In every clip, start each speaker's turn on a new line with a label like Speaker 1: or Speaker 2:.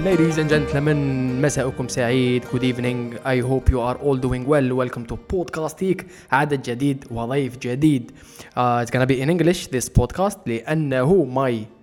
Speaker 1: Ladies and gentlemen, مساءكم سعيد. Good evening. I hope you are all doing well. Welcome to podcastik. عدد جديد وضيف جديد. Uh, it's gonna be in English this podcast لأنه my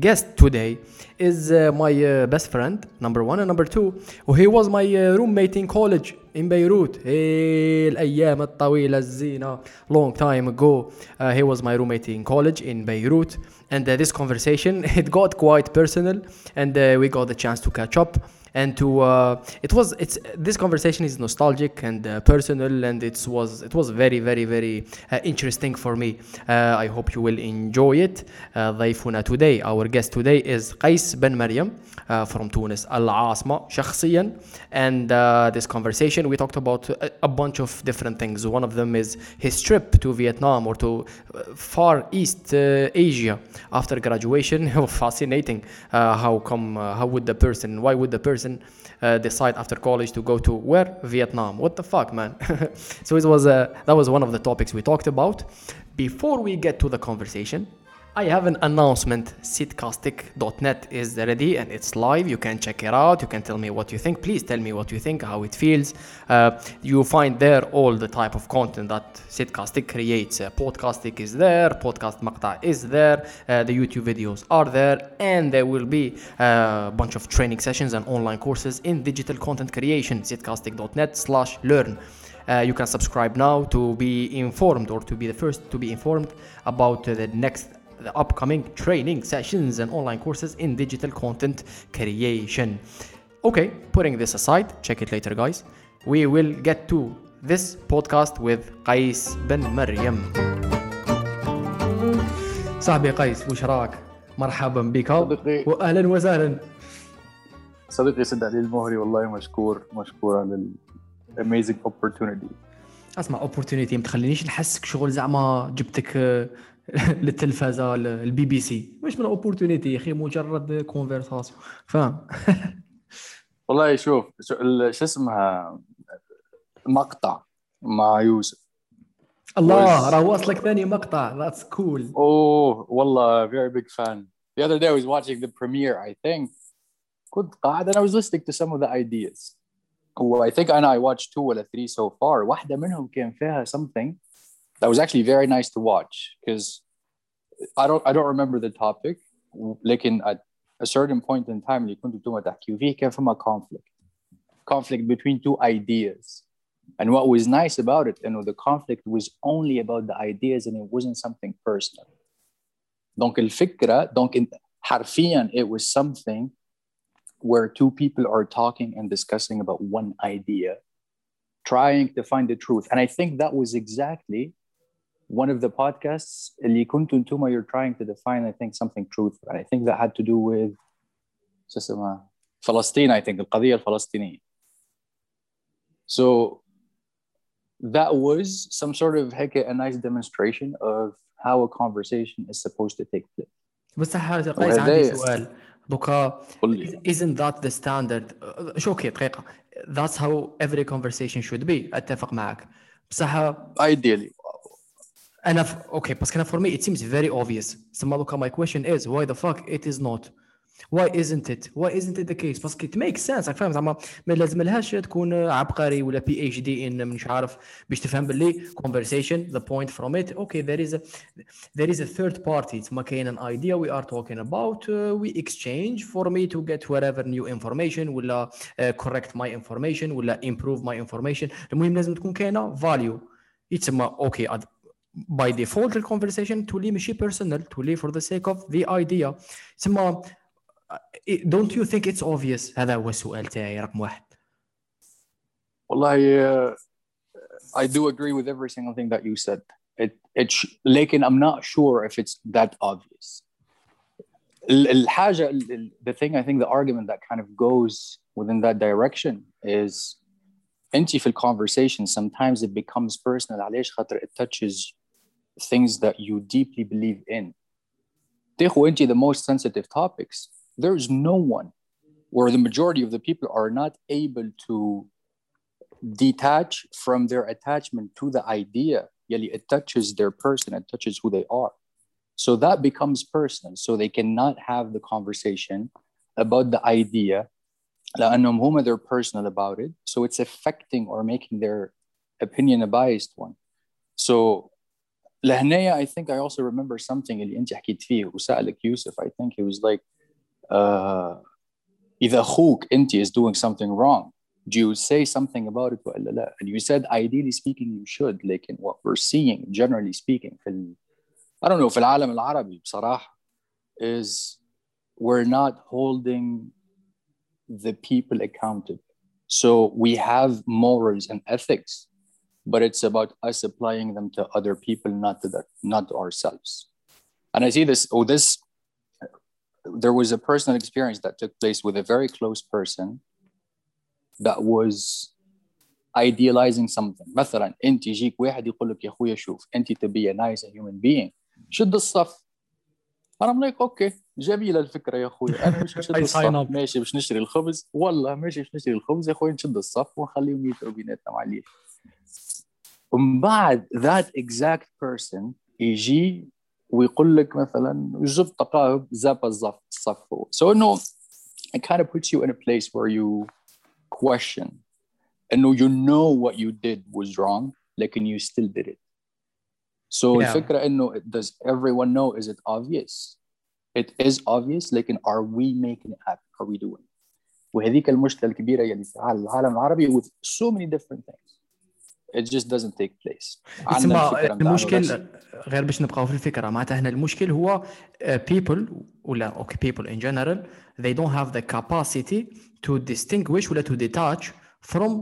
Speaker 1: guest today is uh, my uh, best friend number one and number two وهي was my uh, roommate in college in Beirut إيه الأيام الطويلة الزينة long time ago uh, he was my roommate in college in Beirut and uh, this conversation it got quite personal and uh, we got the chance to catch up and to uh, it was it's this conversation is nostalgic and uh, personal and it was it was very very very uh, interesting for me uh, I hope you will enjoy it uh, ضيفنا today our guest today is قيس بن مريم uh, from Tunis العاصمة شخصيا and uh, this conversation we talked about a, a bunch of different things one of them is his trip to Vietnam or to uh, far east uh, Asia after graduation fascinating uh, how come uh, how would the person why would the person uh, decide after college to go to where? Vietnam. What the fuck man? So it was uh, that was one of the topics we talked about. Before we get to the conversation I have an announcement. Sitcastic.net is ready and it's live. You can check it out. You can tell me what you think. Please tell me what you think, how it feels. Uh, you find there all the type of content that Sitcastic creates. Uh, podcastic is there. Podcast Maqta is there. Uh, the YouTube videos are there. And there will be uh, a bunch of training sessions and online courses in digital content creation. Sitcastic.net slash learn. Uh, you can subscribe now to be informed or to be the first to be informed about uh, the next the upcoming training sessions and online courses in digital content creation okay putting this aside check it later guys we will get to this podcast with قيس بن مريم صاحبي قيس وش راك مرحبا بك
Speaker 2: صديقي
Speaker 1: واهلا وسهلا
Speaker 2: صديقي سيد علي المهري والله مشكور مشكور على ال amazing opportunity
Speaker 1: اسمع opportunity ما تخلينيش نحسك شغل زعما جبتك آه، للتلفزة البي بي سي. مش من opportunity يا أخي مجرد كونفرساسيون فاهم؟
Speaker 2: والله شوف شو اسمها؟ مقطع مع يوسف.
Speaker 1: الله راه واصلك ثاني مقطع. ذاتس كول
Speaker 2: أوه والله very big fan. The other day I was watching the premiere I think. كنت قاعد and I was listening to some of the ideas. و I think أنا I watched two ولا three so far. واحدة منهم كان فيها something that was actually very nice to watch because I don't I don't remember the topic لكن at a certain point in time اللي كنتوا انتم تحكيوا فيه كان فما conflict conflict between two ideas and what was nice about it انه the conflict was only about the ideas and it wasn't something personal donc الفكرة donc in- حرفيا it was something where two people are talking and discussing about one idea trying to find the truth and I think that was exactly one of the podcasts اللي كنتوا انتم you're trying to define I think something truthful and I think that had to do with شو اسمها فلسطين I think القضية الفلسطينية so that was some sort of هيك a nice demonstration of how a conversation is supposed to take place
Speaker 1: بس حاجه قيس عندي
Speaker 2: وهذا-
Speaker 1: سؤال دوكا
Speaker 2: قل لي
Speaker 1: isn't that the standard شو اوكي دقيقه that's how every conversation should be اتفق معك بصح
Speaker 2: ideally
Speaker 1: انا ف... اوكي بس كان for me it seems very obvious سما دوكا my question is why the fuck it is not why isn't it why isn't it the case بس it makes sense راك فاهم زعما ما لازم لهاش تكون عبقري ولا بي اتش دي ان مش عارف باش تفهم باللي conversation the point from it okay there is a there is a third party تما كاين an idea we are talking about uh, we exchange for me to get whatever new information ولا uh, correct my information ولا improve my information المهم لازم تكون كاينه value يتسمى اوكي okay, by default الكونفرسيشن تولي ماشي بيرسونال تولي for the sake of the idea تسمى don't you think it's obvious هذا هو السؤال تاعي رقم واحد
Speaker 2: والله uh, I do agree with every single thing that you said it it sh- لكن I'm not sure if it's that obvious ال- الحاجة ال- ال- the thing I think the argument that kind of goes within that direction is انت في conversation sometimes it becomes personal علاش خاطر it touches things that you deeply believe in تاخو انت the most sensitive topics there's no one where the majority of the people are not able to detach from their attachment to the idea يلي it touches their person it touches who they are so that becomes personal so they cannot have the conversation about the idea لأنهم هم they're personal about it so it's affecting or making their opinion a biased one so لهنية I think I also remember something اللي أنت حكيت فيه وسألك يوسف I think he was like uh, إذا أخوك أنت is doing something wrong do you say something about it ولا لا and you said ideally speaking you should لكن what we're seeing generally speaking في ال, I don't know في العالم العربي بصراحة is we're not holding the people accountable so we have morals and ethics but it's about us applying them to other people not to the, not to ourselves and I see this oh this there was a personal experience that took place with a very close person that was idealizing something مثلا انت يجيك واحد يقول لك يا اخويا شوف انت تبي a nice human being شد الصف انا ملايك اوكي جميله الفكره يا اخويا انا مش نشد الصف ماشي باش نشتري الخبز والله ماشي باش نشتري الخبز يا اخويا نشد الصف ونخليهم يتروا بيناتنا معليش ومن بعد that exact person يجي ويقول لك مثلا جبت تقاهب زاب الصف الصف so انه it kind of puts you in a place where you question انه you know what you did was wrong لكن you still did it so
Speaker 1: Yeah.
Speaker 2: الفكرة انه does everyone know is it obvious it is obvious لكن are we making it happen are we doing it وهذيك المشكلة الكبيرة يلي في العالم العربي with so many different things It just doesn't take place
Speaker 1: تسمى. المشكل غير باش نبقاو في الفكرة معناتها هنا المشكل هو uh, people ولا أوكي people in general they don't have the capacity to distinguish ولا to detach from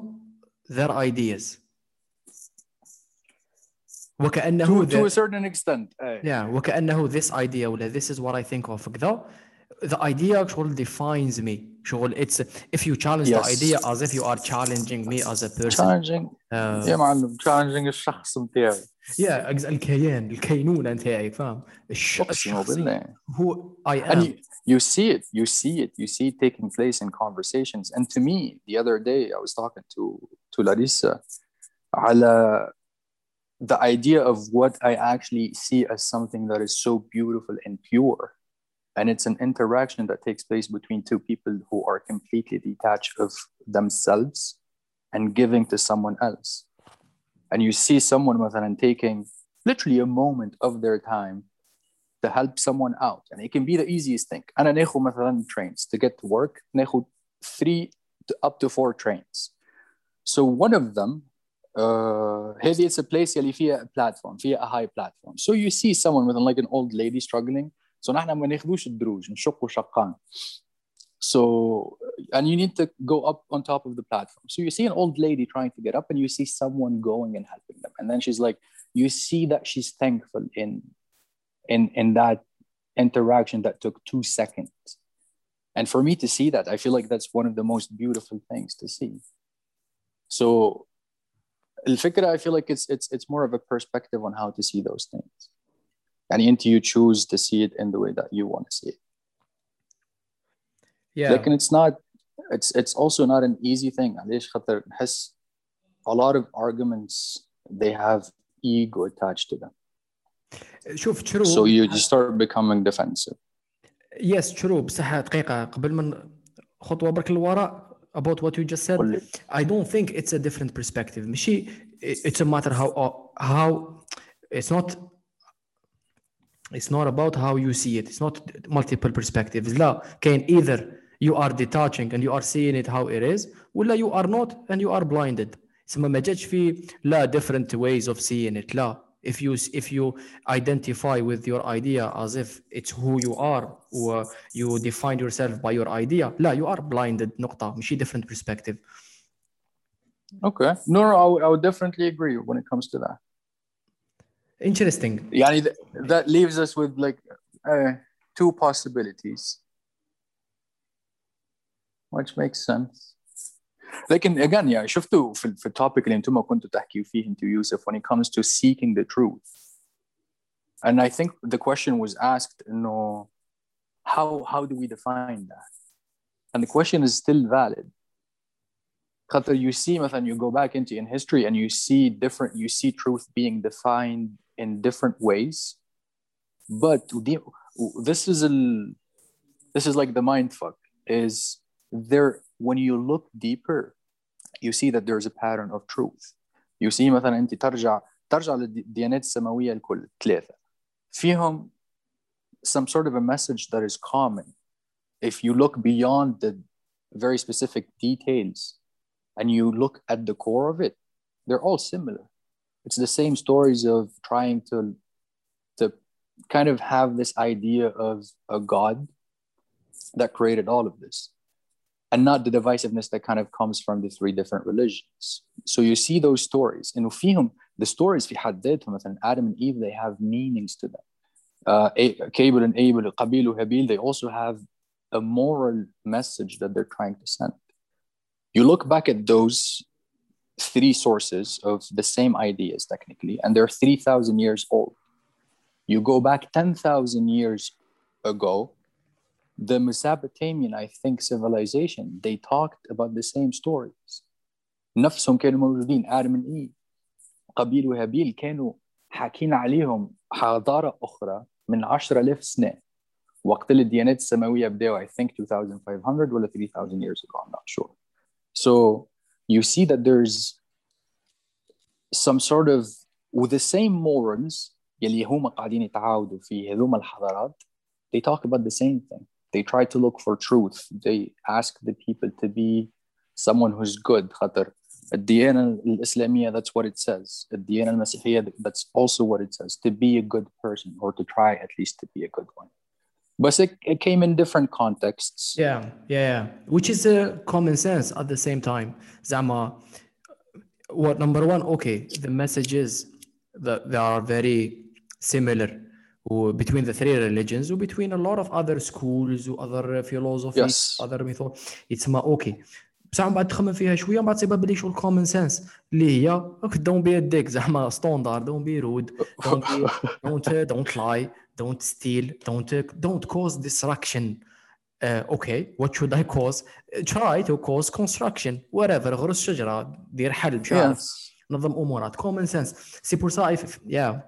Speaker 1: their ideas وكانه
Speaker 2: to, to a certain extent eh.
Speaker 1: yeah وكانه this idea ولا this is what I think of كذا the idea actually defines me شغل it's if you challenge the
Speaker 2: Yes.
Speaker 1: idea as if you are challenging me as a person
Speaker 2: challenging
Speaker 1: uh,
Speaker 2: يا معلم challenging الشخص متاعي
Speaker 1: يا أجزاء الكيان الكينونه نتاعي فاهم الش...
Speaker 2: اقسم
Speaker 1: الشخصي
Speaker 2: بالله
Speaker 1: هو I
Speaker 2: and
Speaker 1: am
Speaker 2: you, you see it you see it you see it taking place in conversations and to me the other day i was talking to to larissa على the idea of what i actually see as something that is so beautiful and pure and it's an interaction that takes place between two people who are completely detached of themselves and giving to someone else and you see someone مثلا taking literally a moment of their time to help someone out and it can be the easiest thing انا ناخذ مثلا trains to get to work ناخذ three to up to four trains so one of them uh, هذه it's a place يلي فيها platform فيها a high platform so you see someone with like an old lady struggling so نحن ما ناخذوش الدروج نشقوا شقان so and you need to go up on top of the platform so you see an old lady trying to get up and you see someone going and helping them and then she's like you see that she's thankful in in in that interaction that took two seconds and for me to see that i feel like that's one of the most beautiful things to see so الفكرة I feel like it's it's it's more of a perspective on how to see those things and into you choose to see it in the way that you want to see it
Speaker 1: yeah
Speaker 2: لكن it's not it's it's also not an easy thing علاش خاطر نحس a lot of arguments they have ego attached to them
Speaker 1: شوف true
Speaker 2: so you just start becoming defensive
Speaker 1: yes true بصح دقيقه قبل من خطوه برك للوراء about what you just said
Speaker 2: قول لي.
Speaker 1: I don't think it's a different perspective ماشي it's a matter how how it's not it's not about how you see it it's not multiple perspectives لا كاين either you are detaching and you are seeing it how it is ولا you are not and you are blinded تسمى ما جاتش في لا different ways of seeing it لا if you if you identify with your idea as if it's who you are or you define yourself by your idea لا you are blinded نقطة ماشي different perspective
Speaker 2: Okay. No, no, I would, I would definitely agree when it comes to that.
Speaker 1: interesting
Speaker 2: Yani th- that leaves us with like uh, two possibilities, which makes sense. لكن again يعني شفتوا في, في التوبيك اللي انتم كنتوا تحكيوا فيه انت يوسف when it comes to seeking the truth. And I think the question was asked, no, how how do we define that? And the question is still valid. خاطر you see مثلا you go back into in history and you see different you see truth being defined in different ways but ودي- this is ال, this is like the mind fuck is there when you look deeper you see that there's a pattern of truth you see مثلا انت ترجع ترجع للديانات السماويه الكل ثلاثه فيهم some sort of a message that is common if you look beyond the very specific details and you look at the core of it they're all similar it's the same stories of trying to to kind of have this idea of a god that created all of this and not the divisiveness that kind of comes from the three different religions. So you see those stories. And فيهم the stories في حد ذاتهم مثلا Adam and Eve they have meanings to them. Uh, Cable and Abel, Qabil and Habil, they also have a moral message that they're trying to send. You look back at those three sources of the same ideas technically, and they're 3,000 years old. You go back 10,000 years ago, the Mesopotamian, I think, civilization, they talked about the same stories. نفسهم كانوا موجودين آدم and Eve قابيل وهابيل كانوا حاكين عليهم حضارة أخرى من 10000 سنة وقت اللي الديانات السماوية بدأوا I think 2500 ولا 3000 years ago I'm not sure so you see that there's some sort of with the same morals يلي هم قاعدين يتعاودوا في هذوما الحضارات they talk about the same thing they try to look for truth they ask the people to be someone who's good خاطر الديانة الإسلامية that's what it says الديانة المسيحية that's also what it says to be a good person or to try at least to be a good one but it, it came in different contexts
Speaker 1: Yeah, yeah, yeah. Which is a common sense at the same time. Zama, what number one? Okay, the messages that they are very similar w- between the three religions or between a lot of other schools or other philosophies,
Speaker 2: Yes.
Speaker 1: other method. It's ما okay. بصح من بعد تخمم فيها شويه من بعد تصيبها بلي شو الكومن سنس اللي هي دون بي ديك زعما ستوندار دون بي رود don't be, don't uh, don't lie don't steal don't uh, don't cause destruction uh, okay what should I cause Uh, try to cause construction whatever غرس شجرة دير حل مش عارف
Speaker 2: yes
Speaker 1: نظم امورات common sense سي بور سا if- yeah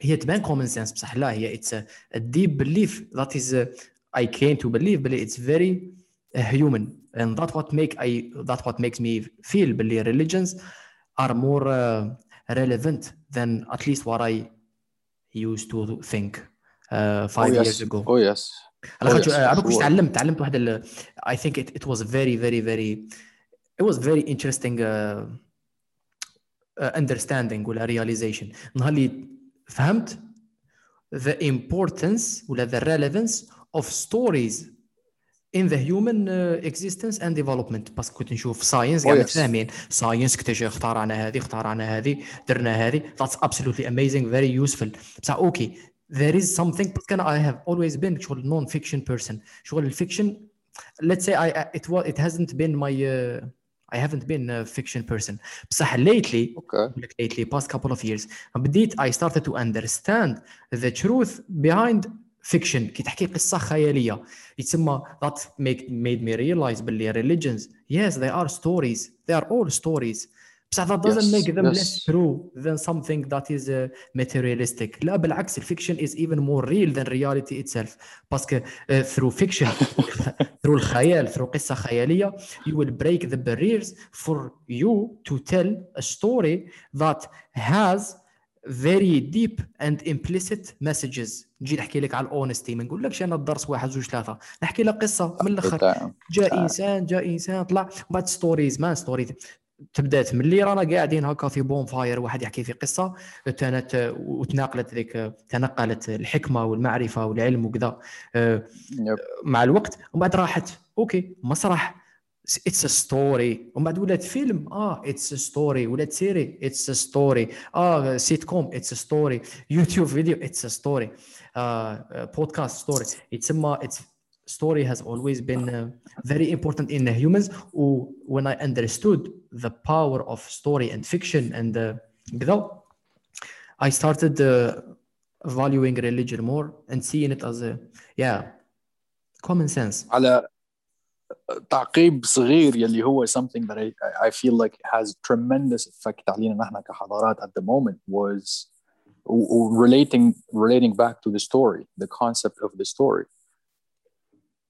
Speaker 1: هي تبان common sense بصح لا هي it's a, a deep belief that is uh, I came to believe بلي it's very uh, human and that what make I that what makes me feel بلي religions are more uh, relevant than at least what I used to think Uh, five
Speaker 2: oh,
Speaker 1: years ago
Speaker 2: oh yes
Speaker 1: على
Speaker 2: Oh,
Speaker 1: خاطر واش
Speaker 2: sure.
Speaker 1: تعلمت تعلمت واحد think it, it was very very very it was very interesting uh, uh, understanding ولا realization نهار اللي فهمت the importance ولا the relevance of stories in the human uh, existence and development بس كنت نشوف ساينس
Speaker 2: Oh,
Speaker 1: قاعد
Speaker 2: yes.
Speaker 1: متفاهمين ساينس اكتشف اخترعنا هذه اخترعنا هذه درنا هذه that's absolutely amazing very useful بصح أوكي there is something بس كان I have always been شغل non fiction person شغل الفيكشن let's say I I- it was it hasn't been my uh, I haven't been a fiction person بصح lately
Speaker 2: okay
Speaker 1: like lately past couple of years بديت I started to understand the truth behind fiction كي تحكي قصة خيالية يتسمى that make, made me realize باللي religions yes they are stories they are all stories بصح that doesn't
Speaker 2: Yes,
Speaker 1: make them
Speaker 2: yes.
Speaker 1: less true than something that is uh, materialistic لا بالعكس الفيكشن is even more real than reality itself باسكو uh, through fiction through الخيال through قصة خيالية you will break the barriers for you to tell a story that has very deep and implicit messages نجي نحكي لك على الاونستي ما نقولكش أنا الدرس واحد زوج ثلاثة نحكي لك قصه من
Speaker 2: الآخر.
Speaker 1: جاء. انسان جاء انسان طلع بعد ستوريز مان ستوري تبدات من اللي رانا قاعدين هكا في بون فاير واحد يحكي في قصة كانت وتناقلت ذيك تنقلت الحكمة والمعرفة والعلم وكذا. آه،. مع الوقت ومن بعد راحت. أوكي مسرح. اتس ا ستوري ومن بعد ولات فيلم. آه اتس ا ستوري ولات سيري. اتس ا ستوري آه سيت كوم اتس ا ستوري يوتيوب فيديو اتس ا ستوري بودكاست ستوري يتسمى اتس story has always been uh, very important in the humans و when I understood the power of story and fiction and uh, كذا I started uh, valuing religion more and seeing it as a yeah common sense
Speaker 2: على تعقيب صغير يلي هو something that I, I feel like has tremendous effect علينا نحن كحضارات at the moment was w- w- relating relating back to the story the concept of the story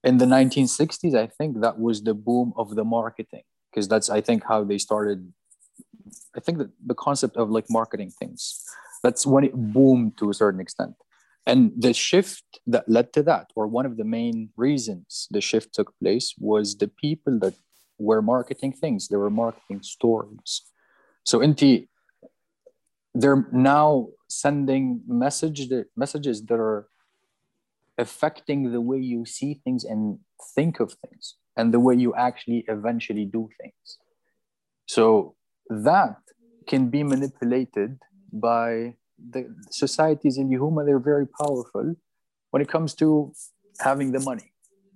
Speaker 2: in the 1960s, I think that was the boom of the marketing because that's I think how they started. I think that the concept of like marketing things. That's when it boomed to a certain extent. And the shift that led to that, or one of the main reasons the shift took place, was the people that were marketing things. They were marketing stories. So Inti, they're now sending message messages that are affecting the way you see things and think of things and the way you actually eventually do things. So that can be manipulated by the societies in Yahuma, they're very powerful when it comes to having the money.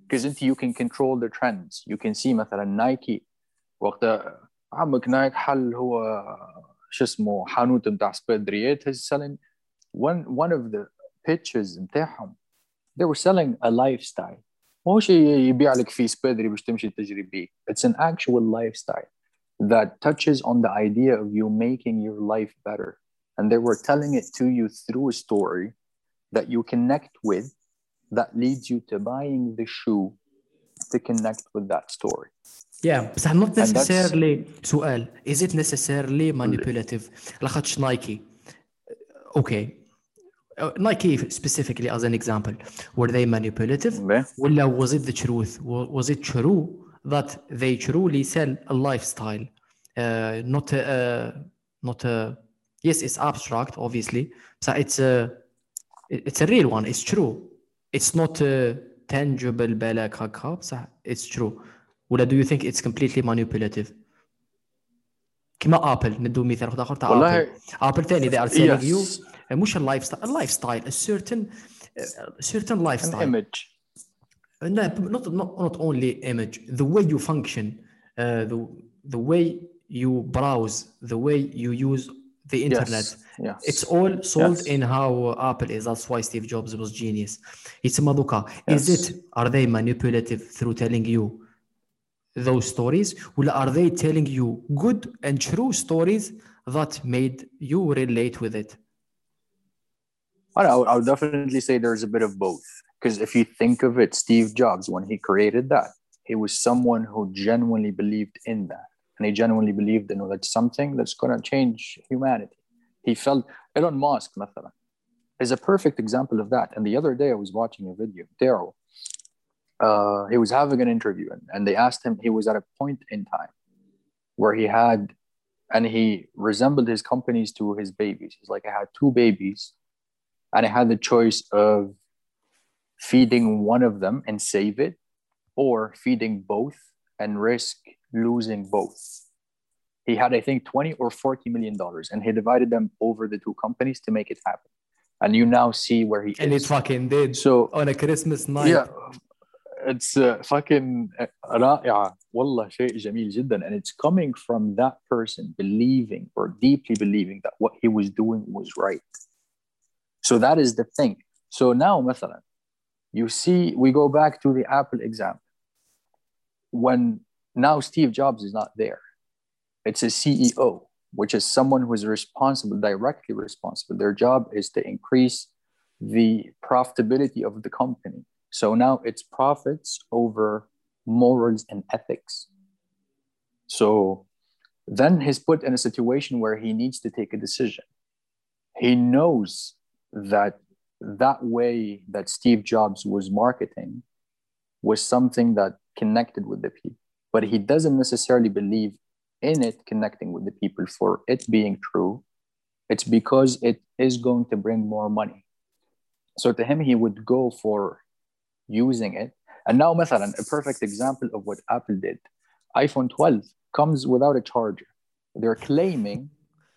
Speaker 2: Because انت you can control the trends. You can see مثلا نايكي وقت عمك نايك حل هو شو اسمه حانوت بتاع سبيدريات is selling one one of the pitches بتاعهم they were selling a lifestyle مو شيء يبيع لك فيه سبيدري باش تمشي تجري بيه it's an actual lifestyle that touches on the idea of you making your life better and they were telling it to you through a story that you connect with that leads you to buying the shoe to connect with that story
Speaker 1: yeah بس not necessarily سؤال is it necessarily manipulative لاخاطش نايكي okay Nike specifically as an example were they manipulative ولا was it the truth was it true that they truly sell a lifestyle uh, not a, uh, not a yes it's abstract obviously so it's a it's a real one it's true it's not a tangible بالك هكا بصح it's true ولا do you think it's completely manipulative كما ابل ندو مثال اخر تاع ابل ابل ثاني they are selling yes. you مش اللايف ستايل اللايف ستايل a certain a certain lifestyle
Speaker 2: An image
Speaker 1: no not, not not only image the way you function uh, the the way you browse the way you use the internet.
Speaker 2: Yes. yes.
Speaker 1: It's all sold yes. in how Apple is. That's why Steve Jobs was genius. It's Maduka. Yes. Is it are they manipulative through telling you those stories? Or are they telling you good and true stories that made you relate with it?
Speaker 2: I, would, I would definitely say there's a bit of both. Because if you think of it, Steve Jobs, when he created that, he was someone who genuinely believed in that and he genuinely believed in that something that's going to change humanity. He felt Elon Musk, مثلا, is a perfect example of that. And the other day I was watching a video, Daryl, uh, he was having an interview and, and they asked him, he was at a point in time where he had, and he resembled his companies to his babies. He's like, I had two babies and I had the choice of feeding one of them and save it or feeding both and risk losing both. He had, I think, 20 or 40 million dollars, and he divided them over the two companies to make it happen. And you now see where he
Speaker 1: and
Speaker 2: is.
Speaker 1: it fucking did.
Speaker 2: So
Speaker 1: on a Christmas night.
Speaker 2: Yeah. It's uh, fucking رائعة والله شيء جميل جدا and it's coming from that person believing or deeply believing that what he was doing was right. So that is the thing. So now مثلا you see we go back to the Apple example. When now Steve Jobs is not there. It's a CEO, which is someone who is responsible, directly responsible. Their job is to increase the profitability of the company. So now it's profits over morals and ethics. So then he's put in a situation where he needs to take a decision. He knows that that way that Steve Jobs was marketing was something that connected with the people but he doesn't necessarily believe in it connecting with the people for it being true. It's because it is going to bring more money. So to him, he would go for using it. And now, مثلا, a perfect example of what Apple did iPhone 12 comes without a charger. They're claiming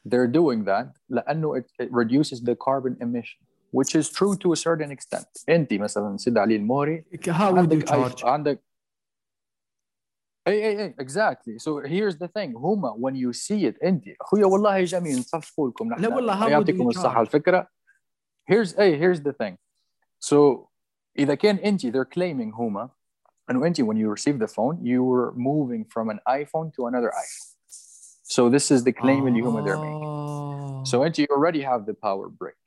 Speaker 2: they're doing that لأنه it, it reduces the carbon emission which is true to a certain extent انت مثلا سيد علي المهري
Speaker 1: how would you charge
Speaker 2: عندك اي اي اي exactly so here's the thing هما when you see it انت اخويا والله جميل نصفقوا لكم نحن
Speaker 1: لا والله
Speaker 2: يعطيكم الصحه الفكره here's اي here's the thing so اذا كان انت they're claiming هما انه انت when you receive the phone you were moving from an iPhone to another iPhone so this is the claim اللي هما they're making so انت you already have the power brick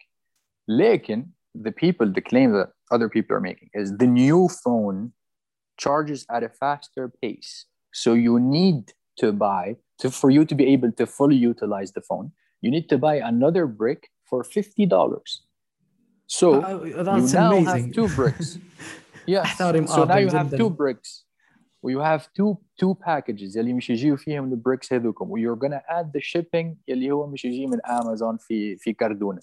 Speaker 2: لكن the people the claim that other people are making is the new phone charges at a faster pace. So you need to buy to for you to be able to fully utilize the phone. You need to buy another brick for fifty dollars. So
Speaker 1: Uh,
Speaker 2: you
Speaker 1: that's
Speaker 2: now
Speaker 1: amazing.
Speaker 2: have two bricks. yes.
Speaker 1: أحترم
Speaker 2: So now
Speaker 1: آبل
Speaker 2: you have
Speaker 1: جداً.
Speaker 2: two bricks. You have two two packages اللي مش يجيو فيهم البريكس هذوكم و you're gonna add the shipping اللي هو مش يجي من Amazon في في كردونة.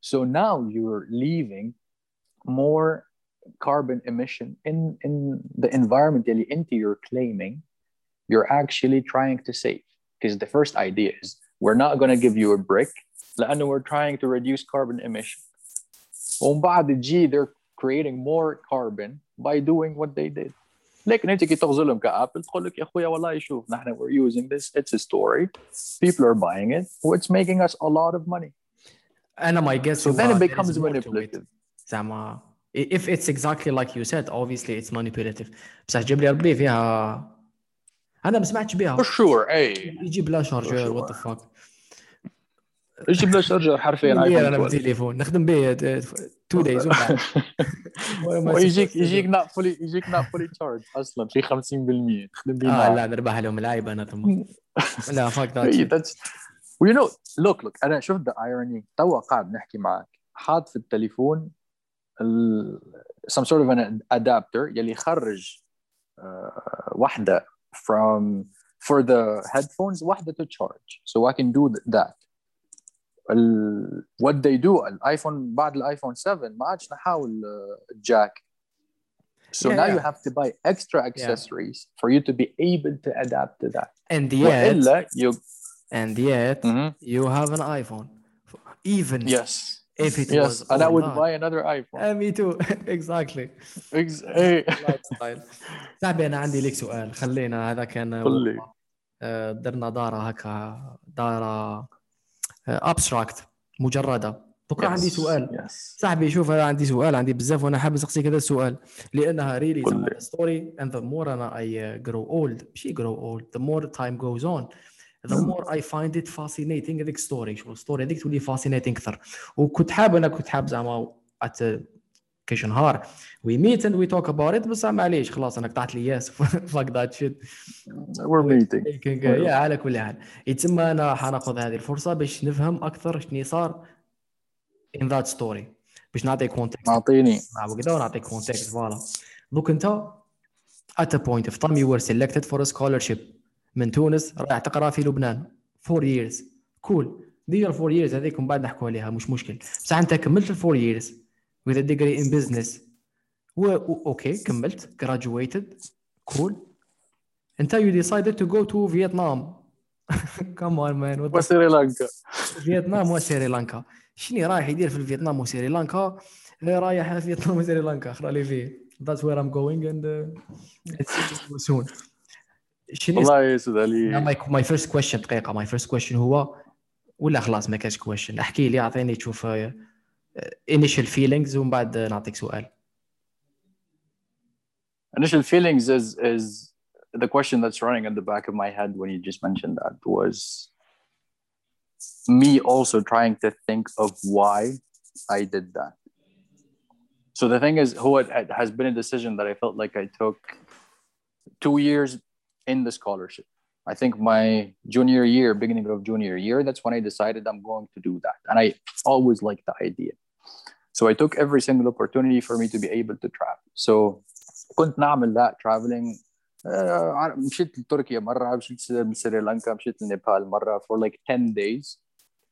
Speaker 2: So now you're leaving more carbon emission in in the environment اللي انت you're claiming you're actually trying to save. Because the first idea is we're not gonna give you a brick لأنه we're trying to reduce carbon emission. ومن بعد تجي they're creating more carbon by doing what they did. لكن انت كي تغزلهم كابل تقول لك يا اخويا والله شوف نحن we're using this it's a story people are buying it it's making us a lot of money
Speaker 1: أنا my guess
Speaker 2: so then it becomes manipulative
Speaker 1: زعما if it's exactly like you said obviously it's manipulative بصح جيب لي ربي فيها أنا ما سمعتش بها
Speaker 2: for sure اي
Speaker 1: يجيب لا
Speaker 2: sure.
Speaker 1: وات ذا فاك
Speaker 2: يجيب له شارجر حرفيا
Speaker 1: أنا
Speaker 2: ايفون
Speaker 1: أنا
Speaker 2: 12
Speaker 1: بالتليفون نخدم به 2 دايز
Speaker 2: ويجيك يجيك not fully يجيك not fully charged أصلا. في 50% تخدم به آه.
Speaker 1: لا نربح لهم العيب أنا. ثم لا فاك ذات
Speaker 2: you know look look أنا شوف the irony. توا قاعد نحكي معك. حاط في التليفون ال... some sort of an adapter يلي يخرج uh, واحدة from for the headphones واحدة to charge. So I can do th- that. ال... what they do الايفون بعد الايفون 7 ما عادش نحاول uh, jack so
Speaker 1: Yeah,
Speaker 2: now
Speaker 1: yeah.
Speaker 2: you have to buy extra accessories for you to be able to adapt to that
Speaker 1: and yet
Speaker 2: you
Speaker 1: and yet
Speaker 2: Mhm.
Speaker 1: you have an iPhone even
Speaker 2: Yes.
Speaker 1: if it
Speaker 2: yes.
Speaker 1: was
Speaker 2: And I would
Speaker 1: that.
Speaker 2: buy another iPhone.
Speaker 1: Uh, me too exactly. صاحبي أنا عندي لك سؤال خلينا هذا كان. آه، درنا دارة هكا دارة آه، ابستراكت مجردة. بكرة yes. عندي سؤال.
Speaker 2: Yes.
Speaker 1: صاحبي شوف أنا عندي سؤال عندي بزاف وأنا حاب نسقسيك كذا السؤال. لأنها ريلي ستوري اند ذا مور أنا اي جرو اولد ماشي جرو اولد ذا مور تايم جوز اون ذا مور اي فايند ات فاسينيتينغ هذيك ستوري شوف الستوري هذيك تولي فاسينيتينغ أكثر. وكنت حاب أنا كنت حاب زعما شي نهار we meet and we talk about it. بس معليش خلاص أنا قطعت لي ياس fuck that shit.
Speaker 2: We're meeting.
Speaker 1: يا على كل حال. يتسمى أنا حناخذ هذه الفرصة باش نفهم أكثر شنو صار in that story. باش نعطي كونتكست
Speaker 2: أعطيني.
Speaker 1: مع وكذا ونعطيك كونتكست فوالا دوك انت at a point of time you were selected for a scholarship من تونس رايح تقرأ في لبنان. 4 years. كول دير 4 years. هذيك من بعد نحكوا عليها مش مشكل. بصح أنت كملت ال 4 years. With a degree in business. و أوكي كملت graduated كول انت you decided to go to Vietnam. Come on man.
Speaker 2: وسريلانكا.
Speaker 1: فيتنام وسريلانكا شنو رايح يدير في فيتنام وسريلانكا إيه رايح فيتنام وسريلانكا أخرى لي فيه. That's where I'm going and uh, soon. شنو
Speaker 2: والله يا سيد علي.
Speaker 1: my, my first question دقيقة. my first question هو ولا خلاص ما كاش question. احكي لي اعطيني تشوف uh, initial feelings ومن بعد نعطيك سؤال
Speaker 2: Initial feelings is is the question that's running in the back of my head when you just mentioned that was me also trying to think of why I did that. So the thing is, who it, it has been a decision that I felt like I took two years in the scholarship. I think my junior year, beginning of junior year, that's when I decided I'm going to do that. And I always liked the idea. So I took every single opportunity for me to be able to travel. So كنت نعمل that traveling آه، مشيت لتركيا مرة مشيت لسريلانكا مشيت لنيبال مرة for like 10 days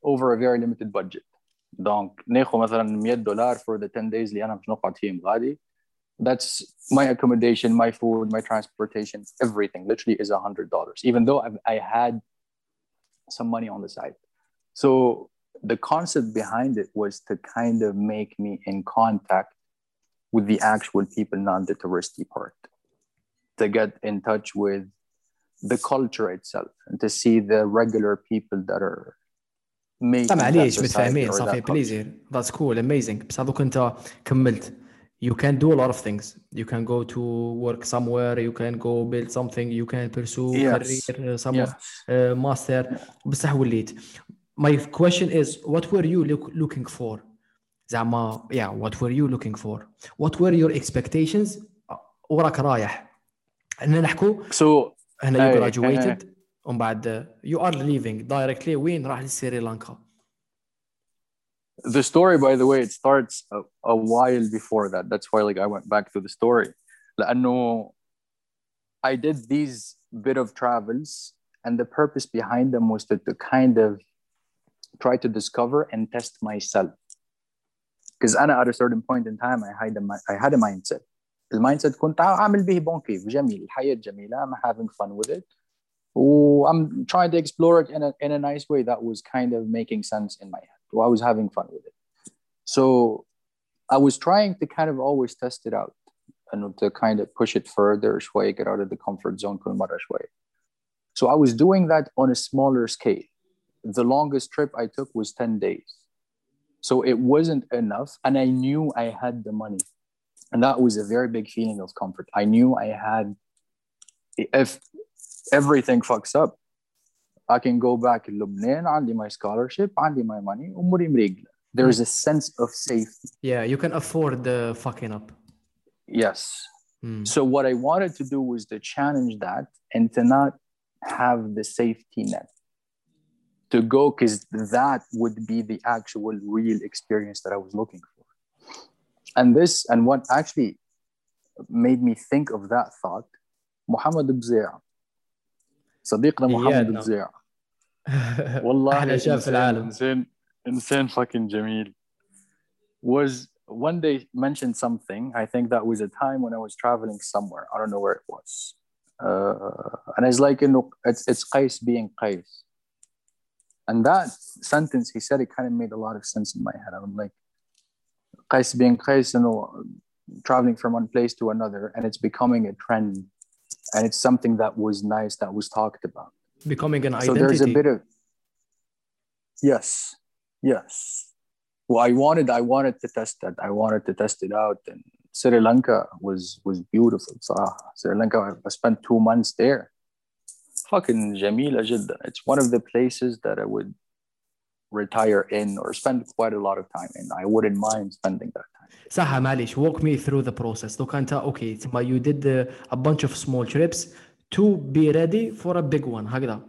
Speaker 2: over a very limited budget دونك ناخذ مثلا 100 دولار for the 10 days اللي انا مش نقعد فيهم غادي that's my accommodation my food my transportation everything literally is a hundred dollars even though I've, I had some money on the side so the concept behind it was to kind of make me in contact with the actual people not the touristy part to get in touch with the culture itself and to see the regular people that are making
Speaker 1: طبعا
Speaker 2: that
Speaker 1: معليش
Speaker 2: society
Speaker 1: متفاهمين
Speaker 2: or
Speaker 1: صافي
Speaker 2: that culture.
Speaker 1: بليزير ذاتس كول اميزنج بس هذوك انت كملت you can do a lot of things you can go to work somewhere you can go build something you can pursue
Speaker 2: Yes.
Speaker 1: career somewhere
Speaker 2: Yes.
Speaker 1: uh, master بصح وليت my question is what were you look, looking for زعما yeah what were you looking for what were your expectations وراك رايح احنا نحكوا
Speaker 2: So
Speaker 1: هنا you
Speaker 2: أي،
Speaker 1: graduated ومن بعد you are leaving directly وين راح لسريلانكا
Speaker 2: the story, by the way, it starts a, a while before that. That's why like I went back to the story. لأنه I did these bit of travels and the purpose behind them was to, to kind of try to discover and test myself. Because أنا at a certain point in time I had a, mi- I had a mindset. المايند كنت عامل به بون كيف جميل الحياة جميلة I'm having fun with it و I'm trying to explore it in a, in a nice way that was kind of making sense in my head I was having fun with it so I was trying to kind of always test it out and to kind of push it further شوي get out of the comfort zone كل مرة شوي so I was doing that on a smaller scale the longest trip I took was 10 days so it wasn't enough and I knew I had the money and that was a very big feeling of comfort I knew I had if everything fucks up I can go back in Lebanon عندي my scholarship عندي my money أموري مريقلة there's a sense of safety
Speaker 1: yeah you can afford the fucking up
Speaker 2: yes
Speaker 1: Mm.
Speaker 2: so what I wanted to do was to challenge that and to not have the safety net to go because that would be the actual real experience that I was looking for and this and what actually made me think of that thought Muhammad Bzea صديقنا محمد
Speaker 1: إيادنا.
Speaker 2: بزيع والله
Speaker 1: احلى شاب في
Speaker 2: إنسان-
Speaker 1: العالم
Speaker 2: انسان انسان fucking جميل was one day mentioned something I think that was a time when I was traveling somewhere I don't know where it was uh, and it's like you know it's it's Qais being Qais And that sentence he said, it kind of made a lot of sense in my head. I'm like, Qais being Qais and traveling from one place to another, and it's becoming a trend. And it's something that was nice, that was talked about.
Speaker 1: Becoming an identity.
Speaker 2: So there's a bit of, yes, yes. Well, I wanted, I wanted to test that. I wanted to test it out. And Sri Lanka was was beautiful. So, ah, Sri Lanka, I spent two months there fucking جميلة جدا it's one of the places that i would retire in or spend quite a lot of time in i wouldn't mind spending that time
Speaker 1: صح معليش walk me through the process دوك انت اوكي ثم you did uh, a bunch of small trips to be ready for a big one هكذا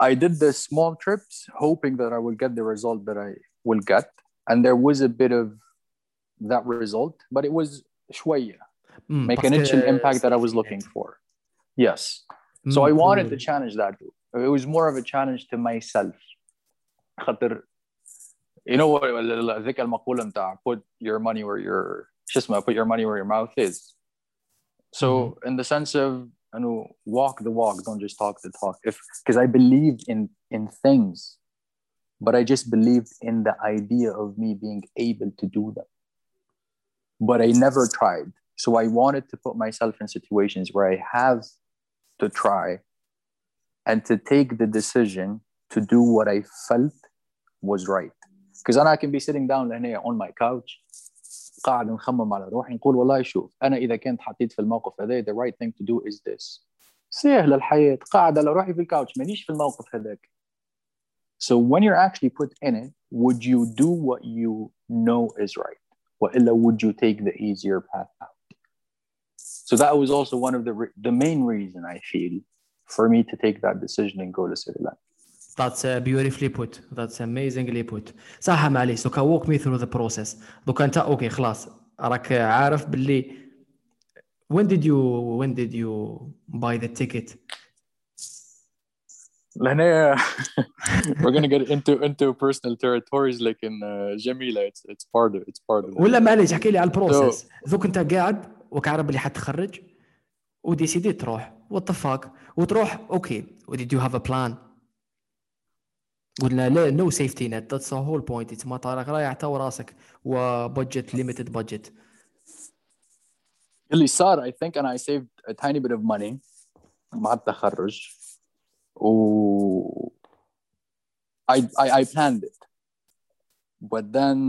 Speaker 2: I did the small trips hoping that I will get the result that I will get. And there was a bit of that result, but it was شوية,
Speaker 1: Mm,
Speaker 2: make
Speaker 1: parce
Speaker 2: an initial
Speaker 1: que
Speaker 2: impact that I was
Speaker 1: safety
Speaker 2: looking
Speaker 1: net.
Speaker 2: for. Yes. So
Speaker 1: Mm,
Speaker 2: I wanted to
Speaker 1: cool.
Speaker 2: challenge that. It was more of a challenge to myself. خاطر you know what ذيك المقولة متاع put your money where your شو اسمه put your money where your mouth is. So in the sense of you know, walk the walk, don't just talk the talk. If because I believed in in things, but I just believed in the idea of me being able to do them. But I never tried. So I wanted to put myself in situations where I have to try and to take the decision to do what I felt was right. Because I can be sitting down هنا on my couch قاعد نخمم على روحي نقول والله شوف انا اذا كنت حطيت في الموقف هذا the right thing to do is this سهله الحياه قاعد على روحي في الكاوتش مانيش في الموقف هذاك so when you're actually put in it would you do what you know is right والا would you take the easier path out so that was also one of the re- the main reason I feel for me to take that decision and go to Sri Lanka
Speaker 1: That's uh, beautifully put. That's amazingly put. صح معليش دوكا walk me through the process. دوكا انت اوكي خلاص راك عارف باللي when did you when did you buy the ticket?
Speaker 2: لهنا we're gonna get into into personal territories like in uh, Jamila it's it's part of it's part of it.
Speaker 1: ولا معليش احكي لي على البروسيس دوك انت قاعد وكعرف باللي حتخرج وديسيدي تروح. وات وتروح أوكي وديد يو هاف ا بلان قلنا لا نو سيفتي نت ذاتس ذا هول بوينت ما طارق رايح تو راسك. وبادجت ليميتد بادجت
Speaker 2: اللي صار I think and I saved a tiny bit of money. مع التخرج. و I, I I planned it. Then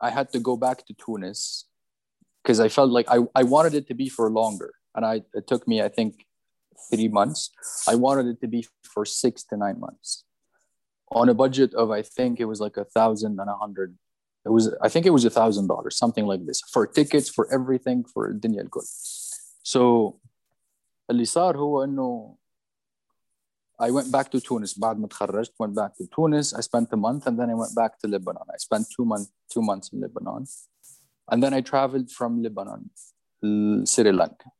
Speaker 2: I had to go back to Tunis. because I felt like I, I wanted it to be for longer and I it took me I think three months I wanted it to be for six to nine months on a budget of I think it was like a thousand and a hundred it was I think it was a thousand dollars something like this for tickets for everything for Dunya Good so اللي صار هو انه I went back to Tunis بعد ما تخرجت went back to Tunis I spent a month and then I went back to Lebanon I spent two months two months in Lebanon and then I traveled from Lebanon Sri Lanka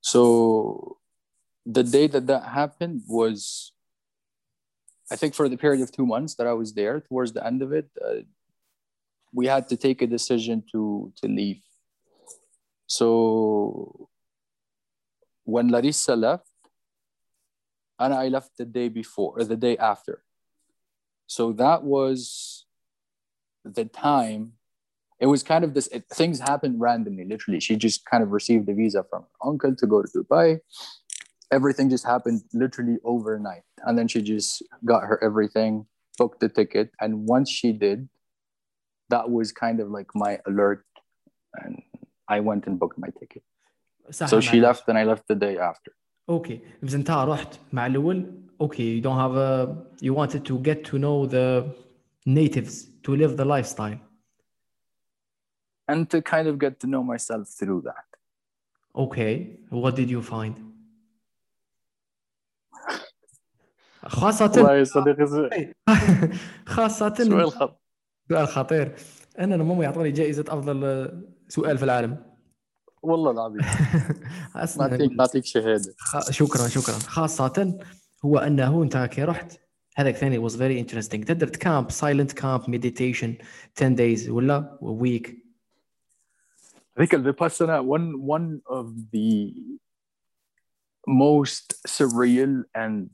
Speaker 2: so the day that that happened was I think for the period of two months that I was there towards the end of it uh, we had to take a decision to to leave so when Larissa left and I left the day before or the day after. So that was the time It was kind of this, it, things happened randomly, literally. She just kind of received the visa from her uncle to go to Dubai. Everything just happened literally overnight. And then she just got her everything, booked the ticket. And once she did, that was kind of like my alert. And I went and booked my ticket.
Speaker 1: صح
Speaker 2: So she
Speaker 1: معلش.
Speaker 2: left and I left the day after.
Speaker 1: اوكي بس انت رحت مع الاول اوكي you don't have a you wanted to get to know the natives to live the lifestyle
Speaker 2: And to kind of get to know myself through that.
Speaker 1: okay what did you find? خاصة
Speaker 2: والله يا صديقي سؤال
Speaker 1: خاصة
Speaker 2: خط
Speaker 1: سؤال خطير. أنا ماما يعطوني جائزة أفضل سؤال في العالم.
Speaker 2: والله العظيم. نعطيك نعطيك شهادة.
Speaker 1: خ- شكرا شكرا. خاصة هو أنه أنت كي رحت هذاك ثاني was very interesting. تقدر تكامب silent camp meditation 10 days ولا week
Speaker 2: هذيك الفيباسانا one one of the most surreal and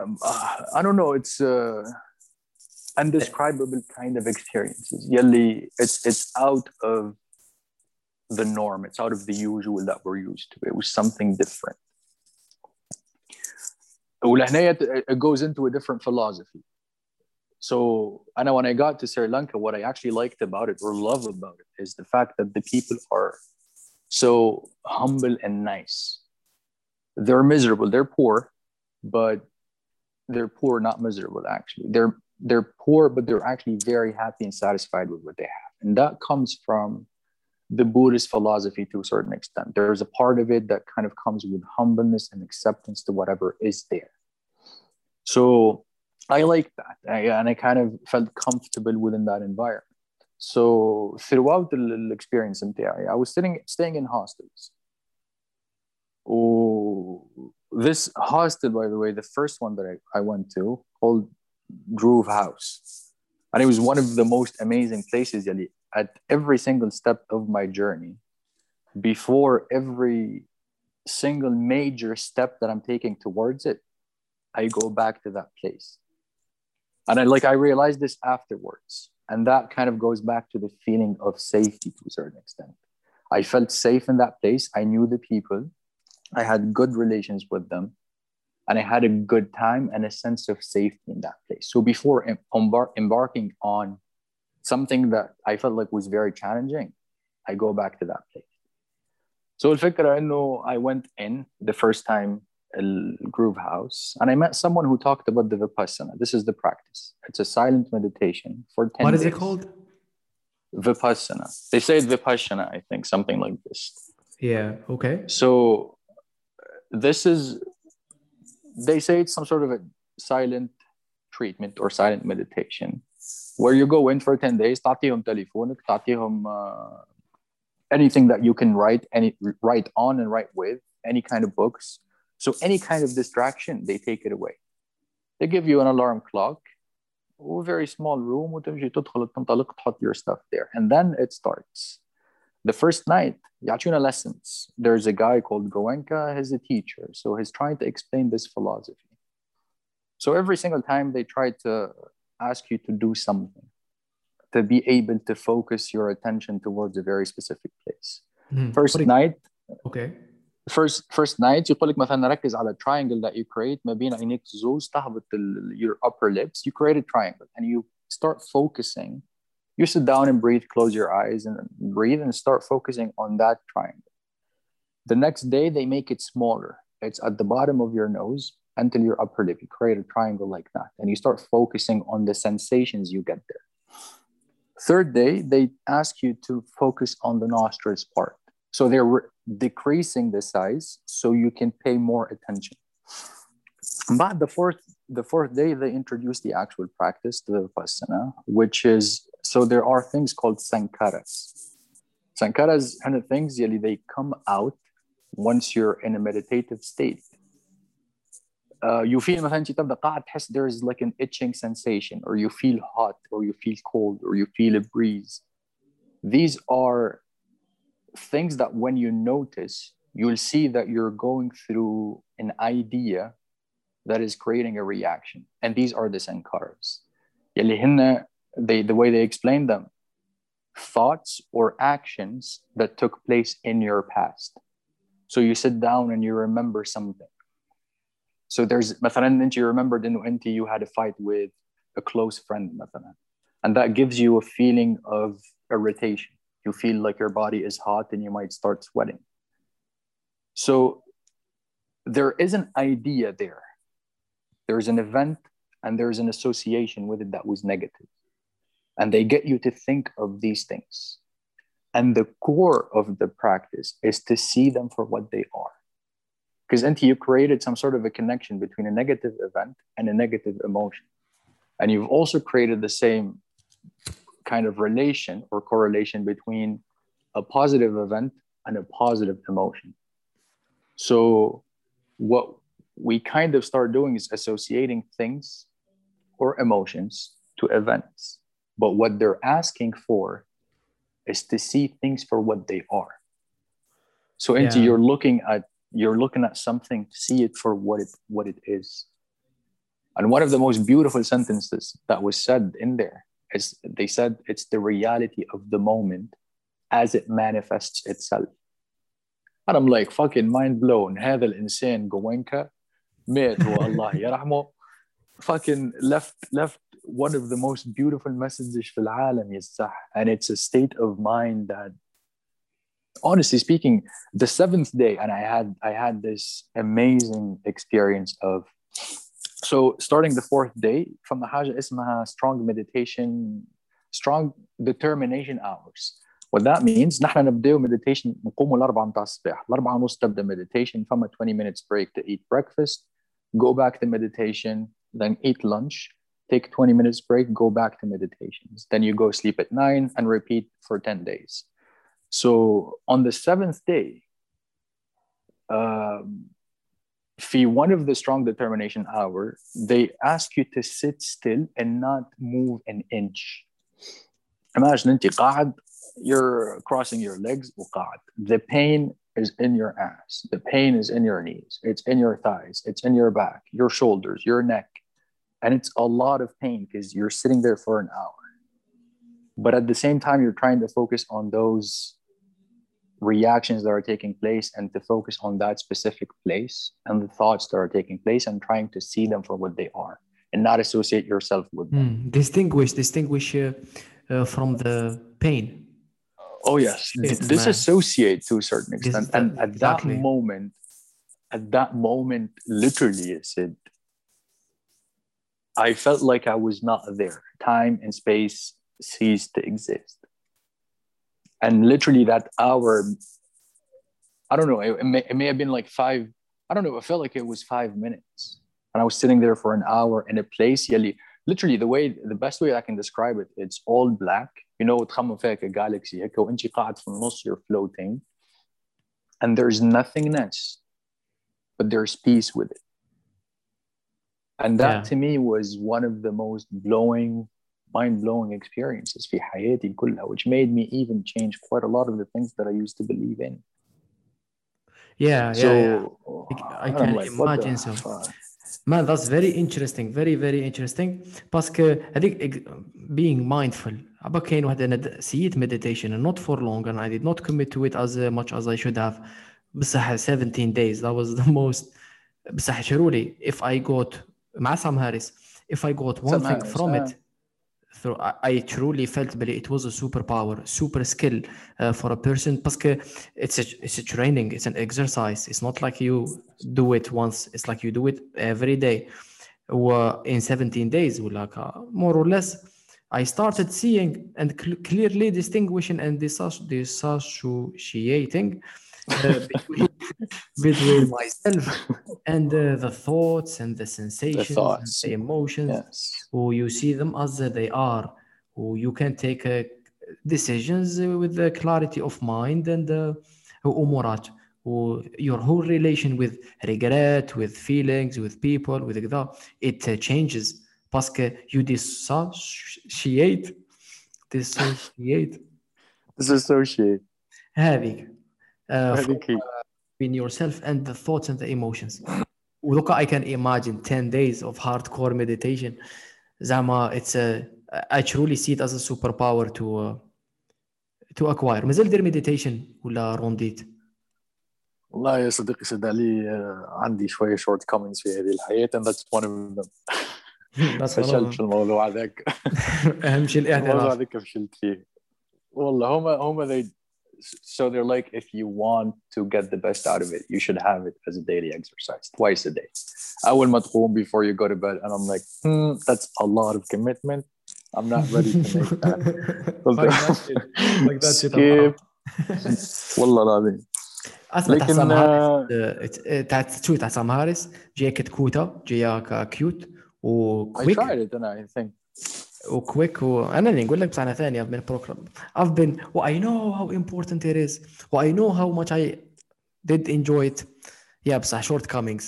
Speaker 2: um, uh, I don't know it's uh, undescribable kind of experiences يلي it's it's out of the norm it's out of the usual that we're used to it was something different ولهنا it goes into a different philosophy so I know when I got to Sri Lanka, what I actually liked about it or love about it is the fact that the people are so humble and nice. They're miserable. They're poor, but they're poor, not miserable. Actually, they're they're poor, but they're actually very happy and satisfied with what they have, and that comes from the Buddhist philosophy to a certain extent. There's a part of it that kind of comes with humbleness and acceptance to whatever is there. So I like that, I, and I kind of felt comfortable within that environment. So throughout the l- experience in TI, I was sitting staying in hostels. Oh, this hostel, by the way, the first one that I, I went to called Groove House, and it was one of the most amazing places. Yali, at every single step of my journey, before every single major step that I'm taking towards it, I go back to that place and I like I realized this afterwards, and that kind of goes back to the feeling of safety to a certain extent. I felt safe in that place. I knew the people. I had good relations with them, and I had a good time and a sense of safety in that place. So before em- embar- embarking on something that I felt like was very challenging, I go back to that place. So الفكرة إنه I went in the first time El Groove House, and I met someone who talked about the Vipassana. This is the practice. It's a silent meditation for 10
Speaker 1: what is it
Speaker 2: days.
Speaker 1: called
Speaker 2: Vipassana. They say it Vipassana, I think, something like this.
Speaker 1: yeah okay
Speaker 2: So uh, this is, they say it's some sort of a silent treatment or silent meditation where you go in for 10 days, تعطيهم تليفونك, تعطيهم uh, anything that you can write, any write on and write with, any kind of books. So any kind of distraction, they take it away. They give you an alarm clock, a very small room, وتمشي تدخل تنطلق تحط your stuff there. And then it starts. The first night, يعطينا lessons. There's a guy called Goenka, he's a teacher. So he's trying to explain this philosophy. So every single time they try to ask you to do something, to be able to focus your attention towards a very specific place.
Speaker 1: Mhm.
Speaker 2: First
Speaker 1: What-
Speaker 2: night,
Speaker 1: okay
Speaker 2: first first night يقول لك مثلا ركز على triangle that you create ما بين عينيك زوز تهبط ال- your upper lips you create a triangle and you start focusing you sit down and breathe close your eyes and breathe and start focusing on that triangle the next day they make it smaller it's at the bottom of your nose until your upper lip you create a triangle like that and you start focusing on the sensations you get there third day they ask you to focus on the nostrils part So they're re- decreasing the size so you can pay more attention. But the fourth the fourth day they introduced the actual practice, the vipassana, which is so there are things called sankaras. Sankaras kind of things really they come out once you're in a meditative state. Uh, you feel مثلا انت تبدا قاعد تحس there is like an itching sensation or you feel hot or you feel cold or you feel a breeze. These are things that when you notice, you'll see that you're going through an idea that is creating a reaction. And these are the sankaras. يلي هن they, the way they explain them, thoughts or actions that took place in your past. So you sit down and you remember something. So there's مثلا انت you remembered انه انت you had a fight with a close friend مثلا. And that gives you a feeling of irritation. you feel like your body is hot and you might start sweating. So there is an idea there. There's an event and there's an association with it that was negative. And they get you to think of these things. And the core of the practice is to see them for what they are. Because until you created some sort of a connection between a negative event and a negative emotion. And you've also created the same kind of relation or correlation between a positive event and a positive emotion. So, what we kind of start doing is associating things or emotions to events. But what they're asking for is to see things for what they are. So into
Speaker 1: Yeah.
Speaker 2: you're looking at you're looking at something, see it for what it what it is. And one of the most beautiful sentences that was said in there is they said it's the reality of the moment as it manifests itself. And I'm like fucking mind blown. هذا الإنسان جوينكا مات والله يرحمه fucking left left one of the most beautiful messages في العالم يصح and it's a state of mind that honestly speaking the seventh day and I had I had this amazing experience of so starting the fourth day from the حاجة اسمها strong meditation strong determination hours what that means نحن نبدأ meditation نقوم الأربعة متاع الصباح الأربعة ونص تبدأ meditation فما 20 minutes break to eat breakfast go back to meditation then eat lunch take 20 minutes break go back to meditations then you go sleep at 9 and repeat for 10 days so on the seventh day um, في one of the strong determination hour they ask you to sit still and not move an inch imagine انت قاعد you're crossing your legs وقاعد the pain is in your ass the pain is in your knees it's in your thighs it's in your back your shoulders your neck and it's a lot of pain because you're sitting there for an hour but at the same time you're trying to focus on those reactions that are taking place and to focus on that specific place and the thoughts that are taking place and trying to see them for what they are and not associate yourself with them.
Speaker 1: Hmm. Distinguish, distinguish uh, uh, from the pain.
Speaker 2: Oh yes, disassociate to a certain
Speaker 1: Dis-
Speaker 2: extent. and at
Speaker 1: exactly.
Speaker 2: that moment, at that moment, literally, I said, I felt like I was not there. Time and space ceased to exist And literally, that hour, I don't know, it, it may, it may have been like five, I don't know, it felt like it was five minutes. And I was sitting there for an hour in a place, yelly, literally, the way, the best way I can describe it, it's all black. You know, تخمم فيك a galaxy هيك وانت قاعد في النص you're floating and there's nothingness but there's peace with it and that
Speaker 1: Yeah.
Speaker 2: to me was one of the most blowing mind-blowing experiences في حياتي كلها which made me even change quite a lot of the things that I used to believe in
Speaker 1: Yeah,
Speaker 2: so
Speaker 1: yeah, yeah. I
Speaker 2: and
Speaker 1: can
Speaker 2: I'm like, what the
Speaker 1: imagine so.
Speaker 2: fuck?
Speaker 1: Man, that's very interesting, very very interesting. باسكو هذيك ex- being mindful. عبا كاين واحد انا د- سييت meditation and not for long and I did not commit to it as much as I should have. بصح 17 days that was the most بصح شرولي if I got مع سام هاريس if I got one
Speaker 2: Sam
Speaker 1: thing
Speaker 2: Harris,
Speaker 1: from
Speaker 2: ah.
Speaker 1: it through, I truly felt believe it was a superpower, super skill uh, for a person because it's a, it's a training, it's an exercise. It's not like you do it once, it's like you do it every day. In 17 days, like uh, more or less, I started seeing and cl- clearly distinguishing and dissociating between, between myself and uh, the thoughts and the sensations and
Speaker 2: thoughts.
Speaker 1: the emotions
Speaker 2: Yes.
Speaker 1: who you see them as they are who you can take uh, decisions uh, with the clarity of mind and uh, وأمورات و your whole relation with regret with feelings with people with كذا it uh, changes باسكو you dissociate dissociate
Speaker 2: Disassociate.
Speaker 1: هذيك uh,
Speaker 2: هذيك هي.
Speaker 1: between yourself and the thoughts and the emotions ولوكا I can imagine 10 days of hardcore meditation زعما it's a I truly see it as a superpower to uh, to acquire مازال دير meditation ولا رونديت
Speaker 2: والله يا صديقي صدق لي آه، عندي شوية short comments في هذه الحياة and that's one of them
Speaker 1: بس
Speaker 2: فشلت في الموضوع هذاك
Speaker 1: اهم شيء
Speaker 2: الموضوع
Speaker 1: الاعتراف
Speaker 2: هذاك فشلت فيه والله هما هما they so they're like if you want to get the best out of it you should have it as a daily exercise twice a day أول ما تقوم before you go to bed and I'm like hmm, that's a lot of commitment I'm not ready to make that
Speaker 1: Like that shit. Like that shit.
Speaker 2: skip والله العظيم
Speaker 1: اسمع تاع
Speaker 2: لكن
Speaker 1: سام هاريس
Speaker 2: آه،
Speaker 1: آه، تاع شو تاع سام هاريس جايه كتكوته جايه كيوت
Speaker 2: I
Speaker 1: وكويك
Speaker 2: tried it and I think
Speaker 1: وكويك وانا اللي نقول لك بصح انا ثاني I've been program I've been well, I know how important it is well, I know how much I did enjoy it yeah بصح shortcomings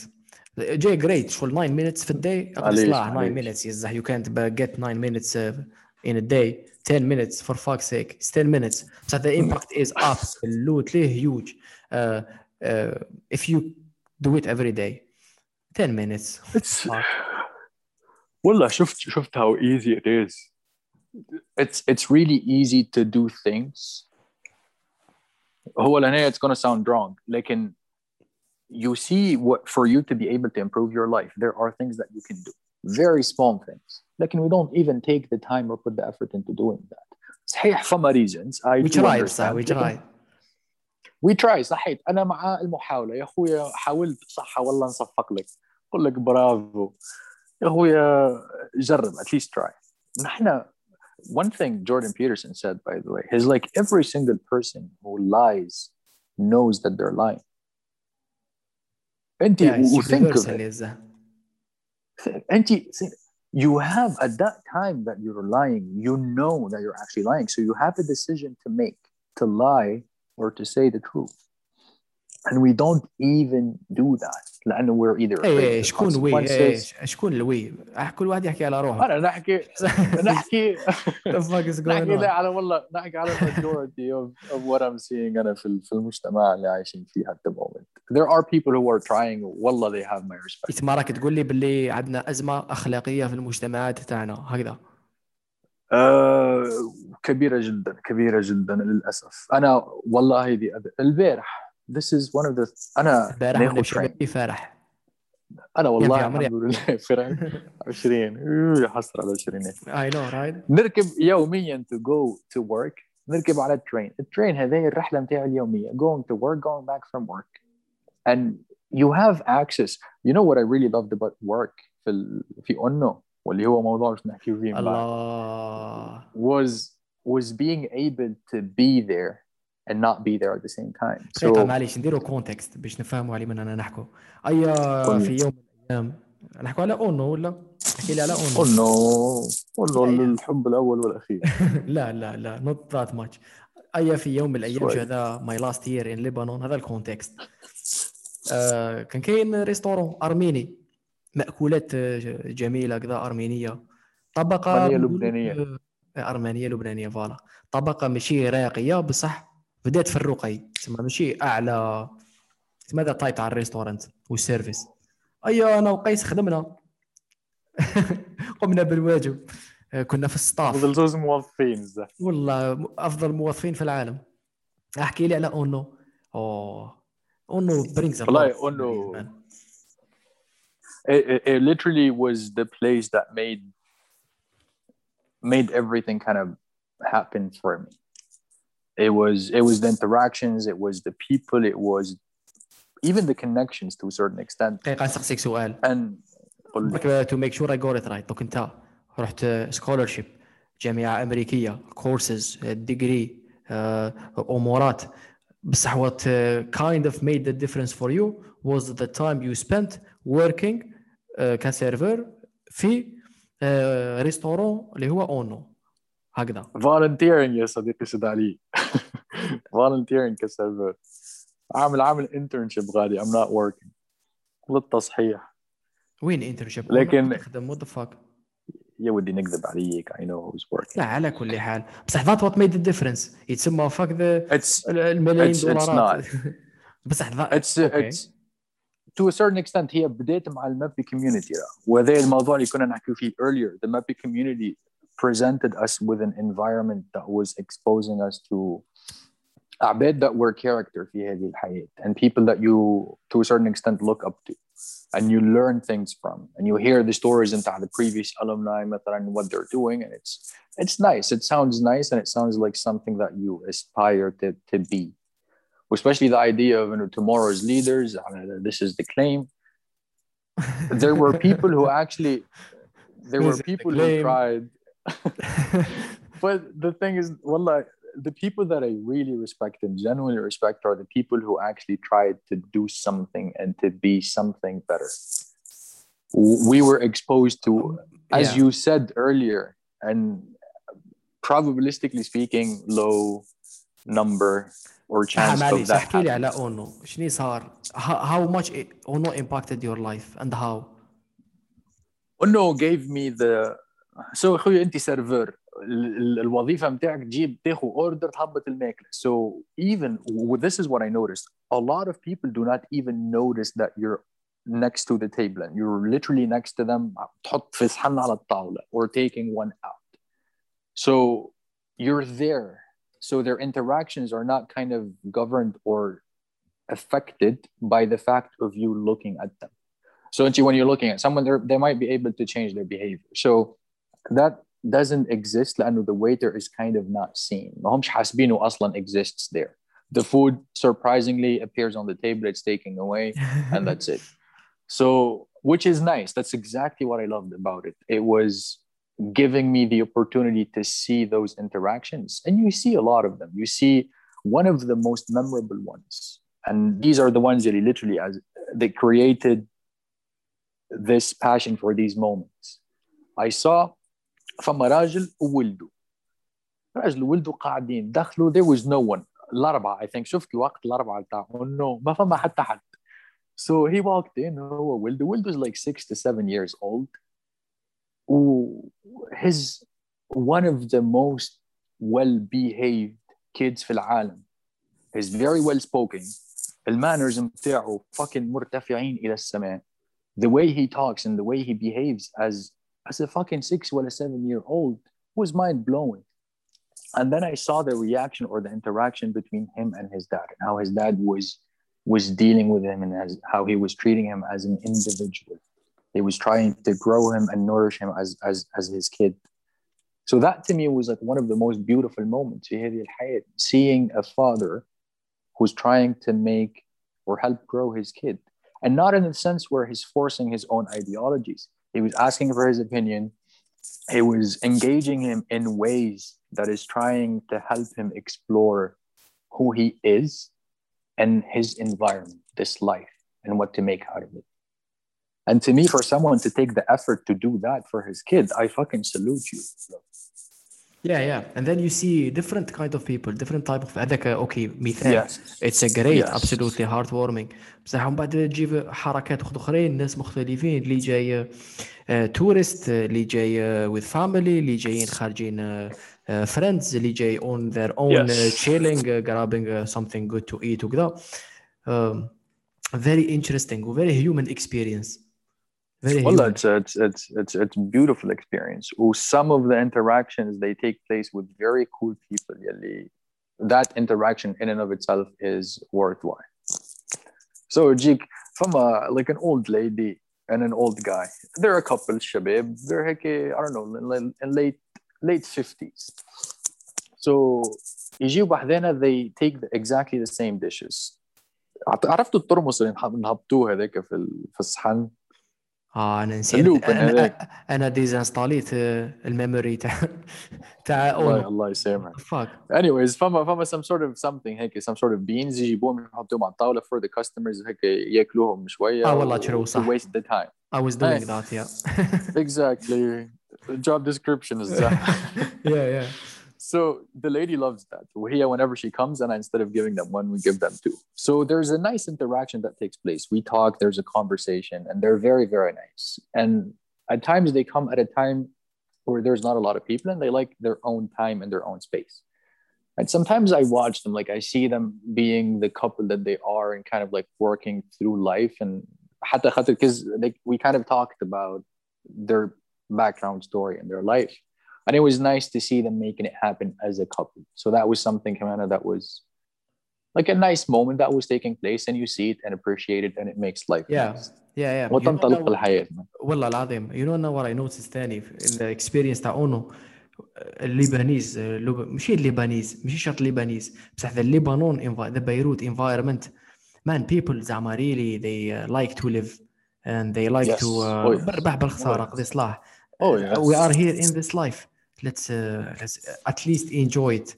Speaker 1: جاي great شغل 9 minutes في الداي
Speaker 2: معليش،
Speaker 1: صلاح 9
Speaker 2: معليش.
Speaker 1: minutes يزح you can't b- get 9 minutes uh, in a day 10 minutes for fuck's sake it's 10 minutes بصح the impact is absolutely huge uh, uh, if you do it every day 10 minutes
Speaker 2: It's
Speaker 1: Fuck.
Speaker 2: والله شفت شفت how easy it is. It's it's really easy to do things. هو لهنا it's gonna sound wrong. لكن you see what for you to be able to improve your life, there are things that you can do. Very small things. لكن we don't even take the time or put the effort into doing that. صحيح فما reasons. I
Speaker 1: we
Speaker 2: do
Speaker 1: try بصح
Speaker 2: understand.
Speaker 1: we try
Speaker 2: we try صحيت انا مع المحاوله يا اخويا حاولت صح والله نصفق لك اقول لك برافو يا اخويا جرب at least try نحن one thing Jordan Peterson said by the way is like every single person who lies knows that they're lying انت
Speaker 1: yeah it's
Speaker 2: وthink of
Speaker 1: universal
Speaker 2: it
Speaker 1: يزح
Speaker 2: انت you have at that time that you're lying you know that you're actually lying so you have a decision to make to lie or to say the truth and we don't even do that لأنه either afraid
Speaker 1: اي شكون وي
Speaker 2: consequences.
Speaker 1: شكون الوي كل واحد يحكي على روحه.
Speaker 2: أنا نحكي نحكي نحكي على والله نحكي على majority of, of what I'm seeing أنا في في المجتمع اللي عايشين فيه at the moment. There are people who are trying. والله they have my respect.
Speaker 1: ما راك تقول لي باللي عندنا أزمة أخلاقية في المجتمعات تاعنا؟ هكذا.
Speaker 2: آه كبيرة جدا كبيرة جدا للأسف. أنا والله دي البارح this is one of the أنا
Speaker 1: البارح
Speaker 2: ناخد
Speaker 1: من
Speaker 2: train
Speaker 1: شبابي فرح
Speaker 2: أنا والله
Speaker 1: يا عمري.
Speaker 2: الحمد لله فرح 20 أوه، حسر على 20
Speaker 1: اي نو رايت
Speaker 2: نركب يوميا to go to work نركب على الترين الترين هذه الرحلة متاعي اليومية going to work going back from work and you have access you know what I really loved about work في ال... في أنه واللي هو موضوع مش نحكي فيه من بعد.
Speaker 1: الله
Speaker 2: was was being able to be there and not be there at the same time. So
Speaker 1: معليش نديروا كونتكست باش نفهموا على من أنا نحكوا أي
Speaker 2: قل لي.
Speaker 1: في يوم من الأيام نحكوا على أونو ولا؟ احكي لي على أونو.
Speaker 2: انه
Speaker 1: أيوة.
Speaker 2: الحب الأول والأخير.
Speaker 1: لا لا لا نوت ذات ماتش أي في يوم من الأيام هذا ماي لاست يير ان ليبانون هذا الكونتكست آه كان كاين ريستورون أرميني مأكولات آه، جميلة كذا أرمينية. طبقة
Speaker 2: أرمينية
Speaker 1: نقولوا
Speaker 2: لبنانية.
Speaker 1: آه، أرمينية لبنانية فوالا. طبقة ماشي راقية بصح بدات في الرقي. تسمى ماشي؟ أعلى. تسمى هذا تايب تاع الريستورانت والسيرفيس اي أنا وقيس خدمنا. قمنا بالواجب. آه، كنا في الستاف
Speaker 2: فضل زوز موظفين زه.
Speaker 1: والله أفضل موظفين في العالم. أحكي لي على أونو. أوه. أونو برينجز
Speaker 2: والله أونو- it, it, it literally was the place that made made everything kind of happen for me. It was it was the interactions, it was the people, it was even the connections to a certain extent.
Speaker 1: دقيقه نسقسيك سؤال
Speaker 2: And قل لي.
Speaker 1: تو ميك شور اي جوت رايت دوك انت رحت سكولرشيب جامعه امريكيه كورسز ديجري امورات بصح what uh, kind of made the difference for you was the time you spent working uh, كسيرفر في ريستورون اللي هو اونو هكذا.
Speaker 2: Volunteering يا صديقي سيد علي. Volunteering كسيرفر عامل عامل internship غالي. I'm not working. للتصحيح
Speaker 1: وين انترنشيب
Speaker 2: لكن-
Speaker 1: تخدم وات ذا فاك
Speaker 2: يا ودي نكذب عليك. I know who's working.
Speaker 1: لا على كل حال. بصح ذات وات ميد ديفرنس يتسمى فاك ذا الملايين
Speaker 2: It's- it's
Speaker 1: دولارات. بصح ذا
Speaker 2: it's
Speaker 1: أوكي.
Speaker 2: it's to a certain extent هي بديت مع المابي community. وهذا الموضوع اللي كنا نحكي فيه earlier the mappy community presented us with an environment that was exposing us to عباد that were character في هذه الحياة and people that you to a certain extent look up to and you learn things from and you hear the stories into the previous alumni مثلا and what they're doing and it's it's nice it sounds nice and it sounds like something that you aspire to, to be especially the idea of you know, tomorrow's leaders uh, this is the claim there were people who actually there
Speaker 1: This
Speaker 2: were
Speaker 1: is the
Speaker 2: people who
Speaker 1: claim.
Speaker 2: tried but the thing is wallah, the people that I really respect and genuinely respect are the people who actually tried to do something and to be something better. We were exposed to, as
Speaker 1: Yeah.
Speaker 2: you said earlier, and probabilistically speaking, low number or
Speaker 1: آه،
Speaker 2: chance of
Speaker 1: معليش
Speaker 2: that.
Speaker 1: احكي لي على
Speaker 2: happening.
Speaker 1: اونو شنو صار how, how much it- اونو impacted your life and how
Speaker 2: انه gave me the so اخوي انت سيرفر ال- ال- الوظيفه بتاعك تجيب تاخذ اوردر تهبط الماكله so even well, this is what I noticed a lot of people do not even notice that you're next to the table and you're literally next to them تحط في صحن على الطاوله or taking one out so you're there so their interactions are not kind of governed or affected by the fact of you looking at them so actually, when you're looking at someone, they're- they might be able to change their behavior. So that doesn't exist لأنه the waiter is kind of not seen. ما همش حاسبينه أصلا exists there. The food surprisingly appears on the table, it's taken away, and that's it. So, which is nice. That's exactly what I loved about it. It was giving me the opportunity to see those interactions. And you see a lot of them. You see one of the most memorable ones. And these are the ones that he literally as they created this passion for these moments. I saw فما راجل وولده راجل وولده قاعدين دخلوا there was no one الأربعة I think شفت وقت الأربعة بتاعهم no ما فما حتى حد so he walked in هو ولده ولده is like six to seven years old و his one of the most well behaved kids في العالم is very well spoken المانرز بتاعه fucking مرتفعين إلى السماء the way he talks and the way he behaves as as a fucking six or a seven year old was mind blowing. And then I saw the reaction or the interaction between him and his dad, and how his dad was was dealing with him, and as, how he was treating him as an individual. He was trying to grow him and nourish him as as as his kid. So that to me was like one of the most beautiful moments. Seeing a father who's trying to make or help grow his kid, and not in the sense where he's forcing his own ideologies he was asking for his opinion. He was engaging him in ways that is trying to help him explore who he is and his environment, this life, and what to make out of it. And to me, for someone to take the effort to do that for his kid, I fucking salute you
Speaker 1: yeah yeah and then you see different kind of people different type of هذاك اوكي مثال
Speaker 2: Yes.
Speaker 1: It's a great,
Speaker 2: Yes.
Speaker 1: absolutely heartwarming. بصح من بعد تجيب حركات أخ- اخرين ناس مختلفين اللي جاي تورست اللي جاي with family اللي جايين خارجين آه، آه، friends اللي جاي on their own
Speaker 2: Yes.
Speaker 1: uh, chilling uh, grabbing uh, something good to eat وكذا um, very interesting و very human experience very
Speaker 2: Well,
Speaker 1: human
Speaker 2: it's it's it's it's it's beautiful experience. Or some of the interactions they take place with very cool people. يلي that interaction in and of itself is worthwhile. So Jik, from a like an old lady and an old guy, they're a couple, shabab. They're like I don't know, in, in late late fifties. So يجيوا بعدين they take the, exactly the same dishes. عرفتوا الترمس اللي نحب- نهبطوه هذاك في ال- في الصحن
Speaker 1: آه أنا نسيت أنا
Speaker 2: هذاك.
Speaker 1: أنا ديزانستاليت آه، الميموري تاع تاع
Speaker 2: الله
Speaker 1: اونو
Speaker 2: الله يسامحك
Speaker 1: فاك
Speaker 2: anyways فما فما some sort of something هيك some sort of beans يجيبوهم يحطوهم على الطاوله for the customers هيك ياكلوهم شوية
Speaker 1: آه والله
Speaker 2: و-
Speaker 1: true،
Speaker 2: to
Speaker 1: صح.
Speaker 2: waste the time
Speaker 1: I was doing
Speaker 2: Nice.
Speaker 1: that yeah
Speaker 2: exactly job description is that
Speaker 1: yeah yeah
Speaker 2: so the lady loves that. Here, whenever she comes, and instead of giving them one, we give them two. So there's a nice interaction that takes place. We talk, there's a conversation, and they're very, very nice. And at times they come at a time where there's not a lot of people and they like their own time and their own space. And sometimes I watch them, like I see them being the couple that they are and kind of like working through life. And because like we kind of talked about their background story and their life and it was nice to see them making it happen as a couple. So that was something, Kamana, that was like a nice moment that was taking place, and you see it and appreciate it, and it makes life
Speaker 1: Yeah.
Speaker 2: nice.
Speaker 1: yeah yeah You know
Speaker 2: وتنطلق
Speaker 1: now-
Speaker 2: الحياة
Speaker 1: والله العظيم you know now what I noticed ثاني in the experience تاع اونو الليبانيز اللب... ماشي الليبانيز ماشي شرط الليبانيز بصح ذا ليبانون ذا بيروت environment man people زعما really they uh, like to live and they like
Speaker 2: Yes.
Speaker 1: to uh,
Speaker 2: Oh, yes.
Speaker 1: بالربح بالخساره
Speaker 2: Oh, yes.
Speaker 1: قضي صلاح
Speaker 2: Oh, yes.
Speaker 1: we are here in this life let's uh, let's at least enjoy it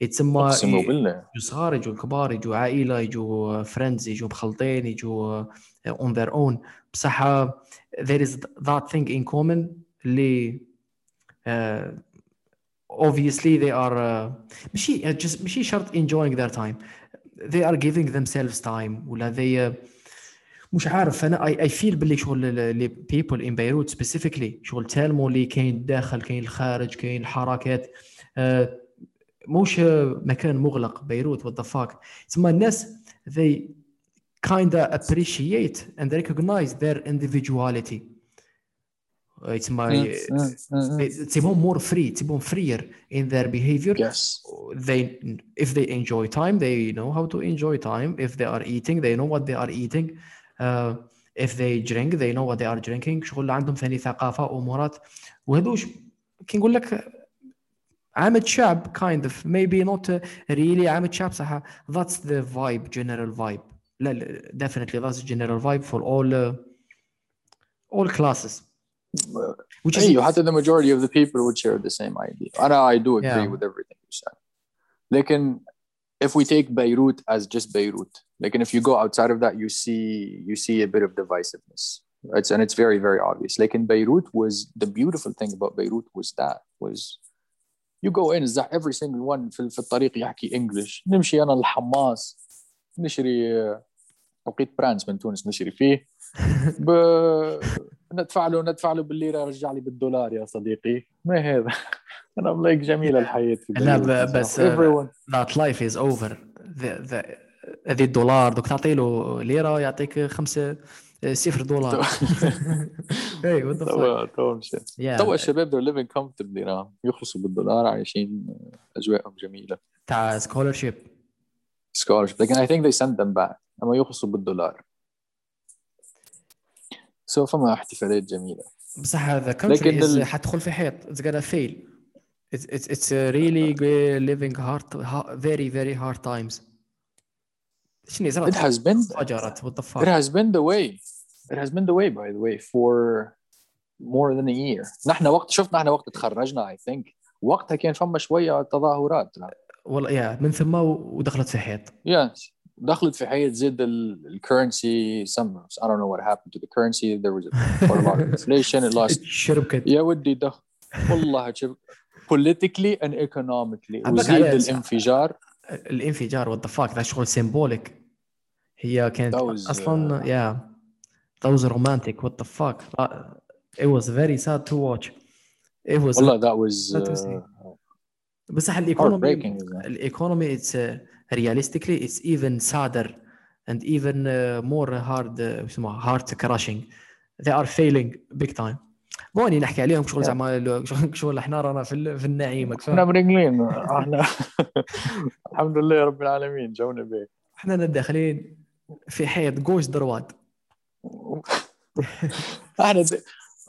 Speaker 1: يتسمى
Speaker 2: أقسم بالله.
Speaker 1: يجوا صغار يجوا كبار يجوا عائله يجوا فريندز يجوا مخلطين يجوا uh, on their own بصح uh, there is that thing in common اللي uh, obviously they are uh, ماشي uh, just ماشي شرط enjoying their time they are giving themselves time ولا they uh, مش عارف أنا I, I feel باللي شغل اللي people in Beirut specifically شغل تالمو اللي كاين الداخل كاين الخارج كاين الحركات uh, مش مكان مغلق بيروت what the fuck تسمى الناس they kinda appreciate and recognize their individuality تسمى
Speaker 2: Mm, mm, mm, mm.
Speaker 1: تسيبهم more free تسيبهم freer in their behavior
Speaker 2: Yes.
Speaker 1: they if they enjoy time they know how to enjoy time if they are eating they know what they are eating uh, if they drink they know what they are drinking شغل عندهم ثاني ثقافة وأمورات وهذوش كي نقول لك عامة شعب kind of maybe not really عامة شعب صح that's the vibe general vibe لا لا definitely that's general vibe for all uh, all classes which is
Speaker 2: أيوه حتى the majority of the people would share the same idea. And I do agree
Speaker 1: Yeah.
Speaker 2: with everything you said. لكن if we take Beirut as just Beirut, like and if you go outside of that, you see you see a bit of divisiveness. It's and it's very very obvious. Like in Beirut was the beautiful thing about Beirut was that was you go in is that every single one في, في الطريق يحكي English نمشي أنا الحماس نشري آه، توقيت برانس من تونس نشري فيه ب... ندفع له ندفع له بالليره رجع لي بالدولار يا صديقي ما هذا انا ملايك جميله الحياه في
Speaker 1: لا،
Speaker 2: بيروت
Speaker 1: ب-
Speaker 2: مثلاً.
Speaker 1: بس-
Speaker 2: everyone
Speaker 1: that life is over the, the, هذه الدولار دوك تعطي له ليرة يعطيك خمسة آه، صفر دولار. اي
Speaker 2: توا الشباب دو ليفينغ كومفتبلي يخلصوا بالدولار عايشين آه، أجواءهم جميلة.
Speaker 1: تاع سكولرشيب
Speaker 2: سكولرشيب لكن اي ثينك ذي سند ذم باك أما يخلصوا بالدولار. سو فما احتفالات جميلة.
Speaker 1: بصح هذا
Speaker 2: لكن
Speaker 1: حتدخل في حيط. اتس غانا فيل اتس ريلي ليفينغ هارد فيري فيري هارد تايمز شنو
Speaker 2: it
Speaker 1: صارت
Speaker 2: has been
Speaker 1: فجرت the
Speaker 2: It has been the way. It has been the way, by the way, for more than a year. نحن وقت شفنا نحن وقت تخرجنا I think وقتها كان فما شوية تظاهرات.
Speaker 1: والله يا من ثم ودخلت في حيط
Speaker 2: Yes. دخلت في حياة زاد ال ال- currency some I don't know what happened to the currency there was a, lot of inflation it lost
Speaker 1: شربكت
Speaker 2: يا ودي دخل والله شوف politically and economically وزيد. الانفجار
Speaker 1: الانفجار what the fuck ذا شغل سيمبوليك هي كانت
Speaker 2: That was,
Speaker 1: اصلا yeah that was romantic what the fuck Uh, it was very sad to watch it was
Speaker 2: والله that was
Speaker 1: That was
Speaker 2: uh,
Speaker 1: بصح الايكونومي
Speaker 2: heartbreaking isn't it?
Speaker 1: الايكونومي it's uh, realistically it's even sadder and even uh, more hard uh, يسموها heart crushing they are failing big time بوني نحكي عليهم شغل. زعما شغل- إحنا رانا في في النعيم
Speaker 2: إحنا
Speaker 1: فاهم؟
Speaker 2: مرنقلين إحنا الحمد لله رب العالمين جونا بيه
Speaker 1: إحنا داخلين في حيط جوش درواد
Speaker 2: إحنا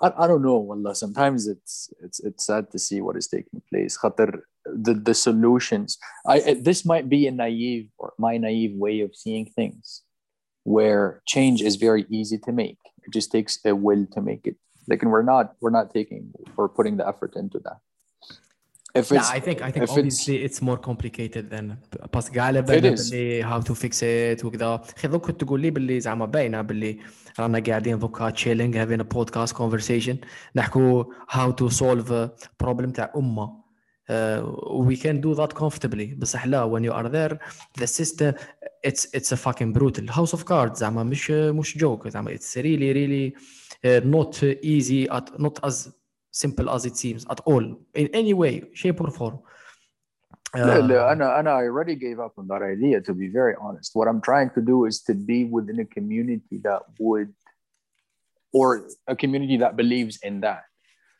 Speaker 2: I, I don't know والله sometimes it's it's it's sad to see what is taking place خاطر the the solutions I this might be a naive or my naive way of seeing things where change is very easy to make It just takes a will to make it. Like, and we're not we're not taking or putting the effort into that. If
Speaker 1: Yeah,
Speaker 2: it's
Speaker 1: I think I think
Speaker 2: if it's-
Speaker 1: obviously it's more complicated than باسكو على بالنا
Speaker 2: It is.
Speaker 1: باللي how to fix it وكذا اخي دوك كنت تقول لي باللي زعما باينه باللي رانا قاعدين دوكا تشيلينغ having a podcast conversation نحكوا how to solve a problem تاع امه uh, we can do that comfortably بصح لا when you are there the system it's it's a fucking brutal house of cards زعما مش مش joke زعما it's really really uh, uh, not easy, at, not as simple as it seems at all in any way, shape or form. Uh,
Speaker 2: no, no, uh, I already gave up on that idea, to be very honest. What I'm trying to do is to be within a community that would, or a community that believes in that.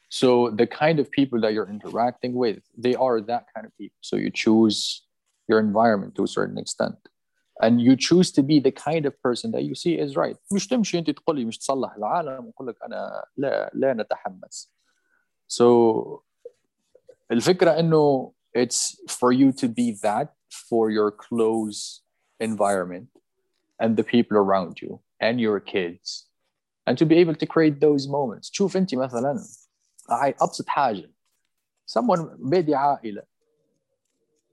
Speaker 2: So the kind of people that you're interacting with, they are that kind of people. So you choose your environment to a certain extent And you choose to be the kind of person that you see is right. مش تمشي انت تقول لي مش تصلح العالم وأقول لك انا لا لا نتحمس. So الفكرة انه it's for you to be that for your close environment and the people around you and your kids and to be able to create those moments شوف انت مثلا هاي ابسط حاجه someone بادي عائله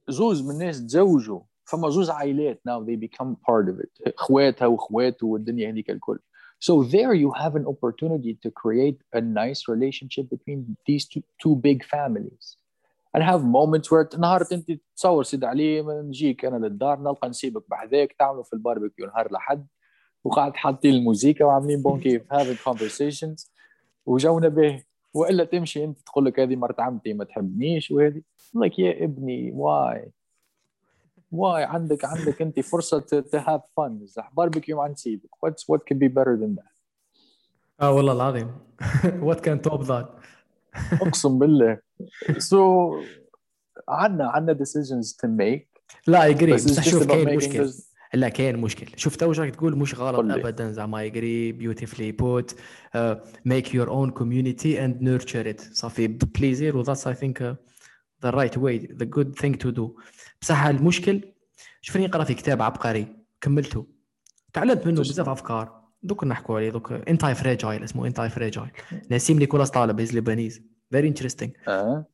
Speaker 2: زوز من الناس تزوجوا فما زوز عائلات. Now they become part of it. إخواتها وإخواته والدنيا هذيك الكل. So there you have an opportunity to create a nice relationship between these two, two big families. And have moments where نهار أنت تصور سيد علي نجيك أنا للدار نلقى نسيبك بحذاك تعملوا في الباربيكيو نهار لحد وقاعد حاطين الموسيقى وعاملين بون كيف having conversations. وجونا به. وإلا تمشي أنت تقول لك هذه مرت عمتي ما تحبنيش وهذه. لك يا ابني واي واي عندك عندك انت فرصة تو هاف فن باربيكيو عند سيدك واتس وات كان بي بيتر ذان ذات
Speaker 1: آه والله العظيم. وات كان توب ذات
Speaker 2: أقسم بالله. سو so, عندنا عندنا ديسيجنز تو ميك
Speaker 1: لا اجري
Speaker 2: بس
Speaker 1: شوف كاين مشكل لا كاين مشكل شوف تو راك تقول مش غلط ابدا. زعما يجري بيوتيفلي بوت ميك يور اون كوميونيتي اند نيرتشر ات صافي بليزير وذاتس اي ثينك the right way the good thing to do. بصح المشكل شوفني نقرا في كتاب عبقري كملته. تعلمت منه. بزاف أفكار. دوك نحكوا عليه دوك انتاي فريجايل اسمه انتاي فريجايل نسيم نيكولاس طالب هيز لبنانيز فيري انتريستينغ
Speaker 2: آه.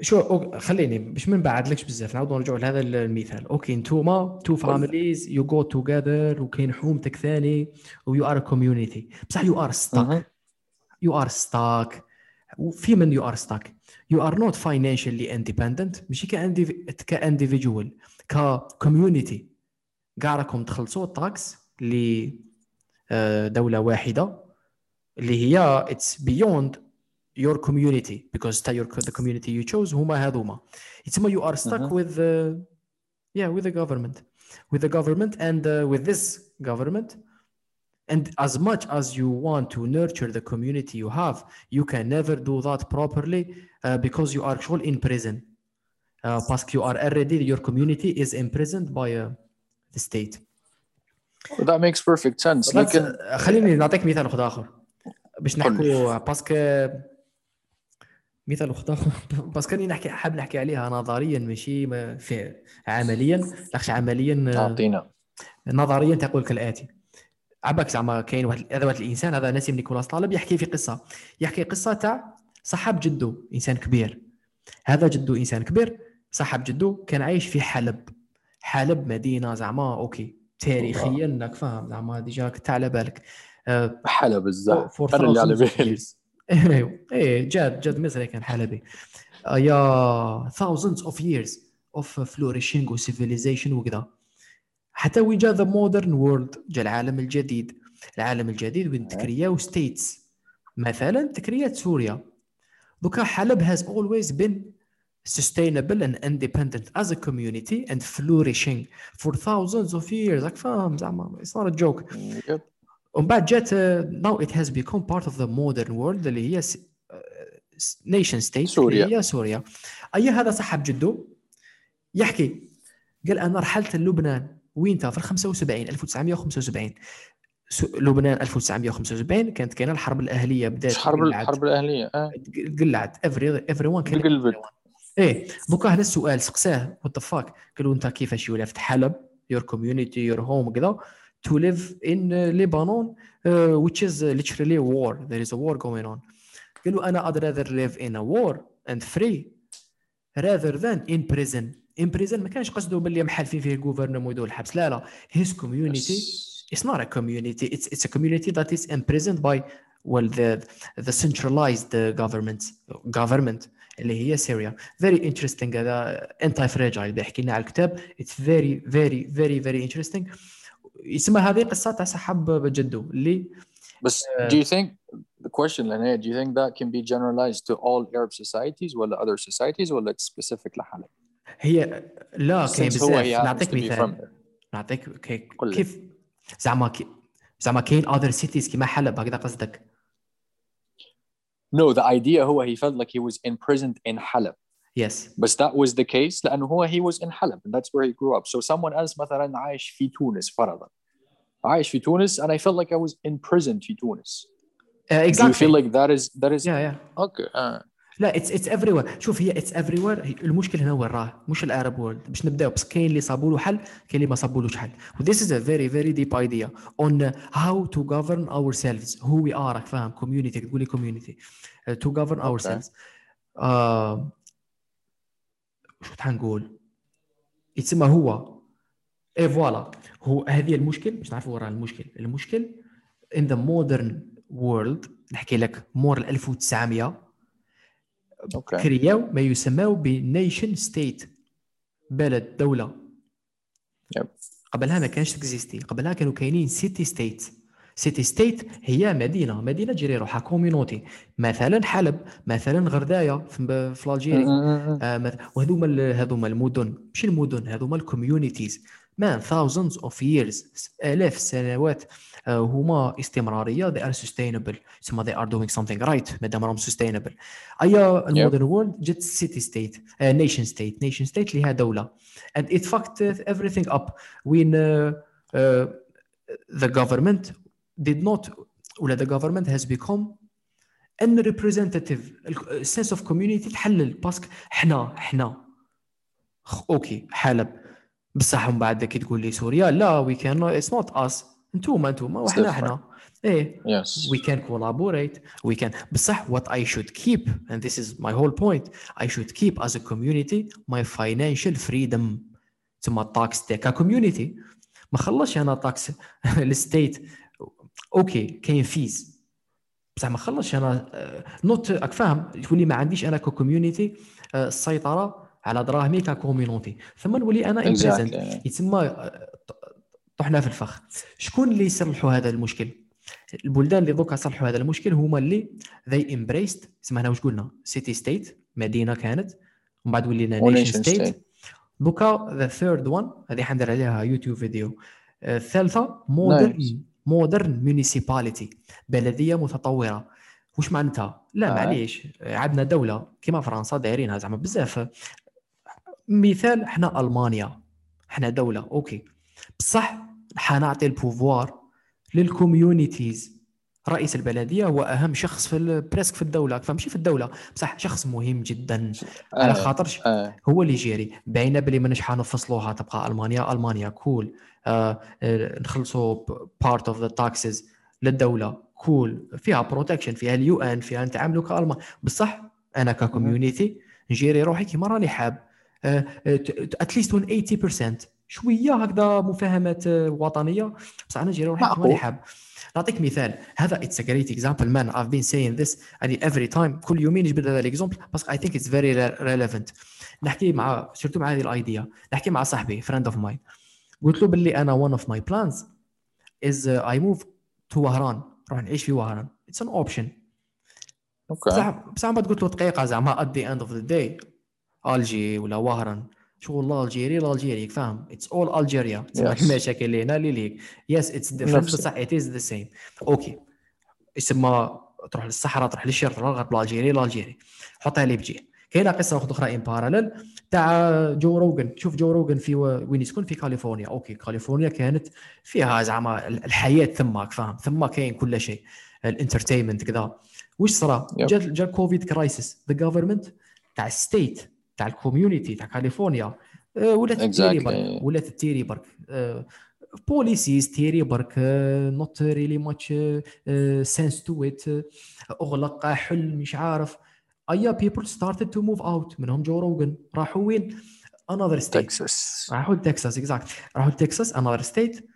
Speaker 1: شو أوك- خليني باش ما نبعدلكش بزاف نعاودوا نرجعوا لهذا المثال. أوكي نتوما تو فاميليز يو جو توجذر وكاين حومتك ثاني ويو ار كوميونيتي بصح يو ار ستاك. يو ار ستاك في من يو ار ستاك يو ار نوت فاينانشالي اندبندنت ماشي كانديفيدوال ككوميونيتي كاع راكم تخلصوا التاكس لدوله واحده اللي هي اتس بيوند your community because تا your the community you chose هما هذوما يتسمى you are stuck
Speaker 2: Mhm.
Speaker 1: with uh, yeah with the government with the government and uh, with this government And as much as you want to nurture the community you have you can never do that properly uh, because you are actually in prison uh, parce que you are already your community is imprisoned by uh, the state
Speaker 2: that makes perfect sense لكن
Speaker 1: خليني نعطيك مثال واحد اخر باش. نحكوا باسكو مثال واحد اخر باسكو راني نحكي حاب نحكي عليها نظريا ماشي في عمليا لاخش عمليا آه،
Speaker 2: اعطينا
Speaker 1: نظريا تقول كالاتي عباك زعما كاين واحد هذا واحد الإنسان هذا نسيم نيكولاس طالب يحكي في قصة. يحكي قصة تاع صاحب جده إنسان كبير. هذا جده إنسان كبير صاحب جده كان عايش في حلب. حلب مدينة زعما أوكي تاريخيا راك فاهم زعما ديجا راك على بالك. آه،
Speaker 2: حلب
Speaker 1: for
Speaker 2: أنا اللي على بالي.
Speaker 1: أيوه. إيه جاد جاد مصري كان حلبي. آه، يا thousands of years of flourishing و civilization وكذا. حتى وي جا ذا مودرن وورلد جا العالم الجديد. العالم الجديد وين تكريا وستيتس مثلا تكريا سوريا. دوكا حلب هاز اولويز بين سستينبل اند اندبندنت از ا كوميونيتي اند فلوريشينغ فور ثاوزندز اوف ييرز راك فاهم زعما اتس نوت
Speaker 2: جوك
Speaker 1: ومن بعد جات ناو ات هاز بيكوم بارت اوف ذا مودرن وورلد اللي هي نيشن uh, ستيت
Speaker 2: سوريا.
Speaker 1: هي سوريا. اي هذا صاحب جدو يحكي قال أنا رحلت لبنان وينتا في ال 75 1975 س- لبنان 1975 كانت كاينة الحرب الأهلية بدات
Speaker 2: الحرب الحرب الأهلية آه.
Speaker 1: تقلعت every everyone كان
Speaker 2: قلبت.
Speaker 1: إيه. دوكا هنا السؤال سقساه. وات فاك قالوا أنت كيفاش ولفت حلب؟ يور كوميونيتي يور هوم كذا. To live in uh, Lebanon uh, which is literally war. There is a war going on. قالوا أنا I'd rather live in a war and free rather than in prison. Prison ما كانش قصده باللي محالفين فيه الجوفرنم ويدور الحبس لا لا his community
Speaker 2: Yes.
Speaker 1: it's not a community it's it's a community that is imprisoned by well the the centralized uh, government government اللي هي سوريا very interesting هذا انتي فراجايل بيحكي لنا على الكتاب it's very very very very interesting يسمى هذه قصه تاع صاحب جدو اللي
Speaker 2: But do you think the question, Lene, do you think that can be generalized to all Arab societies or other societies or it's specific لحالك?
Speaker 1: هي لا
Speaker 2: هو
Speaker 1: بزاف نعطيك مثال. نعطيك كي-. كيف زعما كي زعما كاين other cities كيما حلب هكذا قصدك
Speaker 2: No, the idea هو he felt like he was imprisoned in Halab.
Speaker 1: يس
Speaker 2: But that was the case لأنه هو he was in Halab and that's where he grew up. So someone else مثلا عايش في تونس فرضا. عايش في تونس and I felt like I was imprisoned في تونس. Do you feel like that is that is
Speaker 1: يا يا
Speaker 2: okay? Uh,
Speaker 1: لا اتس اتس افري وير شوف هي اتس افري وير المشكل هنا وين راه مش الارب وورلد باش نبداو بس كاين اللي صابوا له حل كاين اللي ما صابولوش حل. وذيس از ا فيري فيري ديب ايديا اون هاو تو govern اور سيلفز هو وي ار راك فاهم؟ كوميونيتي تقولي كوميونيتي تو govern اور. سيلفز شو تحنقول يتسمى هو. اي فوالا هو هذه المشكل. باش نعرفوا وراه المشكل. المشكل in the modern world نحكي لك مور 1900
Speaker 2: okay.
Speaker 1: كرياو ما يسمى بنيشن ستيت بلد دولة
Speaker 2: Yep.
Speaker 1: قبلها ما كانش تكزيستي قبلها كانوا كاينين سيتي ستيت سيتي ستيت هي مدينة مدينة تجري روحها كوميونوتي مثلا حلب مثلا غرداية في الجيري. آه، وهذوما ال- هذوما المدن مش المدن هذوما الكوميونيتيز مان thousands of years آلاف السنوات آه، هما استمرارية they are sustainable ثم they are doing something right مادام راهم sustainable أي المودرن وورلد جت سيتي ستيت نيشن ستيت نيشن ستيت اللي هي دولة and it fucked everything up when uh, uh, the government did not ولا the government has become unrepresentative السنس اوف كوميونيتي تحلل باسكو حنا حنا خ- اوكي حلب بصح من بعد كي تقول لي سوريا لا وي كان اتس نوت اس انتوما انتوما وحنا حنا
Speaker 2: إيه.
Speaker 1: وي كان كولابوريت وي كان بصح وات اي شود كيب اند ذيس از ماي هول بوينت اي شود كيب از ا كوميونيتي ماي فاينانشال فريدم تما الطاكس تاعك كوميونيتي ما خلصش أنا طاكس الستيت أوكي كاين فيز بصح ما خلصش أنا آه، نوت راك فاهم؟ لي ما عنديش أنا ككوميونيتي السيطره آه، على دراهمي ككوميونيتي ثم نولي أنا امبريزنت
Speaker 2: Exactly.
Speaker 1: يتسمى آه، طحنا في الفخ. شكون اللي يصلحوا هذا المشكل؟ البلدان اللي دوكا صلحوا هذا المشكل هما اللي they embraced اسمها هنا واش قلنا؟ سيتي ستيت مدينة كانت ومن بعد ولينا نيشن ستيت. دوكا ذا ثيرد وان هذه حندير عليها يوتيوب فيديو آه، الثالثة مودرن. مودرن ميونيسيباليتي بلدية متطورة. واش معناتها؟ لا
Speaker 2: آه.
Speaker 1: معليش. عندنا دولة كيما فرنسا دايرينها زعما بزاف. مثال إحنا ألمانيا إحنا دولة أوكي. بصح حنعطي البوفوار للكوميونيتيز. رئيس البلدية هو أهم شخص في ال- بريسك في الدولة فماشي في الدولة. بصح شخص مهم جدا. على
Speaker 2: آه.
Speaker 1: خاطرش
Speaker 2: آه.
Speaker 1: هو اللي يجيري باينة بلي ماناش حنفصلوها تبقى ألمانيا ألمانيا كول آه، نخلصوا بارت اوف ذا تاكسز للدولة كول فيها بروتكشن فيها اليو ان فيها نتعاملوا كألمان. بصح أنا ككوميونيتي نجيري روحي كيما راني حاب. اتليست 80% شوية هكذا مفاهمات آه، وطنية. بصح أنا نجيري روحي. راني حاب نعطيك مثال. هذا اتس ا جريت اكزامبل مان I've been saying this يعني every time كل يومين نجبد هذا الاكزامبل بس I think it's very relevant. نحكي مع سيرتو مع هذه الايديا نحكي مع صاحبي فريند اوف ماين قلت له باللي أنا one of my plans is uh, I move to وهران. نروح نعيش في وهران. It's an option.
Speaker 2: أوكي.
Speaker 1: بصح بصح بعد قلت له دقيقة زعما at the end of the day. ألجي ولا وهران. شغل ألجيري ألجيري فاهم؟ اتس اول الجيريا. المشاكل اللي هنا اللي ليك. يس اتس ديفرنت بصح ات از ذا سيم أوكي. يسمى تروح للصحراء تروح للشرق تروح للغرب ألجيري ألجيري. حطها لي بجيه كاينة قصة واحدة أخرى ان باراليل تاع جو روجن شوف جو روجن في وين يسكن؟ في كاليفورنيا. أوكي كاليفورنيا كانت فيها زعما ال- الحياة ثماك فاهم؟ ثم كاين كل شيء. الانترتينمنت كذا. واش صرا. جا جا الكوفيد كرايسيس ذا جفرمنت تاع الستيت تاع الكوميونيتي تاع كاليفورنيا آه، ولات تيري برك ولات تيري برك آه، بوليسيز تيري برك نوت ريلي ماتش سنس تو ات أغلق حل مش عارف. أيا بيبل ستارتد تو موف اوت منهم جو روجن راحوا وين؟ انذر ستيت
Speaker 2: تكساس
Speaker 1: راحوا لتكساس اكزاكت راحوا لتكساس انذر ستيت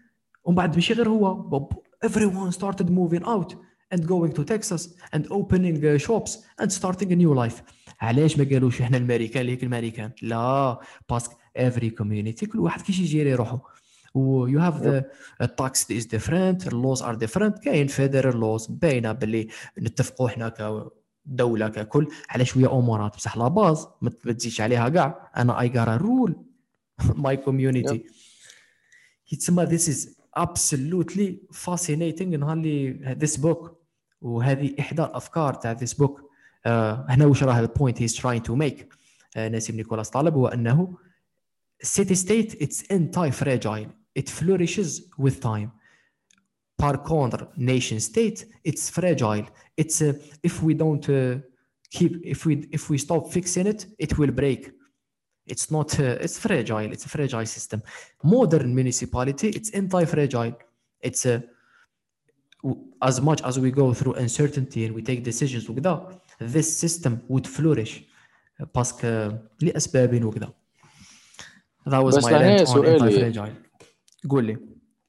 Speaker 1: ومن بعد ماشي غير هو. ايفري ون ستارتد موفين اوت and going to Texas and opening uh, shops and starting a new life علاش ما قالوش إحنا الامريكان ليك الامريكان لا باسك every community كل واحد كيش يجيري روحه و you have the tax is different laws are different كاين federal laws باينه باللي نتفقوا إحنا كدوله ككل على شوية امورات بصح لا باز ما تزيدش عليها كاع أنا اي gotta rule my community يتسمى this is absolutely fascinating نهار اللي this book وهذه احدى الافكار تاع book آه هنا وش راه البوينت trying to make آه نسيم نيكولاس طالب هو انه city state it's anti-fragile it flourishes with time par contre nation state it's fragile it's uh, if we don't uh, keep if we if we stop fixing it it will break it's not uh, it's fragile it's a fragile system modern municipality it's anti-fragile it's a as much as we go through uncertainty and we take decisions وكذا this system would flourish باسكو لاسباب وكذا that was
Speaker 2: بس
Speaker 1: my
Speaker 2: لهنا
Speaker 1: rant on
Speaker 2: سؤالي.
Speaker 1: anti-fragile قول لي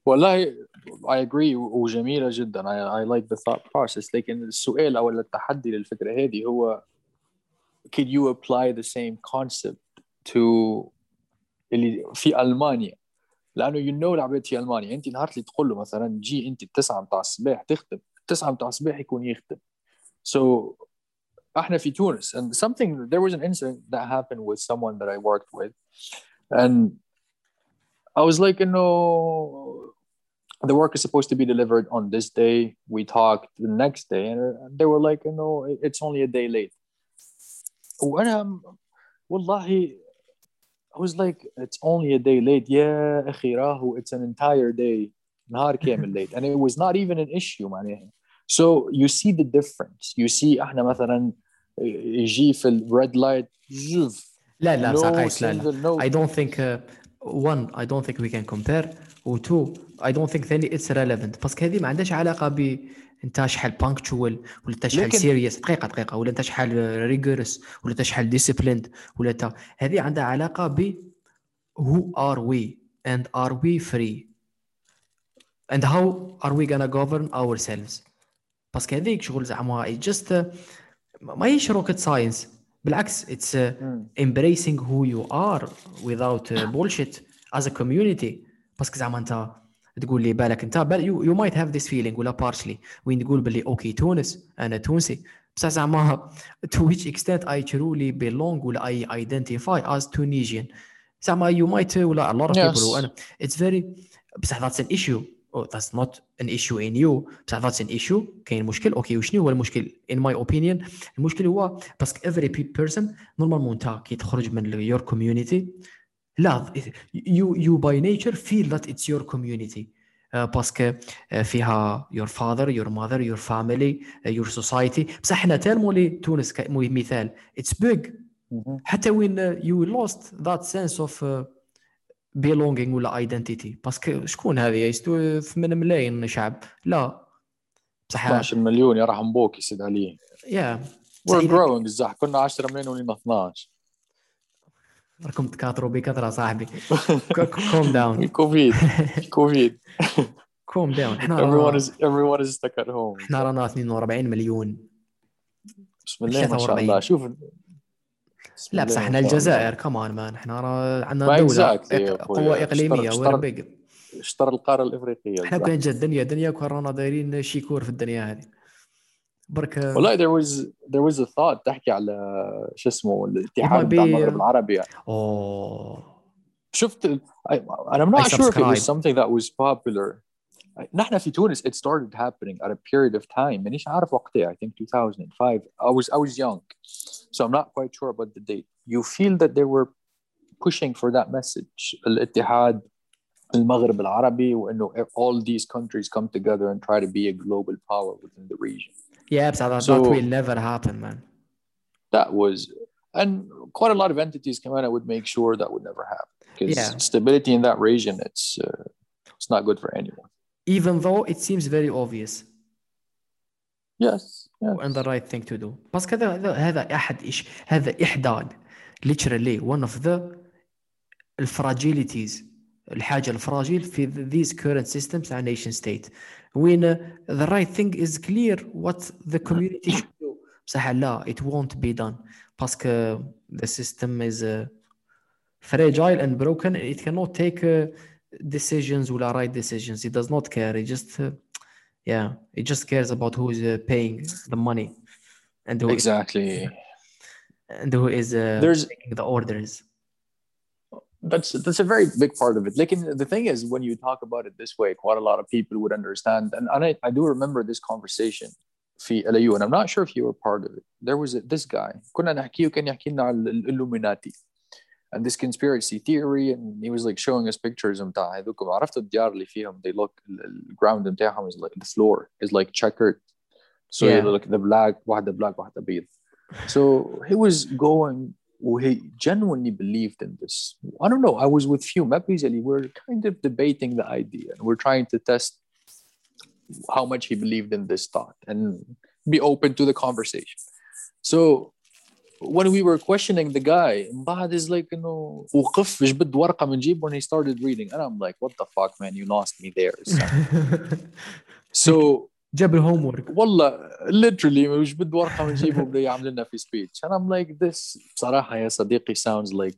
Speaker 2: والله I agree وجميلة جدا I, I like the thought process لكن السؤال أو التحدي للفكرة هذه هو could you apply the same concept to اللي في ألمانيا لأنه you know العباد في ألمانيا أنت نهار اللي تقول له مثلا جي أنت التسعة متاع الصباح تخدم التسعة متاع الصباح يكون يخدم so احنا في تونس and something there was an incident that happened with someone that I worked with and I was like you know the work is supposed to be delivered on this day we talked the next day and they were like you know it's only a day late وانا والله I was like it's only a day late يا اخي راهو it's an entire day نهار كامل late and it was not even an issue معناها so you see the difference you see احنا مثلا يجي في الريد لايت جوف
Speaker 1: لا لا
Speaker 2: no
Speaker 1: صح قايس لا لا
Speaker 2: single no
Speaker 1: I don't think uh, one I don't think we can compare و two I don't think ثاني it's relevant باسكو هذه ما عندهاش علاقه ب انت شحال بانكتشوال ولا انت شحال سيريس دقيقة دقيقة. ولا انت شحال ريجورس ولا انت شحال ديسيبليند ولا انت هذه عندها علاقة ب who are we and are we free and how are we gonna govern ourselves باسكو هذيك شغل زعما it's just uh, ما هيش روكيت ساينس بالعكس
Speaker 2: Hmm.
Speaker 1: embracing who you are without bullshit as a community. باسكو زعما انت تقول لي بالك انت يو مايت هاف ذيس فيلينغ ولا بارشلي وين تقول باللي أوكي تونس أنا تونسي. بصح زعما تو ويتش اكستنت اي ترولي بيلونغ ولا اي ايدنتيفاي از تونيجيان زعما يو مايت ولا ا لوت اوف
Speaker 2: بيبل
Speaker 1: وأنا اتس فيري بصح ذاتس ان ايشيو ذاتس نوت ان ايشيو ان يو بصح ذاتس ان ايشيو كاين مشكل؟ أوكي وشنو هو المشكل؟ ان ماي اوبينيون المشكل هو باسك افري بيرسون نورمالمون انت كي تخرج من يور كوميونيتي لا يو يو باي نيتشر فيل ذات اتس يور كوميونيتي باسكو فيها يور فاذر يور ماذر يور فاميلي يور سوسايتي بصح حنا تالمو لي تونس مثال. اتس
Speaker 2: بيج
Speaker 1: حتى وين يو لوست ذات سنس اوف بيلونغينغ ولا ايدنتيتي باسكو شكون هذه؟ يستو 8 ملايين شعب. لا. بصح
Speaker 2: 12 مليون يرحم بوك يا سيد
Speaker 1: علي.
Speaker 2: يا yeah. جروينغ كنا 10 ملايين ولينا 12
Speaker 1: راكم تكاثروا بكثره صاحبي. كوم داون
Speaker 2: كوفيد. كوفيد.
Speaker 1: كوم داون إحنا
Speaker 2: everyone is everyone is stuck at home.
Speaker 1: إحنا رانا 42 مليون.
Speaker 2: بسم الله ما شاء
Speaker 1: 43.
Speaker 2: الله. شوف.
Speaker 1: لا بصح
Speaker 2: الله.
Speaker 1: الجزائر كمان مان إحنا را- عندنا
Speaker 2: دولة.
Speaker 1: قوة إقليمية.
Speaker 2: اشتر-
Speaker 1: بيج
Speaker 2: اشترى
Speaker 1: القارة
Speaker 2: الإفريقية.
Speaker 1: كان جات الدنيا دنيا كون رانا دايرين شيكور في الدنيا هذه. برك
Speaker 2: والله there was there was a thought تحكي على شو اسمه
Speaker 1: might
Speaker 2: الاتحاد
Speaker 1: be-
Speaker 2: بتاع المغرب العربي
Speaker 1: اوه
Speaker 2: شفت ال- I, and I'm not
Speaker 1: I
Speaker 2: sure if it was
Speaker 1: subscribe.
Speaker 2: something that was popular نحن في تونس it started happening at a period of time مانيش عارف وقتها I think 2005 I was I was young so I'm not quite sure about the date you feel that they were pushing for that message الاتحاد المغرب العربي وانه all these countries come together and try to be a global power within the region
Speaker 1: يا بصح that,
Speaker 2: So-
Speaker 1: that will never happen man
Speaker 2: that was and quite a lot of entities came out and would make sure that would never happen because
Speaker 1: Yeah.
Speaker 2: stability in that region it's uh, it's not good for anyone
Speaker 1: even though it seems very obvious
Speaker 2: yes, yes.
Speaker 1: and the right thing to do بس هذا هذا هذا احد إيش هذا احدى literally one of the الفراجيليتيز الحاجه الفراجيل في these current systems and nation state when uh, the right thing is clear what the community should do بصح لا it won't be done باسكو the system is uh, fragile and broken it cannot take uh, decisions ولا right decisions it does not care it just uh, yeah it just cares about who is uh, paying the money and who is,
Speaker 2: exactly
Speaker 1: and who is uh,
Speaker 2: There's-
Speaker 1: making the orders
Speaker 2: that's that's a very big part of it like and the thing is when you talk about it this way quite a lot of people would understand and, and I, I do remember this conversation في LAU and I'm not sure if you were part of it there was a, this guy كنا نحكيه وكان يحكي لنا على ال- Illuminati and this conspiracy theory and he was like showing us pictures متاع هذوك عرفت الديار اللي فيهم they look ال- ال- ground متاعهم is like the floor is like checkered so
Speaker 1: Yeah.
Speaker 2: you look the black واحدة black واحدة بيض so he was going we genuinely believed in this. I don't know. I was with Hume Epizeli. We're kind of debating the idea, and we're trying to test how much he believed in this thought and be open to the conversation. So when we were questioning the guy, Mbahad is like, you know, when he started reading. And I'm like, what the fuck, man, you lost me there. so
Speaker 1: جاب الهوم ورك
Speaker 2: والله literally مش بده ورقه من جيبه بده يعمل لنا في speech and I'm like this بصراحه يا صديقي sounds like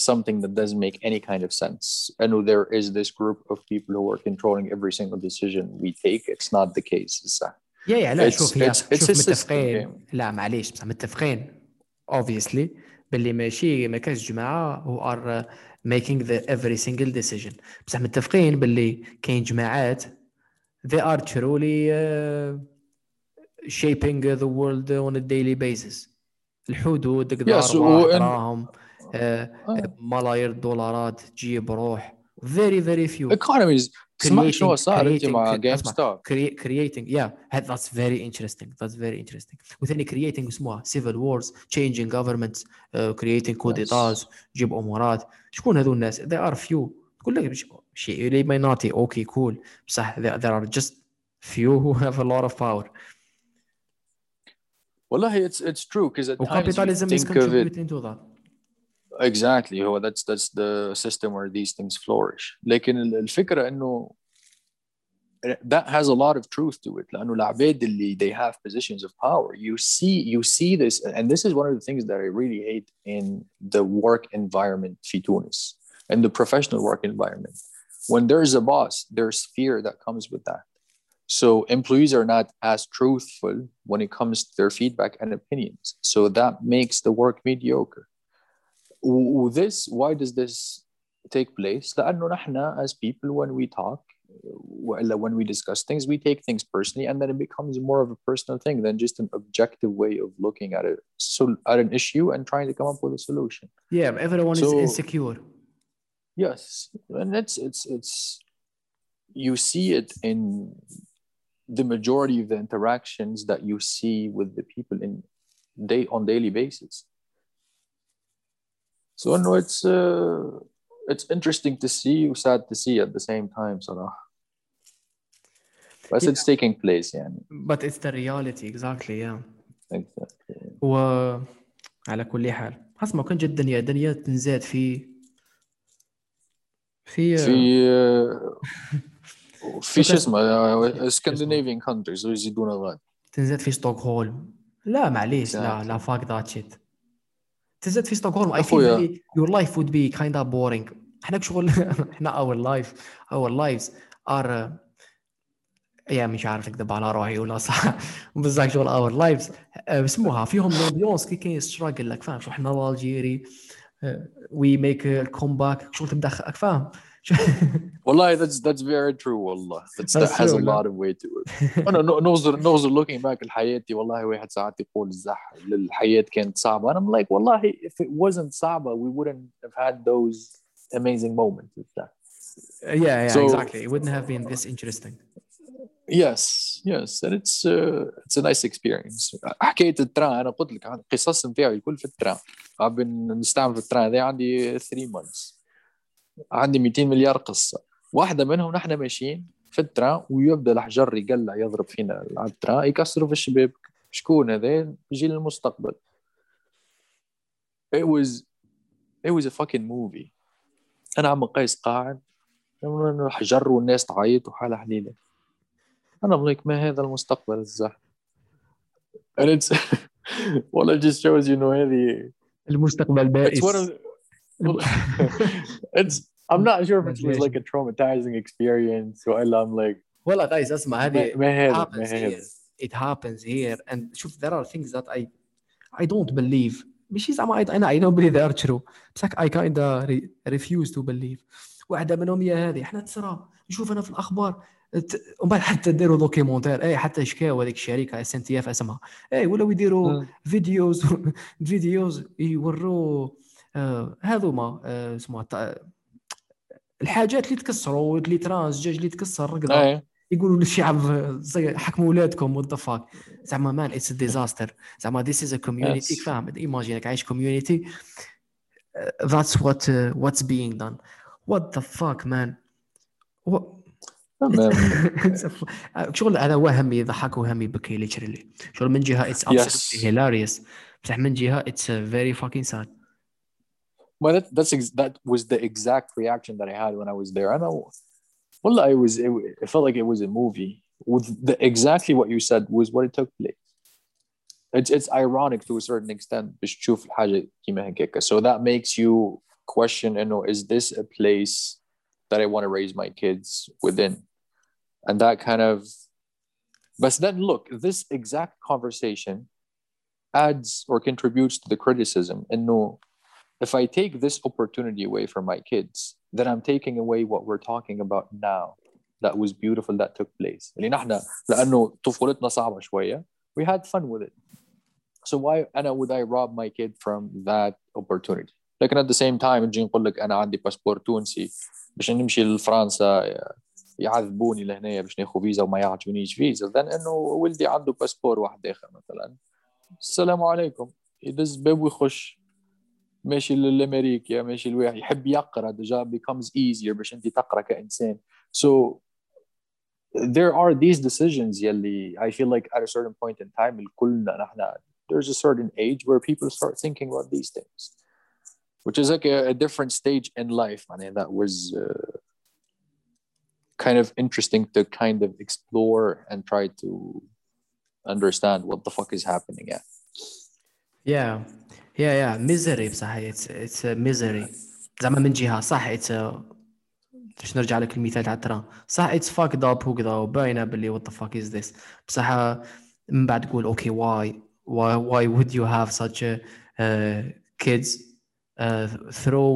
Speaker 2: something that doesn't make any kind of sense and there is this group of people who are controlling every single decision we take it's not the case
Speaker 1: يا يا لا
Speaker 2: It's-
Speaker 1: شوف هي
Speaker 2: it's- it's
Speaker 1: شوف متفقين
Speaker 2: game.
Speaker 1: لا معليش بصح متفقين obviously باللي ماشي ما كاش جماعة who are uh, making the every single decision بصح متفقين باللي كاين جماعات they are truly shaping the world on a daily basis الحدود تقدر
Speaker 2: yes,
Speaker 1: وإن... ملايير الدولارات تجيب روح very very few
Speaker 2: economies اسمع
Speaker 1: شو
Speaker 2: صار انت مع جيم
Speaker 1: ستار creating yeah that's very interesting that's very interesting وثاني creating اسمها civil wars changing governments uh, creating coup d'etat جيب امورات شكون هذول الناس they are few تقول لك مش- شيء اللي minority اوكي cool بصح there, there are just few who have a lot of power
Speaker 2: والله it's it's true because at times you
Speaker 1: capitalism is
Speaker 2: think of it
Speaker 1: contributing to that
Speaker 2: exactly هو that's that's the system where these things flourish لكن ال- الفكرة انه that has a lot of truth to it لانه العباد اللي they have positions of power you see you see this and this is one of the things that I really hate in the work environment في تونس in the professional work environment when there's a boss there's fear that comes with that so employees are not as truthful when it comes to their feedback and opinions so that makes the work mediocre و- this why does this take place لانه نحن as people when we talk وإلا when we discuss things we take things personally and then it becomes more of a personal thing than just an objective way of looking at it so at an issue and trying to come up with a solution
Speaker 1: yeah everyone is
Speaker 2: So-
Speaker 1: insecure
Speaker 2: yes and it's it's it's you see it in the majority of the interactions that you see with the people in day on daily basis so no it's uh it's interesting to see sad to see at the same time صراحة but it's taking place يعني
Speaker 1: but it's the reality exactly yeah
Speaker 2: exactly.
Speaker 1: وعلى كل حال اسمع كان جد دنيا دنيا تنزاد في في
Speaker 2: في آه، آه، في شو اسمه اسكندنافيان كونتريز ويزيدون غاد
Speaker 1: تنزل في ستوكهولم لا معليش لا لا فاك ذات شيت تنزل في ستوكهولم اي ثينك يور لايف وود بي كايند اوف بورينغ إحنا شغل إحنا اور لايف اور لايفز ار يا مش عارف نكذب على روحي ولا صح. بزاف شغل اور لايفز اسموها فيهم لومبيونس كي كاين ستراجل لك فاهم شو؟ إحنا الجيري وي ميك الكومباك شغل تبدا خ- فاهم
Speaker 2: والله that's that's very true والله that's,
Speaker 1: That's
Speaker 2: that has a
Speaker 1: true,
Speaker 2: lot of weight to it انا نو- نوزر نوزر looking back لحياتي والله واحد ساعات يقول زح الحياة كانت صعبة and I'm like والله if it wasn't صعبة we wouldn't have had those amazing moments with that
Speaker 1: yeah yeah
Speaker 2: So-
Speaker 1: exactly it wouldn't have been this interesting
Speaker 2: And it's uh, it's a nice experience. حكاية التران أنا قلت لك عن القصص نتاعي الكل في التران. نستعمل في التران هذا عندي 3 months. عندي 200 مليار قصة. واحدة منهم نحن ماشيين في التران ويبدأ الحجر يقلع يضرب فينا على التران يكسروا في الشباب. شكون هذا؟ جيل المستقبل it was it was a fucking movie. أنا عم قيس قاعد حجر والناس تعيط وحالها حليلة. أنا بقولك ما هذا المستقبل الزح and it's well it just shows you know هذه
Speaker 1: المستقبل
Speaker 2: it's
Speaker 1: بائس
Speaker 2: one of it's I'm not sure if it was like a traumatizing experience ولا I'm like
Speaker 1: والله غايز اسمع هذه
Speaker 2: ما هذا ما
Speaker 1: happens
Speaker 2: هذا
Speaker 1: here it happens here and شوف there are things that I I don't believe ماشي زعما I, أنا I don't believe they are true بصح I kind of re- refuse to believe واحدة منهم هي هذه إحنا تسرى نشوف أنا في الاخبار ومن بعد حتى داروا دوكيمونتير اي حتى شكاو هذيك الشركة إس إن تي إف اسمها. اي ولاو يديروا
Speaker 2: مم.
Speaker 1: فيديوز فيديوز يوروا آه هذوما آه اسمها الحاجات اللي تكسروا اللي ترانس الدجاج اللي تكسر رقده
Speaker 2: إيه.
Speaker 1: يقولوا للشعب حكموا اولادكم وات ذا فاك زعما مان اتس ديزاستر زعما ذيس از ا كوميونيتي. فاهم؟ ايماجينك عايش كوميونيتي ذاتس وات واتس بينج دان وات ذا فاك مان شغل هذا وهم يضحك وهم يبكي ليتشرلي شغل من جهه اتس absolutely
Speaker 2: Yes.
Speaker 1: hilarious بصح من جهه اتس very fucking sad
Speaker 2: Well, that, that's ex- that was the exact reaction that I had when I was there. I know. Well, I was. It, it felt like it was a movie. With the exactly what you said was what it took place. It's it's ironic to a certain extent. باش تشوف الحاجة كيما هكاك. So that makes you question. You know, is this a place that I want to raise my kids within? And that kind of. But then look, this exact conversation adds or contributes to the criticism. And no, if I take this opportunity away from my kids, then I'm taking away what we're talking about now. That was beautiful that took place. اللي نحن لأنه طفولتنا صعبة شوية. We had fun with it. So why أنا would I rob my kid from that opportunity? لكن at the same time نجي نقول لك أنا عندي باسبور تونسي باش نمشي لفرنسا يعذبوني لهنا باش ناخذ فيزا وما يعطونيش فيزا then انه ولدي عنده باسبور واحد اخر مثلا السلام عليكم يدز باب ويخش ماشي للامريكا ماشي الواحد يحب يقرا ديجا becomes easier باش انت تقرا كانسان so there are these decisions يلي I feel like at a certain point in time الكلنا نحن there's a certain age where people start thinking about these things which is like a, a different stage in life I mean that was uh, kind of interesting to kind of explore and try to understand what the fuck is happening yeah
Speaker 1: يا يا يا ميزري بصح اتس اتس ميزري زعما من جهه صح اتس باش نرجع لك المثال تاع التران صح اتس فاك اب وكذا وباينه باللي وات ذا فاك از ذس بصح من بعد تقول اوكي واي why why would you have such a uh, kids throw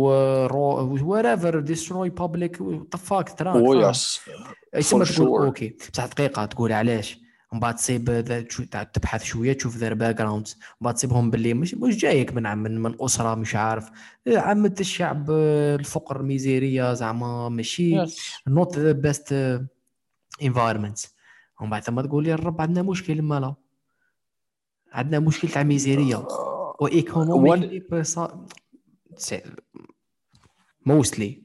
Speaker 1: raw whatever destroy public what the fuck تران
Speaker 2: oh
Speaker 1: فاهم؟
Speaker 2: yes.
Speaker 1: يسمى
Speaker 2: For
Speaker 1: تقول
Speaker 2: sure.
Speaker 1: أوكي. بصح دقيقة تقول علاش. من بعد تصيب تبحث شوية تشوف ذير باك جراوندز من بعد تصيبهم باللي مش مش جايك من عم- من, من أسرة مش عارف. عامة الشعب آه، الفقر ميزيريا زعما ماشي. نوت ذا بيست انفايرمنت ومن بعد ثم تقول يا الرب عندنا مشكل مالا. عندنا مشكل تاع ميزيريا. وايكونوميكلي موستلي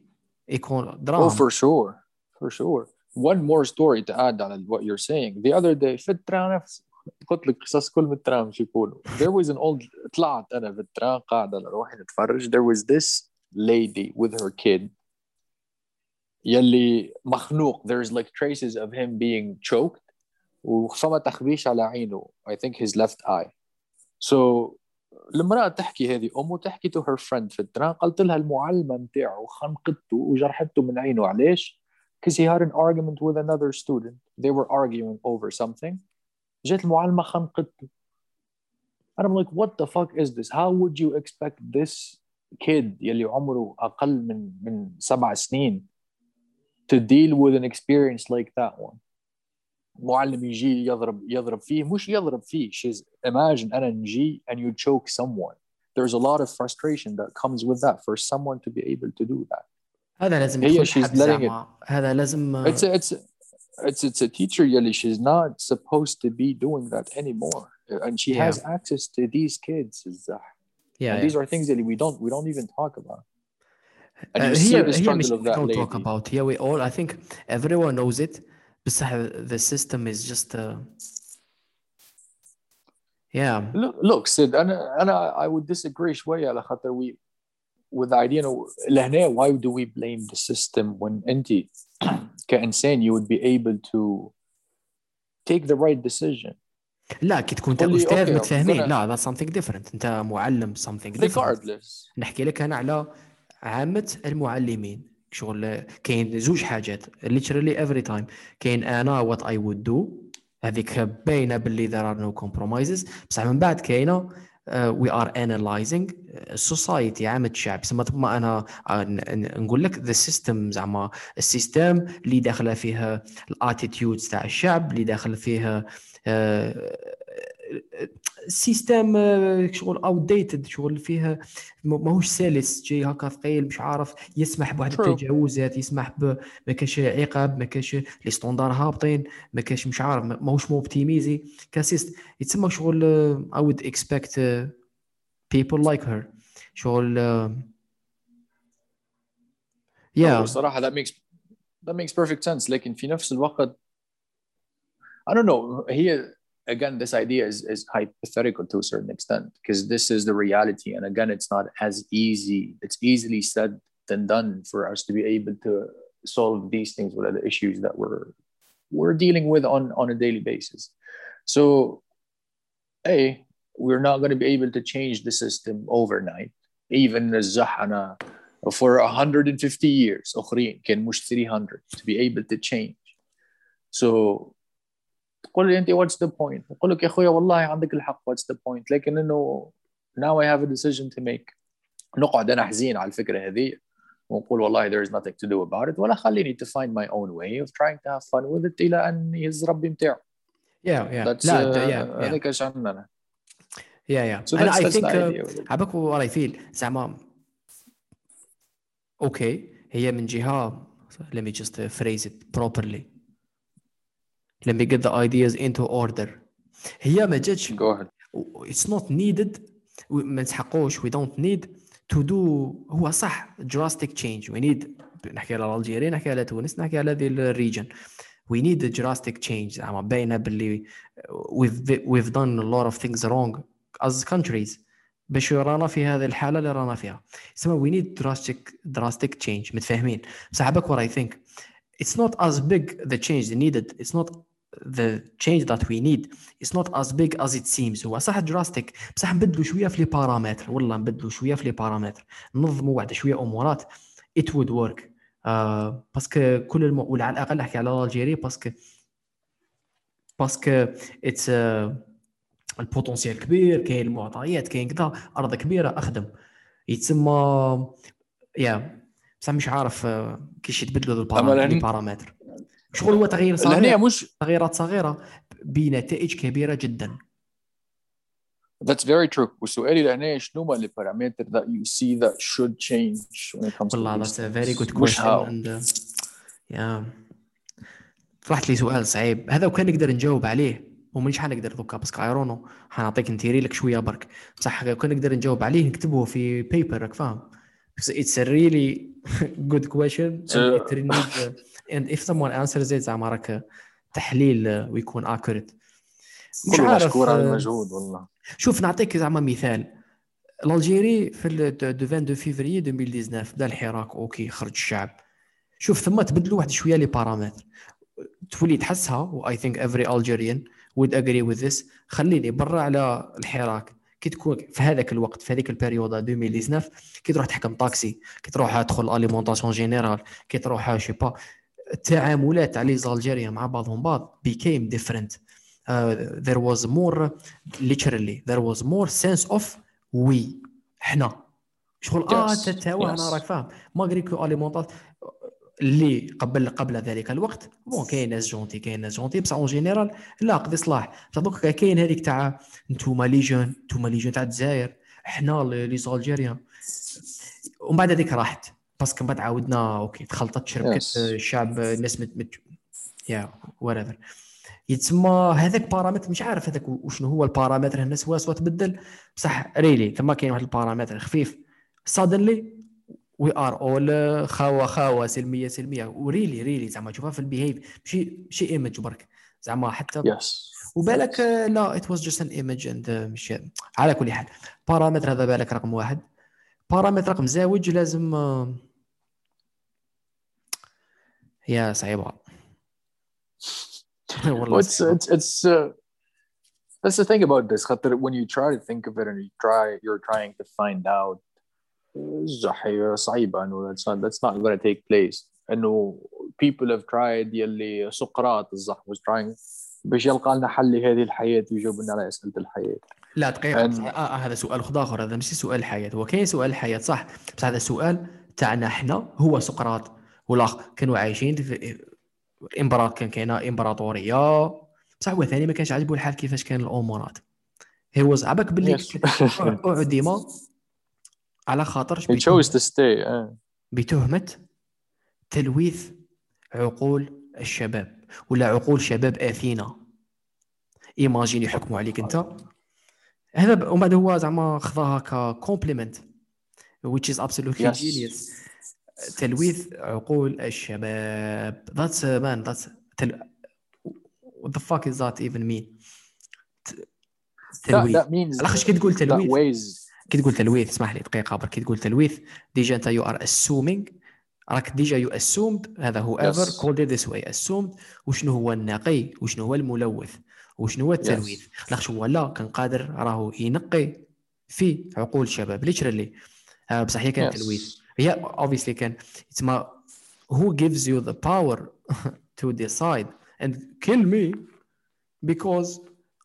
Speaker 1: ايكون
Speaker 2: Oh,
Speaker 1: دراهم
Speaker 2: for sure. For sure. One more story to add on what you're saying. The other day في الترام نفس قلت لك قصص كل من الترام شو يقولوا. There was an old طلعت أنا في الترام قاعدة نروح نتفرج. There was this lady with her kid يلي مخنوق. There's like traces of him being choked وفما تخبيش على عينه. I think his left eye. So المرأة تحكي هذه أمه تحكي to her friend في التران قالت لها المعلمة متاعه خنقته وجرحته من عينه علاش؟ Because he had an argument with another student. They were arguing over something. جات المعلمة خنقته. And I'm like, what the fuck is this? How would you expect this kid يلي عمره أقل من من سبع سنين to deal with an experience like that one? معلم يجي يضرب يضرب فيه مش يضرب فيه she's imagine أنا نجي and you choke someone there's a lot of frustration that comes with that for someone to be able to do that
Speaker 1: هذا لازم
Speaker 2: هي
Speaker 1: يدخل
Speaker 2: she's
Speaker 1: حبس
Speaker 2: letting
Speaker 1: زعما هذا لازم
Speaker 2: it's a, it's a, it's it's a teacher يلي she's not supposed to be doing that anymore and she
Speaker 1: Yeah.
Speaker 2: has access to these kids الزح.
Speaker 1: yeah,
Speaker 2: and these are things that we don't we don't even talk about And
Speaker 1: Uh,
Speaker 2: you see
Speaker 1: here,
Speaker 2: the
Speaker 1: here
Speaker 2: struggle
Speaker 1: مش
Speaker 2: of that
Speaker 1: don't talk
Speaker 2: lady.
Speaker 1: about here we all I think everyone knows it بصح the system is just uh, yeah
Speaker 2: Look, look Sid انا انا I would disagree شوية على خاطر we with the idea انه لهنا why do we blame the system when انت كإنسان you would be able to take the right decision
Speaker 1: لا كي تكون انت
Speaker 2: قول لي،
Speaker 1: استاذ
Speaker 2: أوكي،
Speaker 1: متفاهمين
Speaker 2: gonna-
Speaker 1: لا that's something different انت معلم something different
Speaker 2: regardless
Speaker 1: نحكي لك انا على عامة المعلمين شغل كاين زوج حاجات literally every time. كاين أنا what I would do. هذيك باينة باللي there are no compromises. بصح من بعد كاينة we are analyzing السوسايتي عامة الشعب. سما ما أنا آه، نقول لك the system زعما السيستم اللي داخلة فيها الاتيتيودز تاع الشعب اللي داخل فيها السيستم شغل اوت شغل فيها ما- ماهوش سلس جاي هكا ثقيل مش عارف يسمح بواحد. التجاوزات يسمح ب ما كاش عقاب ما كاش لي ستوندار هابطين ما كاش مش عارف ما- ماهوش موبتيميزي كاسيست يتسمى شغل would expect uh, people like her. شغل yeah.
Speaker 2: صراحة that makes that makes perfect sense. لكن في نفس الوقت I don't know here again, this idea is, is hypothetical to a certain extent because this is the reality. And again, it's not as easy, it's easily said than done for us to be able to solve these things with the issues that we're we're dealing with on, on a daily basis. So A, we're not going to be able to change the system overnight. Even the Zahana for 150 years, Ukhrin can 100 to be able to change. So تقول لي انت what's the point أقول لك يا اخويا والله عندك الحق what's the point لكن انه now I have a decision to make نقعد أنا حزين على الفكرة هذه ونقول والله there is nothing to do about it ولا خليني to find my own way of trying to have fun with it إلى ان يهز ربي متاعه
Speaker 1: yeah yeah
Speaker 2: that's
Speaker 1: لا
Speaker 2: uh,
Speaker 1: yeah yeah
Speaker 2: هذاك إيش عندنا
Speaker 1: yeah yeah
Speaker 2: so
Speaker 1: and I think uh. عباك what I feel زعما أوكي هي من جهة let me just uh, phrase it properly let me get the ideas into order هي ما جاتش
Speaker 2: go ahead
Speaker 1: it's not needed ما نسحقوش we don't need to do هو صح drastic change we need نحكي على الجيري نحكي على تونس نحكي على هذه الريجن we need a drastic change زعما باينه باللي we've we've done a lot of things wrong as countries باش رانا في هذه الحاله اللي رانا فيها يسمى we need drastic drastic change متفاهمين بصح عباك what I think it's not as big the change needed it's not the change that we need it's not as big as it seems. هو صح drastic بصح نبدلوا شوية في لي بارامتر والله نبدلوا شوية في لي بارامتر ننظموا واحد شوية أمورات. It would work. آه باسكو كل الم... ولا على الأقل نحكي على الجيري باسكو باسكو اتس البوتنسيال كبير كاين المعطيات كاين كذا أرض كبيرة أخدم. يتسمى يا بصح مش عارف آه، كيش يتبدلوا البارامتر شغل هو تغيير
Speaker 2: لهنا
Speaker 1: صغير.
Speaker 2: مش
Speaker 1: تغييرات صغيرة بنتائج كبيرة جدا.
Speaker 2: That's very true. وسؤالي لهنا شنو هما اللي parameter that you see that should change when it comes to
Speaker 1: والله
Speaker 2: these
Speaker 1: that's a very good question and uh, yeah. طرحت لي سؤال صعيب. هذا وكان نقدر نجاوب عليه ومانيش حنقدر دوكا باسكو حنعطيك نتيري لك شوية برك. بصح لو كان نقدر نجاوب عليه نكتبه في بيبر راك فاهم؟ it's a really good question and if someone answers it زعما راك تحليل ويكون accurate. مش عارف
Speaker 2: مشكور على
Speaker 1: uh,
Speaker 2: المجهود والله.
Speaker 1: شوف نعطيك زعما مثال. الجيري في ال دو 22 فيفري 2019 بدا الحراك أوكي خرج الشعب. شوف ثم تبدلوا واحد شوية لي بارامتر تولي تحسها واي ثينك افري الجيريان would agree with this. خليني برا على الحراك. كي تكون في هذاك الوقت في هذيك البيريود 2019 كي تروح تحكم طاكسي كي تروح تدخل اليمونطاسيون جينيرال كي تروح شي با التعاملات تاع لي زالجيريان مع بعضهم بعض became different. Uh, there was more literally there was more sense of we. حنا شغل آه
Speaker 2: Yes,
Speaker 1: تتاوى
Speaker 2: yes.
Speaker 1: أنا راك فاهم. ماغري كو اليمونطات اللي قبل قبل ذلك الوقت بون كاين ناس جونتي كاين ناس جونتي. بصح اون جينيرال لا قضي صلاح. بصح دوكا كاين هذيك تاع نتوما لي جون نتوما لي جون تاع الجزائر. حنا لي زالجيريان ومن بعد هذيك راحت. باسكو بعد عاودنا أوكي تخلطت شركة
Speaker 2: Yes.
Speaker 1: الشعب الناس مت مت يا whatever. يتسمى هذاك بارامتر مش عارف هذاك وشنو هو البارامتر الناس سوا سوا تبدل. بصح ريلي ثم كاين واحد البارامتر خفيف. سادنلي وي ار اول خاوه خاوة سلميه سلمية. وريلي ريلي زعما تشوفها في البيهيف ماشي ماشي ايمج برك. زعما حتى
Speaker 2: يس
Speaker 1: وبالك آه، لا ات واز جاست ان ايمج اند مش على كل حال. بارامتر هذا بالك رقم واحد. بارامتر رقم زاوج لازم آه، يا صعيبة. والله
Speaker 2: it's it's it's uh, that's the thing about this خاطر when you try to think of it and you try you're trying to find out صعيبة إنه that's not that's not going to take place. إنه people have tried يلي سقراط الصح was trying باش يلقى لنا حل لهذه الحياة ويجاوب لنا على أسئلة الحياة.
Speaker 1: لا دقيقة بصح- آه, آه هذا سؤال خد آخر هذا ماشي سؤال الحياة هو كاين سؤال الحياة صح. بصح هذا سؤال تاعنا إحنا هو سقراط. والاخ كانوا عايشين في الامبراط كان كاينة إمبراطورية. بصح هو ثاني ما كانش عاجبه الحال كيفاش كان الأمورات. هي واز عباك باللي. اعدم على خاطر
Speaker 2: uh.
Speaker 1: بتهمة تلويث عقول الشباب. ولا عقول شباب آثينا. ايماجين يحكموا عليك أنت. هذا ومن بعد هو زعما خذاها ككومبليمنت which is absolutely
Speaker 2: Yes.
Speaker 1: genius. تلويث عقول الشباب. That's uh, man that's تل... what the fuck is that even mean? تلويث. الاخش كي تقول تلويث كي تقول تلويث اسمح لي دقيقة برك. كي تقول تلويث ديجا أنت يو ار اسومينغ راك ديجا يو اسومد هذا هو ايفر
Speaker 2: Yes.
Speaker 1: كولد ذيس واي اسومد وشنو هو النقي؟ وشنو هو الملوث؟ وشنو هو التلويث؟ لاخش هو؟ لا كان قادر راهو ينقي في عقول الشباب. ليترالي آه بصح هي كان
Speaker 2: Yes.
Speaker 1: تلويث. هي اوبviously كان تسمى who gives you the power to decide and kill me because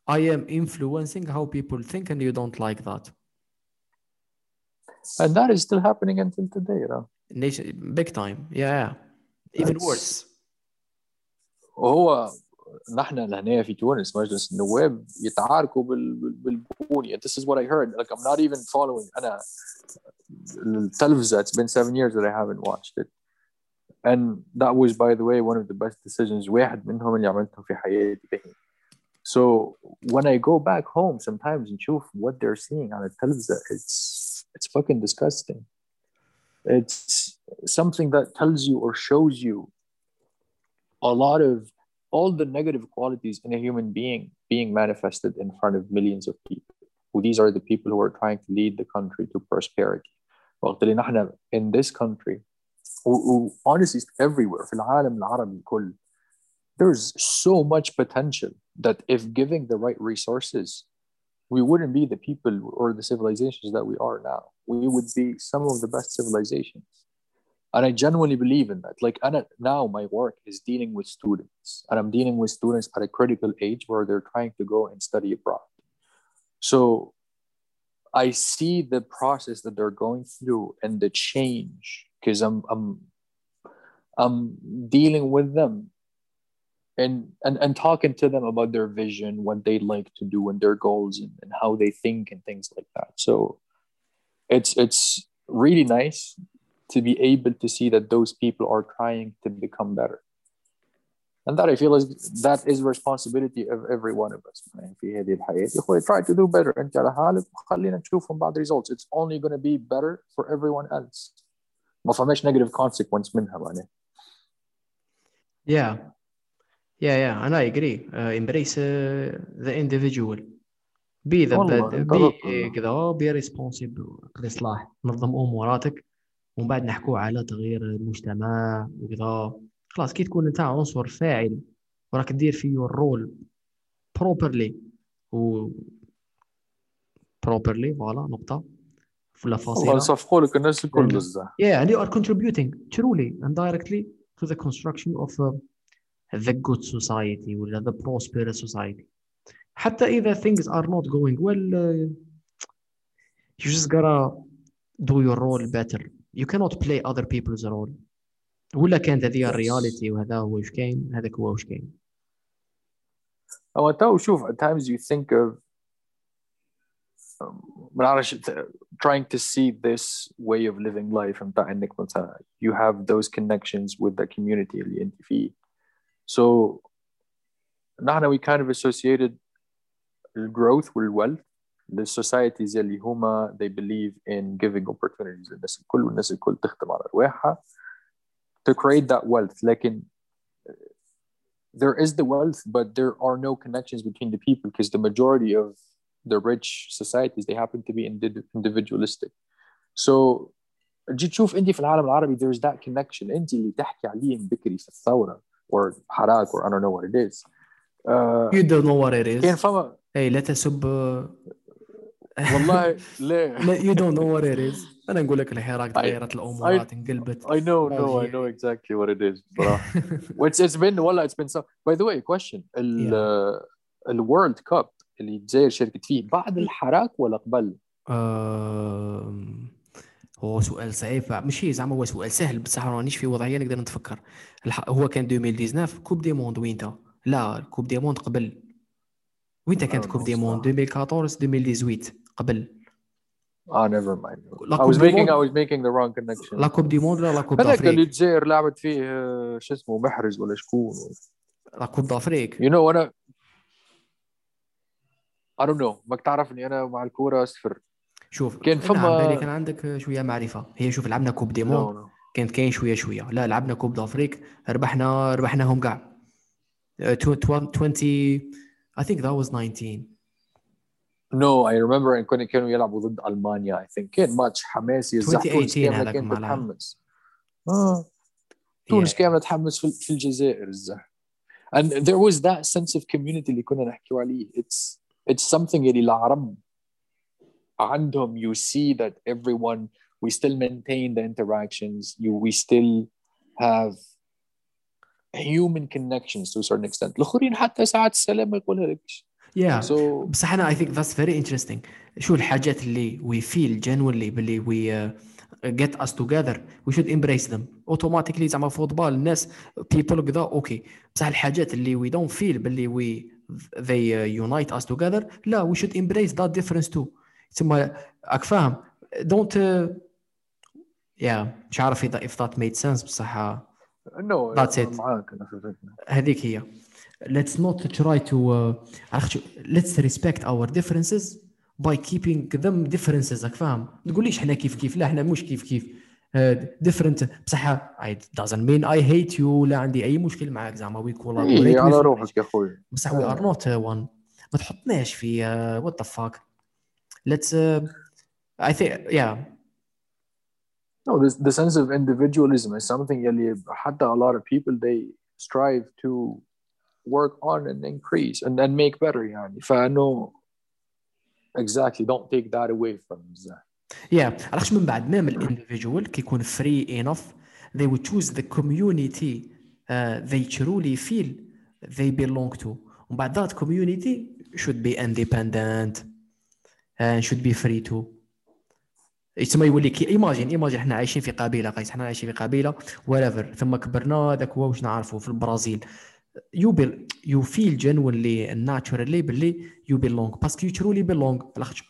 Speaker 1: I am influencing how people think and you don't like that
Speaker 2: and that is still happening until today you know
Speaker 1: nation big time yeah even
Speaker 2: That's-
Speaker 1: worse
Speaker 2: وهو نحن لهنا في تونس مجلس النواب يتعاركوا بال- بال- بالبنية this is what I heard like I'm not even following أنا التلفزة it's been seven years that I haven't watched it and that was by the way one of the best decisions واحد منهم اللي عملته في حياتي به so when I go back home sometimes نشوف what they're seeing على التلفزة it's it's fucking disgusting it's something that tells you or shows you a lot of all the negative qualities in a human being being manifested in front of millions of people. Who these are the people who are trying to lead the country to prosperity. وقت اللي نحن in this country و- و- honestly everywhere في العالم العربي الكل there's so much potential that if giving the right resources we wouldn't be the people or the civilizations that we are now we would be some of the best civilizations and I genuinely believe in that. Like, and now my work is dealing with students, and I'm dealing with students at a critical age where they're trying to go and study abroad. So I see the process that they're going through and the change because I'm I'm I'm dealing with them and, and and talking to them about their vision, what they like to do, and their goals, and, and how they think, and things like that. So it's it's really nice to be able to see that those people are trying to become better. And that I feel is that is responsibility of every one of us يعني في هذه الحياة يا أخوي try to do better أنت على حالك وخلينا نشوف من بعد results it's only going to be better for everyone else ما فماش negative consequence منها معناها
Speaker 1: yeah yeah yeah and I agree uh, embrace uh, the individual be the
Speaker 2: والله،
Speaker 1: bad
Speaker 2: انت
Speaker 1: be
Speaker 2: رب-
Speaker 1: كذا be responsible الإصلاح نظم أموراتك ومن بعد نحكوا على تغيير المجتمع وكذا خلاص كي تكون انت عنصر فاعل وراك دير فيه الرول properly و properly فوالا نقطة ولا
Speaker 2: والله
Speaker 1: فاصلة
Speaker 2: نصفقوا لك الناس الكل. بزاف
Speaker 1: Yeah, you are contributing truly and directly to the construction of uh, the good society or the prosperous society. حتى إذا things are not going well, uh, you just gotta do your role better. You cannot play other people's role. ولا كانت هذه. الرياليتي وهذا هو واش كاين هذاك هو واش كاين.
Speaker 2: أو تو شوف at times you think of um, ما نعرفش trying to see this way of living life نتاع انك مثلا you have those connections with the community اللي انت فيه so نحن we kind of associated الgrowth والwealth للسوسايتيز اللي هما they believe in giving opportunities للناس الكل والناس الكل تخدم على رواحها to create that wealth لكن there is the wealth but there are no connections between the people because the majority of the rich societies they happen to be individualistic so تجي تشوف انت في العالم العربي there's that connection انت اللي تحكي عليه من بكري في الثوره or حراك or I don't know what it is uh,
Speaker 1: You don't know what it is
Speaker 2: كان فما
Speaker 1: اي لا تسب
Speaker 2: والله ليه؟
Speaker 1: لا you don't know what it is. أنا نقول لك الحراك تغيرت الأمور انقلبت.
Speaker 2: I know no I know exactly what it is بصراحة. It's been والله it's been so by the way question. ال الورلد كاب اللي الجزائر شاركت فيه بعد الحراك ولا قبل؟
Speaker 1: هو سؤال صعيب ماشي زعما هو سؤال سهل بصح رانيش في وضعية نقدر نتفكر. هو كان 2019 كوب دي موند وينتا؟ لا كوب دي موند قبل. وينتا كانت كوب دي. موند 2014 2018 قبل.
Speaker 2: آه mind.
Speaker 1: لا
Speaker 2: I
Speaker 1: كوب
Speaker 2: was
Speaker 1: دي
Speaker 2: making
Speaker 1: موند
Speaker 2: I was making the wrong connection.
Speaker 1: لا كوب دي موند لا لا كوب
Speaker 2: هذاك اللي الجزائر لعبت فيه آه، شو اسمه محرز ولا شكون؟
Speaker 1: لا كوب دافريك
Speaker 2: you know أنا I don't know. ماك تعرفني أنا مع الكورة صفر.
Speaker 1: شوف
Speaker 2: كان
Speaker 1: أنا
Speaker 2: فما-
Speaker 1: كان عندك شوية معرفة. هي شوف لعبنا كوب دي
Speaker 2: no,
Speaker 1: موند
Speaker 2: no.
Speaker 1: كانت كاين شوية شوية. لا لعبنا كوب دافريك ربحنا ربحناهم كاع. آه، تو- تو- 20 I think that was 19
Speaker 2: No, I remember ان كانوا كانوا يلعبوا ضد المانيا I think كان ماتش حماسي الزح
Speaker 1: 2018
Speaker 2: تونس كامله
Speaker 1: هذاك
Speaker 2: كانت
Speaker 1: مالها.
Speaker 2: تتحمس اه تونس
Speaker 1: Yeah.
Speaker 2: كامله تحمس في, في الجزائر الزح and there was that sense of community اللي كنا نحكيو عليه it's it's something اللي العرب عندهم you see that everyone we still maintain the interactions you we still have human connections to a certain extent الاخرين حتى ساعات السلام ما يقولها لكش
Speaker 1: yeah.
Speaker 2: so...
Speaker 1: بصح أنا اي ثينك ذاتس فيري انتريستينغ شو الحاجات اللي وي فيل جينولي باللي وي جيت اس توغذر وي شود امبريس ذم اوتوماتيكلي زعما فوتبال الناس بيبل كذا أوكي بصح الحاجات اللي وي دونت فيل باللي وي they uh, unite us together لا we should embrace that difference too. تسمى أك فاهم. Don't uh, yeah. مش عارف اذا if that made sense بصح نو
Speaker 2: no,
Speaker 1: that's it.
Speaker 2: معاك
Speaker 1: هذيك هي. Let's not try to uh, let's respect our differences by keeping them differences راك فاهم ما تقوليش إحنا كيف كيف لا إحنا مش كيف كيف uh, different بصح it doesn't mean I hate you لا عندي اي مشكل معك زعما we collaborate
Speaker 2: إيه على روحك يا أخوي
Speaker 1: بصح we are not uh, one ما تحطناش في uh, what the fuck let's uh, I think yeah
Speaker 2: No, this, the sense of individualism is something اللي حتى a lot of people they strive to work on and increase and then make better يعني فانه exactly don't take that away from them.
Speaker 1: Yeah, علاش من بعد ميم الانديفيدوال كيكون free enough they would choose the community uh, they truly feel they belong to ومن بعد that community should be independent and should be free too يتسمى يولي كي ايماجين ايماجين إحنا عايشين في قبيله قيس إحنا عايشين في قبيله whatever ثم كبرنا هذاك هو واش نعرفوا في البرازيل you be, you feel genuinely and naturally باللي you belong باسكو you truly belong لاخاطش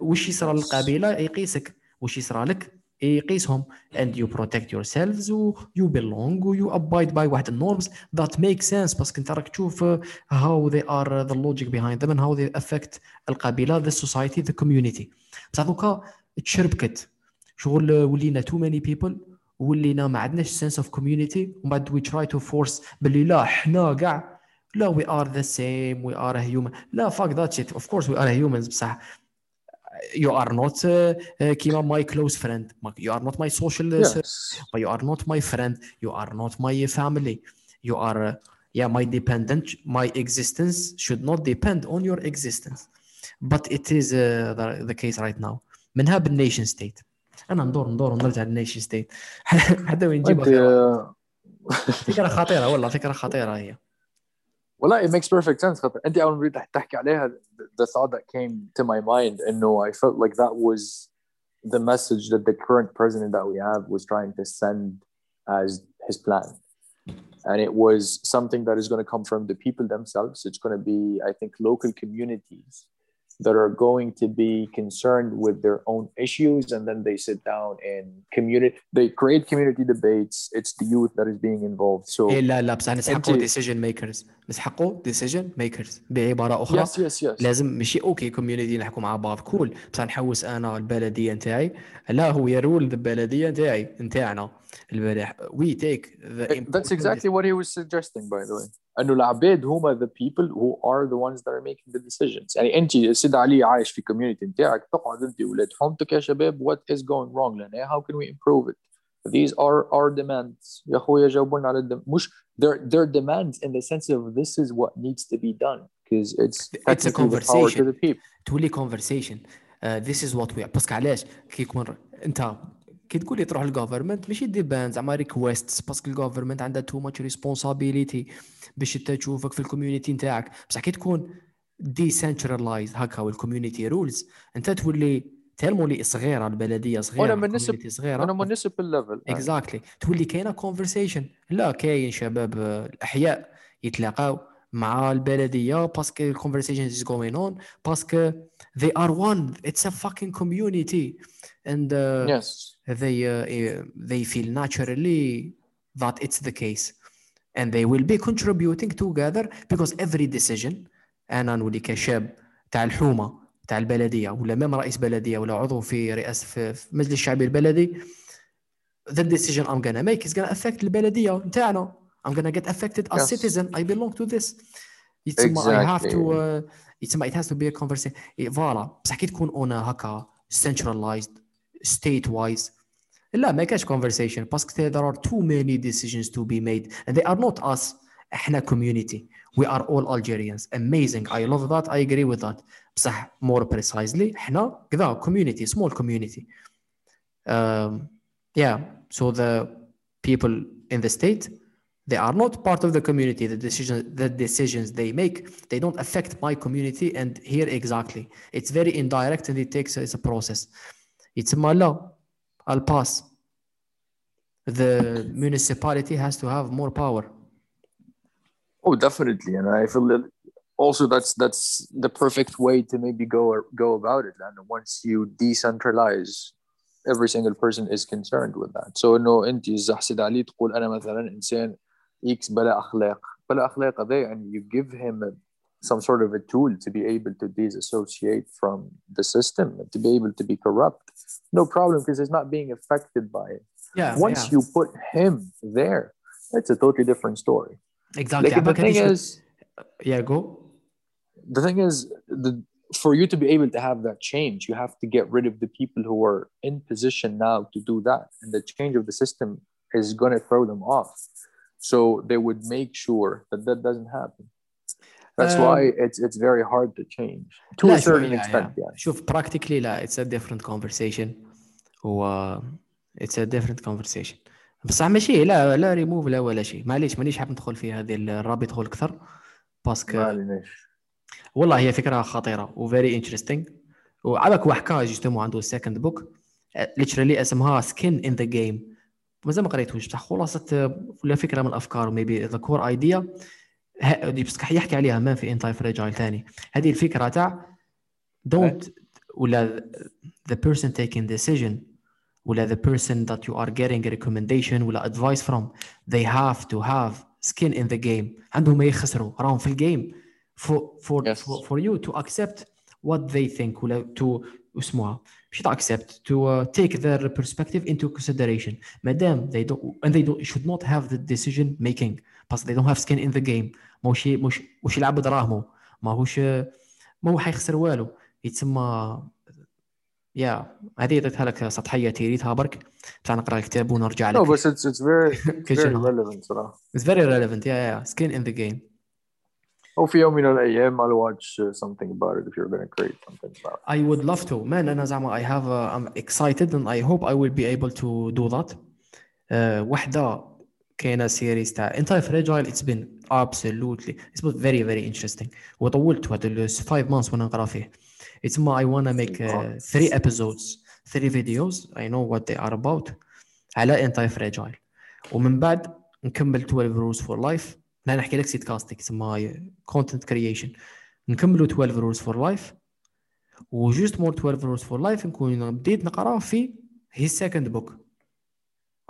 Speaker 1: وش يصرى للقبيله يقيسك وش يصرى لك يقيسهم and you protect yourselves و you belong و you abide by واحد النورمز that make sense باسكو انت راك تشوف uh, how they are the logic behind them and how they affect القبيله the society the community بصح دوكا تشربكت شغل ولينا too many people ولينا ما عندناش sense of community ومن بعد we try to force باللي لا حنا كاع لا we are the same we are a human لا fuck that shit of course we are humans بصح you are not uh, uh, كيما my close friend you are not my social uh,
Speaker 2: Yes.
Speaker 1: but you are not my friend you are not my family you are uh, yeah my dependent my existence should not depend on your existence but it is uh, the, the case right now منها بالنيشن ستيت انا ندور ندور ونرجع للنيشن ستيت حتى وين
Speaker 2: انت
Speaker 1: نجيبها فكره خطيره والله فكره خطيره هي
Speaker 2: والله it makes perfect sense خاطر انت اول ما بديت تحكي عليها the thought that came to my mind انه I felt like that was the message that the current president that we have was trying to send as his plan and it was something that is going to come from the people themselves it's going to be I think local communities that are going to be concerned with their own issues and then they sit down and community they create community debates it's the youth that is being involved so
Speaker 1: إيه لا لا بصح نسحقوا
Speaker 2: أنت-
Speaker 1: ديسيجن ميكرز نسحقوا ديسيجن ميكرز بعباره اخرى
Speaker 2: yes yes yes
Speaker 1: لازم ماشي اوكي كوميونيتي نحكوا مع بعض كول بصح نحوس انا البلديه نتاعي لا هو يرول البلديه نتاعي نتاعنا البارح وي تيك
Speaker 2: that's exactly what he was suggesting by the way انه العباد هما the people who are the ones that are making the decisions يعني انت سيد علي عايش في community نتاعك تقعد انت ولاد حومتك يا شباب what is going wrong لنا how can we improve it these are our demands يا اخويا جاوبوا لنا على الدم مش their their demands in the sense of this is what needs to be done because it's
Speaker 1: It's a
Speaker 2: technically the power to
Speaker 1: conversation.
Speaker 2: the people
Speaker 1: تولي كونفرسيشن ذيس از وات وي باسكو علاش كي يكون انت كي تقول لي تروح للجوفرمنت ماشي ديبان زعما ريكويست باسكو الجوفرمنت عندها تو ماتش ريسبونسابيلتي باش تشوفك في الكوميونيتي نتاعك. بصح كي تكون ديسنترلايز هكا والكوميونيتي رولز انت تولي تالمولي صغيرة
Speaker 2: البلدية صغيرة
Speaker 1: community
Speaker 2: صغيرة. a municipal level
Speaker 1: اكزاكتلي تولي كاينة كونفرسيشن لا كاين شباب آه، الأحياء يتلاقاو مع البلدية باسكو الكونفرسيشن از جوين اون باسكو they are one. It's a fucking community. And uh,
Speaker 2: yes.
Speaker 1: they uh, eh, they feel naturally that it's the case and they will be contributing together because every decision انا نولي كشاب تاع الحومه تاع البلديه ولا ميم رئيس بلديه ولا عضو في رئاسه في في مجلس الشعبي البلدي the decision I'm gonna make is gonna affect البلديه نتاعنا I'm gonna get affected as
Speaker 2: Yes.
Speaker 1: citizen I belong to this يتسمى I have to
Speaker 2: Exactly.
Speaker 1: uh, يتسمى it has to be a conversation فوالا بصح كي تكون اون هكا centralized state wise لا ما كاش conversation باسكو there are too many decisions to be made and they are not us احنا community we are all Algerians amazing I love that I agree with that بصح more precisely احنا كذا community small community um, yeah so the people in the state they are not part of the community the decision the decisions they make they don't affect my community and here exactly it's very indirect and it takes it's a process it's لا I'll pass the municipality has to have more power
Speaker 2: Oh, definitely, and I feel that also that's that's the perfect way to maybe go go about it. And once you decentralize, every single person is concerned with that. So انه انت زحسد علي تقول انا مثلا انسان اكس بلا اخلاق بلا اخلاق هذا يعني you give him a, some sort of a tool to be able to disassociate from the system to be able to be corrupt. No problem because it's not being affected by it.
Speaker 1: Yeah
Speaker 2: once
Speaker 1: yeah.
Speaker 2: you put him there it's a totally different story.
Speaker 1: Exactly.
Speaker 2: Like, the thing is
Speaker 1: yeah go.
Speaker 2: The thing is the for you to be able to have that change you have to get rid of the people who are in position now to do that. And the change of the system is going to throw them off. So they would make sure that that doesn't happen. That's
Speaker 1: Um,
Speaker 2: why it's it's very hard to change. To a certain
Speaker 1: yeah,
Speaker 2: extent
Speaker 1: yeah.
Speaker 2: yeah.
Speaker 1: شوف practically لا it's a different conversation. و it's a different conversation. بصح ماشي لا لا ريموف لا ولا شيء. معليش مانيش حاب ندخل في هذه الرابط هول أكثر. باسكو
Speaker 2: ما عليناش.
Speaker 1: والله هي فكرة خطيرة وفيري انتريستينغ وعبك وحكا جوستومون عنده سكند بوك ليترالي اسمها سكين ان ذا جيم مازال ما قريتوش بصح خلاصه ولا فكرة من الأفكار ميبي ذا كور ايديا بصح يحكي عليها ما في انتاي فراجايل ثاني هذه الفكرة تاع don't ولا the person taking decision ولا the person that you are getting recommendation ولا advice from they have to have skin in the game عندهم ما يخسروا راهم في الجيم for for,
Speaker 2: Yes.
Speaker 1: for for you to accept what they think ولا to اسمها to accept to uh, take their perspective into consideration مادام they don't and they don't should not have the decision making بس they don't have skin in the game ماهوش مش مش يلعب دراهمه ماهوش ما هو حيخسر والو يتسمى يا هذه عطيتها لك سطحيه تيريتها برك بتاع نقرا الكتاب ونرجع
Speaker 2: no
Speaker 1: لك
Speaker 2: but it's it's very it's very relevant صراحة
Speaker 1: It's very relevant يا يا skin in the game
Speaker 2: وفي يوم من الايام I'll watch uh, something about it if you're going to create something about it
Speaker 1: I would love to man أنا زعما I have a, I'm excited and I hope I will be able to do that uh, وحدة كاينة سيريز تاع انت fragile it's been absolutely it's been very very interesting وطولت هاد ال 5 months وانا نقرا فيه it's ما I wanna make uh, three episodes three videos I know what they are about على انت fragile ومن بعد نكمل 12 rules for life لا نحكي لك سيت كاستيك تسمى content creation. نكملوا 12 rules for life وجوست مور 12 rules for life نكون بديت نقراه في his second book.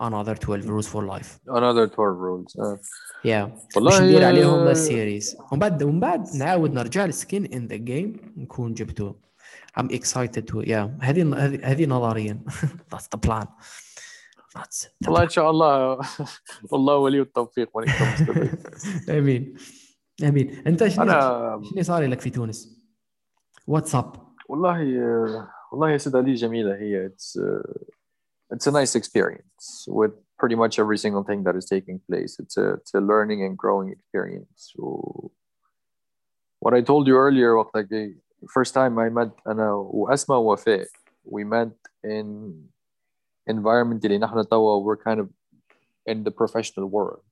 Speaker 1: Another 12 rules for life.
Speaker 2: Another 12 rules uh,
Speaker 1: yeah.
Speaker 2: والله
Speaker 1: باش ندير عليهم
Speaker 2: آه،
Speaker 1: السيريز ومن بعد ومن بعد نعاود نرجع لسكين ان ذا جيم نكون جبته I'm excited to yeah. هذه هذه هذه نظريا. That's the plan. that's the
Speaker 2: والله ان شاء الله والله ولي التوفيق when it comes to this.
Speaker 1: امين امين انت شنو
Speaker 2: انا
Speaker 1: شنو صار لك في تونس؟ واتساب
Speaker 2: والله والله يا سيد علي جميلة هي it's uh, it's a nice experience with pretty much every single thing that is taking place it's a, it's a learning and growing experience so what I told you earlier وقت the first time I met أنا وأسماء ووفاء we met in environment اللي نحن توا we're kind of in the professional world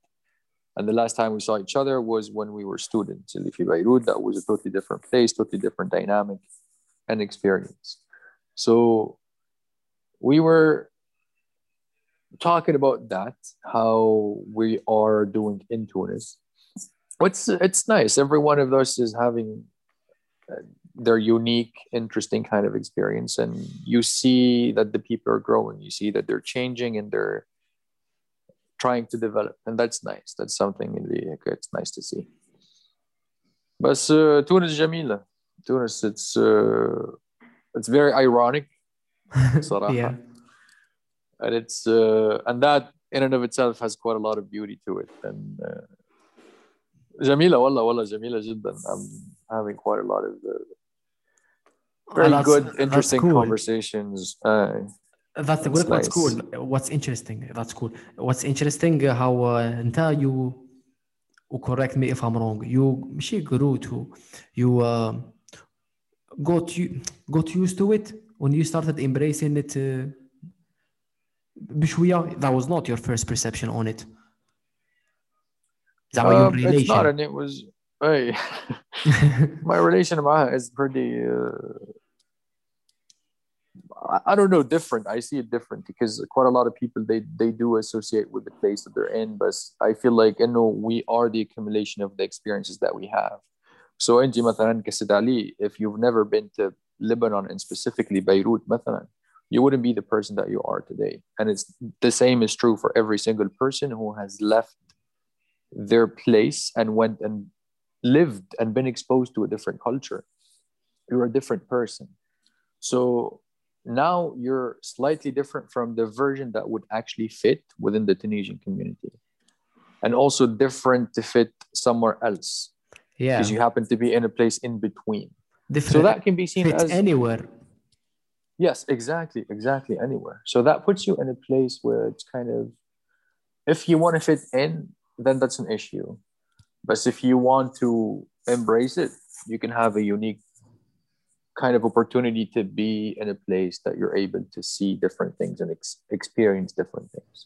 Speaker 2: and the last time we saw each other was when we were students اللي في بيروت that was a totally different place totally different dynamic and experience. So we were talking about that, how we are doing in Tunis. It's it's nice. Every one of us is having uh, their unique, interesting kind of experience, and you see that the people are growing. You see that they're changing and they're trying to develop, and that's nice. That's something really it's nice to see. But uh, Tunis جميلة. Tunis, it's uh, it's very ironic, صراحة.
Speaker 1: yeah
Speaker 2: and it's uh, and that in and of itself has quite a lot of beauty to it. And uh, جميلة والله والله جميلة جدا. I'm having quite a lot of uh, very
Speaker 1: that's-
Speaker 2: good,
Speaker 1: that's
Speaker 2: interesting
Speaker 1: cool.
Speaker 2: conversations. Uh,
Speaker 1: That's
Speaker 2: It's
Speaker 1: what's
Speaker 2: nice.
Speaker 1: cool. What's interesting. That's cool. What's interesting uh, how uh, انت you و correct me if I'm wrong. You ماشي grew to you uh, got you got used to it when you started embracing it uh, بشوية that was not your first perception on it. زعما your
Speaker 2: um, it's not,
Speaker 1: relation.
Speaker 2: and it was. Hey, my relation معها is pretty. Uh, I- I don't know, different. I see it different because quite a lot of people they they do associate with the place that they're in, but I feel like you know we are the accumulation of the experiences that we have. So أنت مثلا كسيد علي, if you've never been to Lebanon and specifically Beirut مثلا, you wouldn't be the person that you are today. And it's the same is true for every single person who has left their place and went and lived and been exposed to a different culture. You're a different person. So now you're slightly different from the version that would actually fit within the Tunisian community. And also different to fit somewhere else
Speaker 1: yeah.
Speaker 2: because you happen to be in a place in between.
Speaker 1: Different.
Speaker 2: So that can be seen as
Speaker 1: anywhere.
Speaker 2: Yes, exactly, exactly. Anywhere. So that puts you in a place where it's kind of, if you want to fit in, then that's an issue. But if you want to embrace it, you can have a unique kind of opportunity to be in a place that you're able to see different things and ex- experience different things.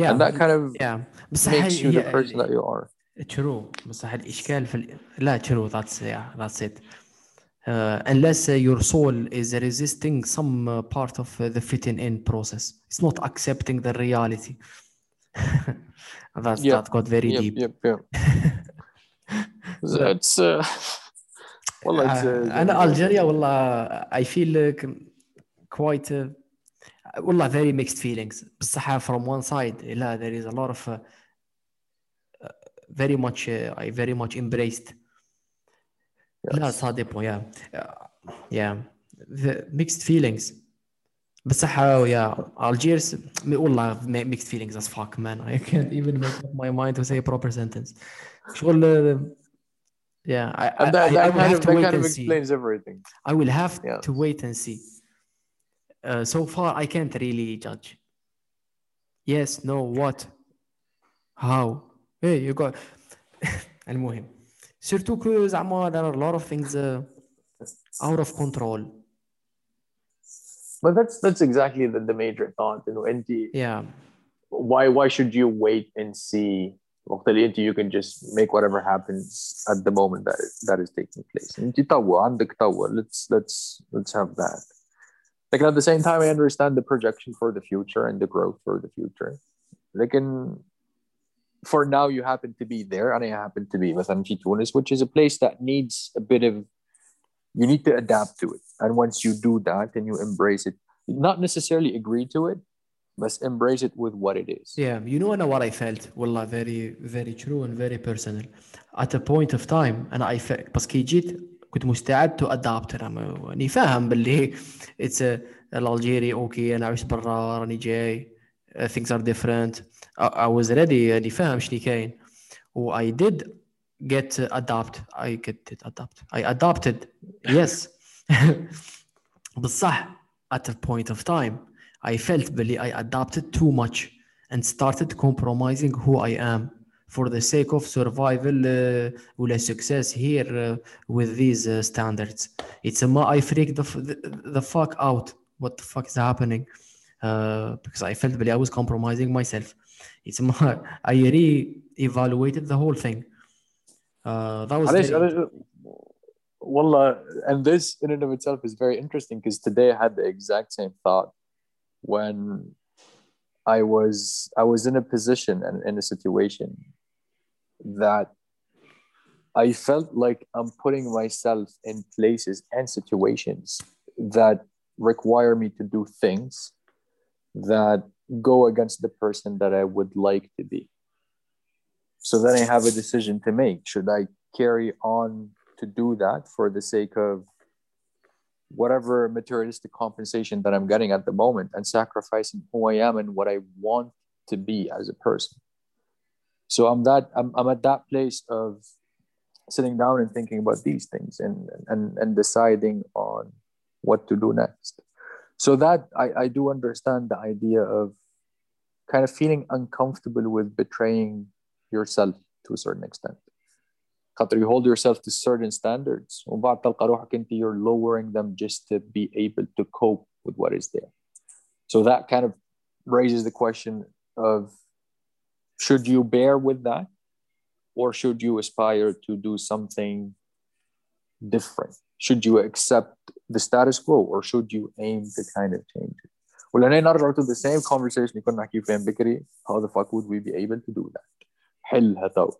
Speaker 1: Yeah.
Speaker 2: And that kind of
Speaker 1: yeah. بس
Speaker 2: makes
Speaker 1: هي-
Speaker 2: you the
Speaker 1: هي-
Speaker 2: person that you are.
Speaker 1: true بصح الاشكال في ال... لا true that's yeah that's it uh, unless uh, your soul is resisting some uh, part of uh, the fitting in process it's not accepting the reality that's
Speaker 2: Yeah.
Speaker 1: that got very
Speaker 2: Yep,
Speaker 1: deep
Speaker 2: yep, yep. So it's, uh, well, it's,
Speaker 1: uh,
Speaker 2: uh,
Speaker 1: انا الجيريا والله I feel uh, quite uh, والله very mixed feelings بصح from one side لا there is a lot of uh, uh, very much uh, I very much embraced لا
Speaker 2: Yes.
Speaker 1: ça dépend yeah Uh, yeah the mixed feelings بصح uh, yeah Algiers والله mi- mixed feelings as fuck man I can't even make up my mind to say a proper sentence شغل uh, yeah I, I,
Speaker 2: and that,
Speaker 1: I, I
Speaker 2: that
Speaker 1: will
Speaker 2: kind
Speaker 1: have
Speaker 2: of,
Speaker 1: to
Speaker 2: that
Speaker 1: wait
Speaker 2: kind of
Speaker 1: and see
Speaker 2: explains everything.
Speaker 1: I will have
Speaker 2: Yeah.
Speaker 1: to wait and see. Uh, so far, I can't really judge. Yes, no, what, how. Hey, you got. المهم. Surtout que زعما there are a lot of things uh, out of control.
Speaker 2: But that's that's exactly the, the major thought. You know, NT,
Speaker 1: Yeah,
Speaker 2: why why should you wait and see? وقت اللي انت you can just make whatever happens at the moment that that is taking place. انت توا عندك توا let's let's let's have that. Like at the same time, I understand the projection for the future and the growth for the future. Like in for now, you happen to be there, and I happen to be مثلا في Tunis, which is a place that needs a bit of you need to adapt to it and once you do that and you embrace it not necessarily agree to it but embrace it with what it is
Speaker 1: Yeah, you know أنا what I felt والله very very true and very personal at a point of time أنا I felt بس كي جيت كنت مستعد to adapt أنا ما- راني فاهم باللي it's a الألجيري أوكي أنا عشت برا راني جاي uh, things are different I, I was ready راني فاهم شنو كاين و I did get to adapt I get it adapt I adapted yes بصح at a point of time I felt really I adapted too much and started compromising who I am for the sake of survival uh, or success here uh, with these uh, standards. It's uh, a I freaked the, the, the, fuck out. What the fuck is happening? Uh, because I felt really I was compromising myself. It's I re-evaluated the whole thing. that was.
Speaker 2: Alish, wallah, and this in and of itself is very interesting because today I had the exact same thought when I was I was in a position and in a situation that I felt like I'm putting myself in places and situations that require me to do things that go against the person that I would like to be. So then I have a decision to make. Should I carry on to do that for the sake of whatever materialistic compensation that I'm getting at the moment and sacrificing who I am and what I want to be as a person? So I'm that I'm, I'm at that place of sitting down and thinking about these things and and, and deciding on what to do next. So that I, I do understand the idea of kind of feeling uncomfortable with betraying yourself to a certain extent. خاطر you hold yourself to certain standards وبعد تلقى روحك انت you're lowering them just to be able to cope with what is there. So that kind of raises the question of should you bear with that or should you aspire to do something different? Should you accept the status quo or should you aim to kind of change it? ولأننا نرجع to the same conversation اللي كنا نحكي فيها بكري how the fuck would we be able to do that؟ حلها تو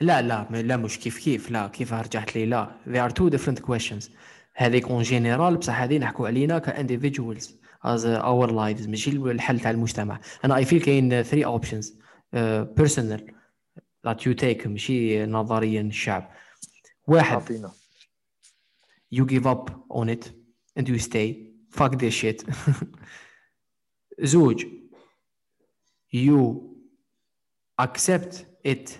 Speaker 1: لا لا لا مش كيف كيف لا كيف رجعت لي لا. They are two different questions. هذيك اون جينيرال بصح هذه نحكوا علينا كانديفيدوالز از اور لايفز ماشي الحل تاع المجتمع. أنا اي فيل كاين ثري اوبشنز بيرسونال ذات يو تيك ماشي نظريا الشعب. واحد
Speaker 2: عطينا
Speaker 1: يو جيف اب اون ات اند يو ستاي فاك ذيس شيت زوج يو accept it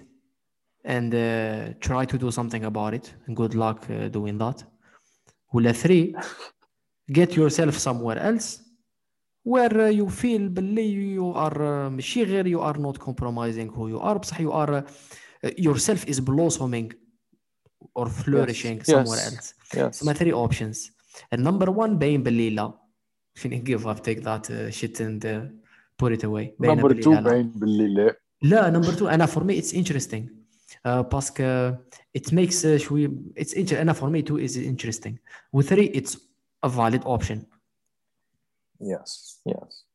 Speaker 1: and uh, try to do something about it and good luck uh, doing that ولا three get yourself somewhere else where uh, you feel باللي you are uh, ماشي غير you are not compromising who you are بصح you are uh, yourself is blossoming or flourishing
Speaker 2: Yes,
Speaker 1: somewhere
Speaker 2: yes.
Speaker 1: else
Speaker 2: yes
Speaker 1: ما three options and number one باين باللي لا فين give up take that uh, shit and uh, put it away باينة
Speaker 2: number
Speaker 1: باللي
Speaker 2: two
Speaker 1: لا لا.
Speaker 2: باين باللي لا
Speaker 1: لا نمبر 2 انا فور مي اتس انتريستينغ باسكو ات ميكس شوي اتس انا فور مي 2 از انتريستينغ و 3 اتس ا فاليد اوبشن
Speaker 2: yes yes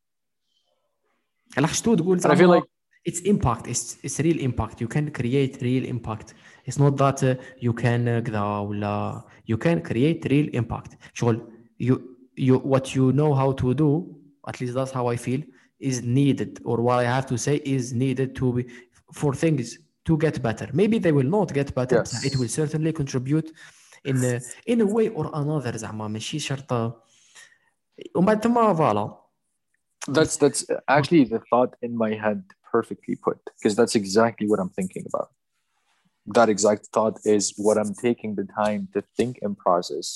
Speaker 1: علاش تو تقول
Speaker 2: and I feel like
Speaker 1: it's impact it's it's real impact you can create real impact it's not that uh, you can uh, كذا ولا you can create real impact شغل you you what you know how to do at least that's how I feel is needed or what I have to say is needed to be for things to get better maybe they will not get better
Speaker 2: Yes.
Speaker 1: but it will certainly contribute in a, in a way or another زعما ماشي شرط ومن بعد ثم فوالا
Speaker 2: that's that's actually the thought in my head perfectly put because that's exactly what I'm thinking about. That exact thought is what I'm taking the time to think and process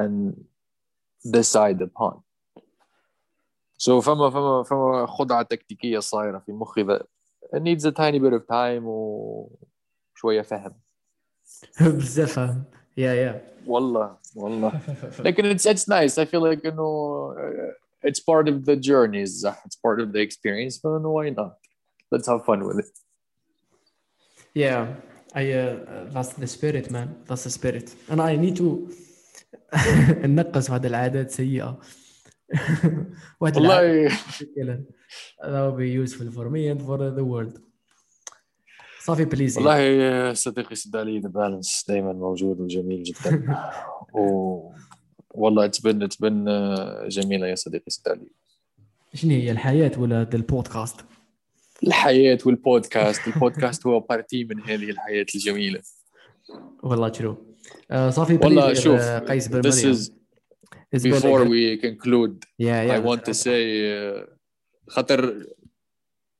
Speaker 2: and decide upon. So فما فما فما خدعة تكتيكية صايرة في مخي that it needs a tiny bit of time وشوية فهم.
Speaker 1: بزاف فاهم يا يا
Speaker 2: والله والله لكن it's it's nice I feel like انه uh, it's part of the journey الزح. it's part of the experience so why not let's have fun with it
Speaker 1: Yeah, I uh, that's the spirit man that's the spirit and I need to ننقص هذه العادات سيئة واحد العادة
Speaker 2: والله
Speaker 1: مشكلة. That will be useful for me and for the world. صافي بليزي
Speaker 2: والله صديقي سدالي ذا بالانس دائما موجود وجميل جدا. و والله تبن تبن جميلة يا صديقي سدالي.
Speaker 1: شنو هي الحياة ولا البودكاست؟
Speaker 2: الحياة والبودكاست. البودكاست هو بارتي من هذه الحياة الجميلة.
Speaker 1: والله ترو صافي
Speaker 2: والله
Speaker 1: بليزي
Speaker 2: شوف
Speaker 1: قيس
Speaker 2: is before we conclude.
Speaker 1: Yeah yeah.
Speaker 2: I want to say uh, خاطر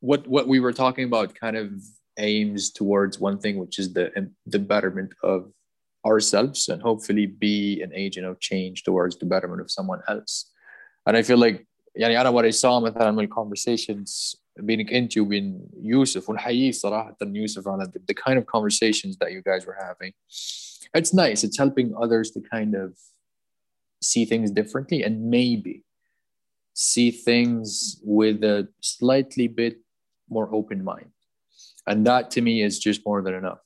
Speaker 2: what what we were talking about kind of aims towards one thing which is the the betterment of ourselves and hopefully be an agent of change towards the betterment of someone else and I feel like يعني أنا what I saw مثلا من conversations بينك انت وبين يوسف ونحييه صراحة يوسف على the, the kind of conversations that you guys were having it's nice it's helping others to kind of see things differently and maybe see things with a slightly bit more open mind. And that to me is just more than enough.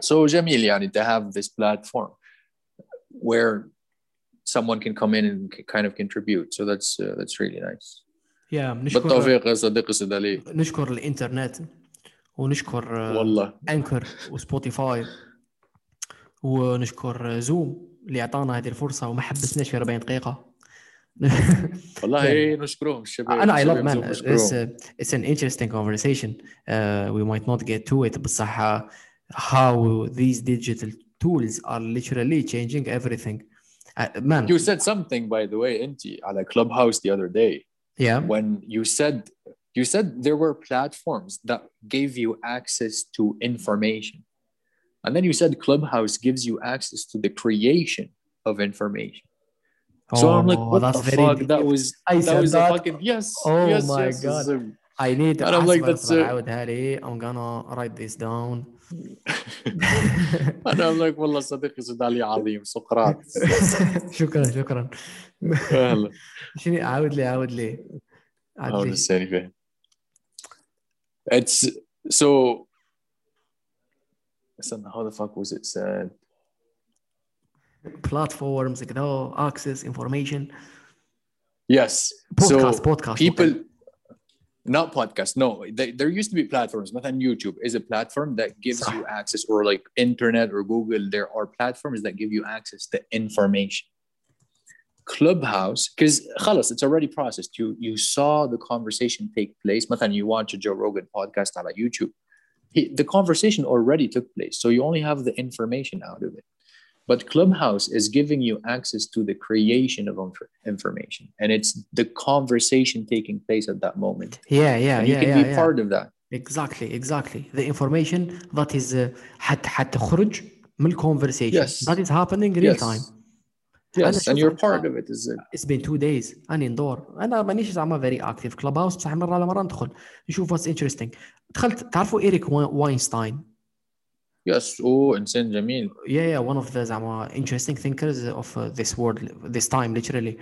Speaker 2: So Jamil, yani, to have this platform where someone can come in and c- kind of contribute. So that's uh, that's really nice.
Speaker 1: yeah نشكر
Speaker 2: بالتوفيق يا صديقي سدالي
Speaker 1: نشكر الانترنت ونشكر آه،
Speaker 2: والله
Speaker 1: انكر وسبوتيفاي ونشكر زوم اللي اعطانا هذه الفرصه وما حبسناش في 40 دقيقه
Speaker 2: والله نشكرهم الشباب
Speaker 1: انا I love
Speaker 2: الشباب
Speaker 1: man
Speaker 2: زوم
Speaker 1: it's,
Speaker 2: نشكرهم.
Speaker 1: uh, it's an interesting conversation uh, we might not get to it بصح uh, how these digital tools are literally changing everything uh, man
Speaker 2: You said something by the way انت على Clubhouse the other day
Speaker 1: yeah
Speaker 2: when you said you said there were platforms that gave you access to information and then you said clubhouse gives you access to the creation of information so i'm like
Speaker 1: Oh,
Speaker 2: what
Speaker 1: that's
Speaker 2: the
Speaker 1: very
Speaker 2: fuck that
Speaker 1: deep.
Speaker 2: was
Speaker 1: I
Speaker 2: that
Speaker 1: said
Speaker 2: was
Speaker 1: that.
Speaker 2: a fucking yes
Speaker 1: Oh
Speaker 2: yes
Speaker 1: my
Speaker 2: yes,
Speaker 1: God.
Speaker 2: this is a-
Speaker 1: I need
Speaker 2: And I'm like,
Speaker 1: أصبر-
Speaker 2: that's
Speaker 1: أصبر
Speaker 2: a-
Speaker 1: أعودها لي I'm gonna write this down
Speaker 2: and i'm like والله صديقي سودالي عظيم سقراط
Speaker 1: شكرا شكرا
Speaker 2: أهلا.
Speaker 1: شنو عاود لي عاود لي عاود
Speaker 2: هذا
Speaker 1: لي
Speaker 2: الثاني فيه it's so استنى how the fuck was it said
Speaker 1: platforms كذا access information
Speaker 2: yes
Speaker 1: podcast
Speaker 2: so
Speaker 1: podcast
Speaker 2: people not podcast no they, there used to be platforms مثلا youtube is a platform that gives
Speaker 1: صح.
Speaker 2: you access or like internet or google there are platforms that give you access to information clubhouse because خلاص it's already processed you you saw the conversation take place مثلا you watch a joe rogan podcast on youtube he, the conversation already took place so you only have the information out of it but clubhouse is giving you access to the creation of inf- information and it's the conversation taking place at that moment
Speaker 1: yeah yeah
Speaker 2: and you
Speaker 1: yeah
Speaker 2: can
Speaker 1: yeah,
Speaker 2: be
Speaker 1: yeah.
Speaker 2: part of that
Speaker 1: exactly exactly the information that is uh, حت حتخرج من conversation
Speaker 2: Yes.
Speaker 1: that is happening real
Speaker 2: yes
Speaker 1: time
Speaker 2: yes
Speaker 1: أنا
Speaker 2: and you're
Speaker 1: شوف
Speaker 2: part
Speaker 1: أنا-
Speaker 2: of it is it
Speaker 1: it's been two days أنا ندور أنا مانيش زعما very active club house بصح مرة على مرة ندخل نشوف what's interesting دخلت تعرفوا إيريك وا-
Speaker 2: yes اوه إنسان جميل.
Speaker 1: Yeah yeah one of the زعما interesting thinkers of uh, this world this time literally.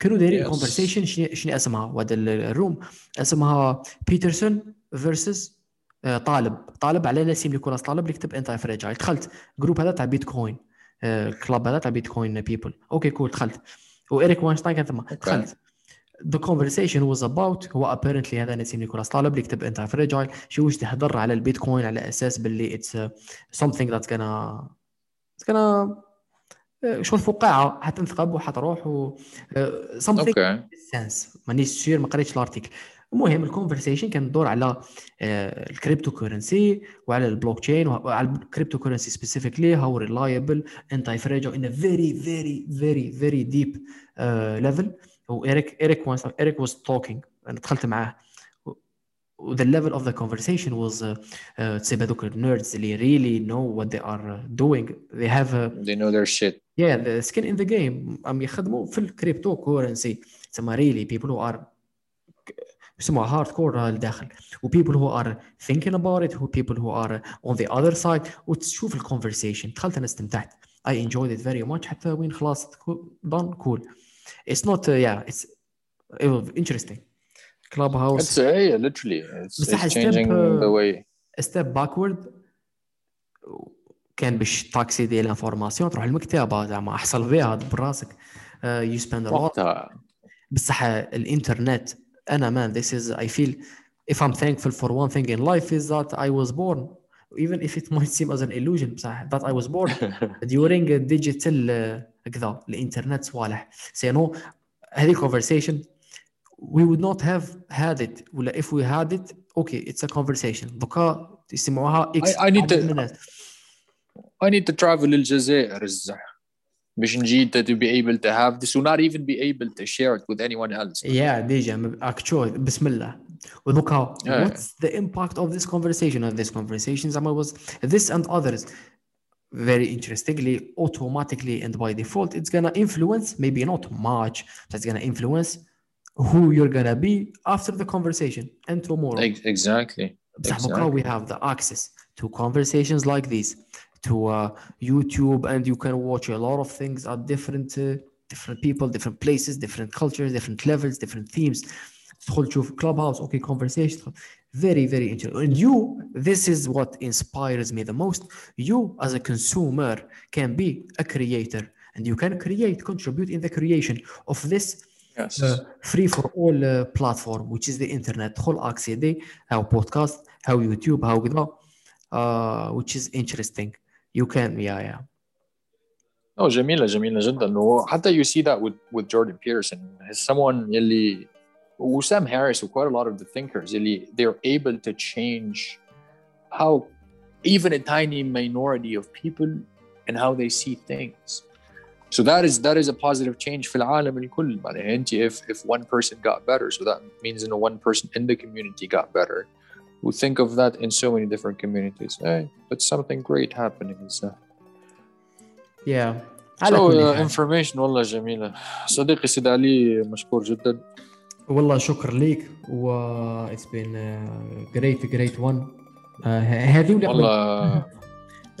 Speaker 1: كانوا دايرين
Speaker 2: Yes.
Speaker 1: conversation شنو شنو اسمها؟ وهذا ال- الروم. اسمها بيترسون فيرسز طالب. طالب على نسيم نيكولاس طالب اللي كتب انتي فريجايل دخلت. جروب هذا تاع بيتكوين الكلاب هذا تاع بيتكوين بيبل أوكي كول دخلت. وايريك واينشتاين كان ثما دخلت. The conversation was about هو apparently هذا نسيم نيكولاس طالب اللي كتب أنت فريجايل شو وش تهضر على البيتكوين على أساس باللي it's uh, something that's gonna it's gonna uh, شغل فقاعه حتنثقب وحتروح و uh, something
Speaker 2: أوكي
Speaker 1: سنس مانيش سير ما قريتش الارتيكل المهم الكونفرسيشن كان تدور على الكريبتو كورنسي وعلى البلوك تشين وعلى الكريبتو كورنسي سبيسيفيكلي هاو ريلايبل انتي فريجو ان فيري فيري فيري فيري ديب ليفل وايريك ايريك was ايريك واز توكينج انا دخلت معاه the level of the conversation was uh, uh, تسيب هذوك النيردز اللي really know what they are doing they have a
Speaker 2: they know their shit
Speaker 1: yeah the skin in the game عم يخدموا في الكريبتو كورنسي تسمى really people who are يسموها هارد كور الداخل و people who are thinking about it who people who are on the other side وتشوف الكونفرسيشن دخلت انا استمتعت I enjoyed it very much حتى وين خلاص done cool It's not uh, yeah it's it was interesting
Speaker 2: it's
Speaker 1: clubhouse
Speaker 2: yeah, literally it's, it's changing the way
Speaker 1: ستيب باكورد كان باش تاكسي ديال الانفورماسيون تروح المكتبه زعما احصل بها براسك يو سبيند
Speaker 2: وقتها
Speaker 1: بصح الانترنت أنا مان this is I feel if I'm thankful for one thing in life is that I was born even if it might seem as an illusion بصح that I was born during a digital uh, كذا الانترنت صوالح سينو هذه conversation we would not have had it ولا if we had it okay it's a conversation دوكا يسمعوها
Speaker 2: I- I need to- I need to travel للجزائر الزح باش نجي to be able to have this or not even be able to share it with anyone else
Speaker 1: Yeah, ديجا actually بسم الله ودوكا
Speaker 2: Yeah.
Speaker 1: what's the impact of this conversation of this conversation زعما was this and others very interestingly automatically and by default it's gonna influence maybe not much but it's gonna influence who you're gonna be after the conversation and tomorrow
Speaker 2: Ex- exactly
Speaker 1: بصح دوكا we have the access to conversations like these to uh, YouTube and you can watch a lot of things at different uh, different people different places different cultures different levels different themes تدخل تشوف clubhouse okay conversation very very interesting and you this is what inspires me the most you as a consumer can be a creator and you can create contribute in the creation of this
Speaker 2: yes
Speaker 1: uh, free for all uh, platform which is the internet تدخل accéder how podcast how YouTube how كذا uh, which is interesting you can yeah yeah
Speaker 2: Oh, جميلة جميلة جدا وحتى you see that with with Jordan Peterson he's someone يلي وسام Harris و quite a lot of the thinkers يلي they're able to change how even a tiny minority of people and how they see things so that is that is a positive change في العالم الكل معناها انت if if one person got better so that means you know one person in the community got better we think of that in so many different communities hey but something great happening is that
Speaker 1: yeah على
Speaker 2: so
Speaker 1: كل
Speaker 2: uh,
Speaker 1: حال.
Speaker 2: information والله جميلة صديقي سيد علي مشكور جدا
Speaker 1: والله شكر ليك. و اتس بين جريت جريت وان هذه ولا
Speaker 2: والله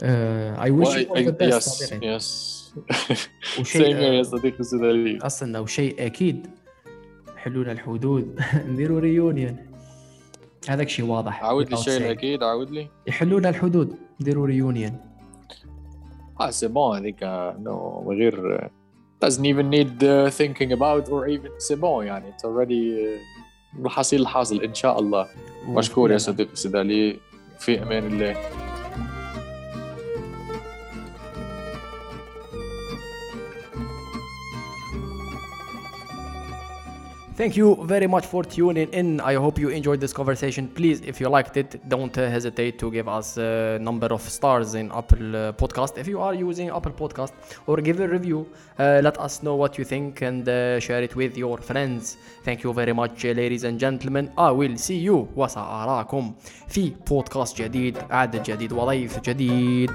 Speaker 1: آه، اي
Speaker 2: ويش
Speaker 1: يس
Speaker 2: يس.
Speaker 1: وشيء
Speaker 2: يا آه، صديقي السوداني
Speaker 1: أصلا وشيء أكيد حلول الحدود. نديروا ريونيون هذاك شيء واضح.
Speaker 2: عاود لي الشيء الاكيد عاود لي.
Speaker 1: يحلون الحدود. نديروا ريونيون
Speaker 2: آه سي بون هذيك آه، نو من غير doesn't even need uh, thinking about or even بون يعني. It's already uh, الحصيل الحاصل إن شاء الله. مشكور يا صديقي سيد علي في أمان الله.
Speaker 1: Thank you very much for tuning in. I hope you enjoyed this conversation. Please, if you liked it, don't uh, hesitate to give us a number of stars in Apple uh, Podcast. If you are using Apple Podcast, or give a review. Uh, let us know what you think and uh, share it with your friends. Thank you very much, uh, ladies and gentlemen. I will see you وسأراكم في بودكاست جديد عدد جديد وضيف جديد.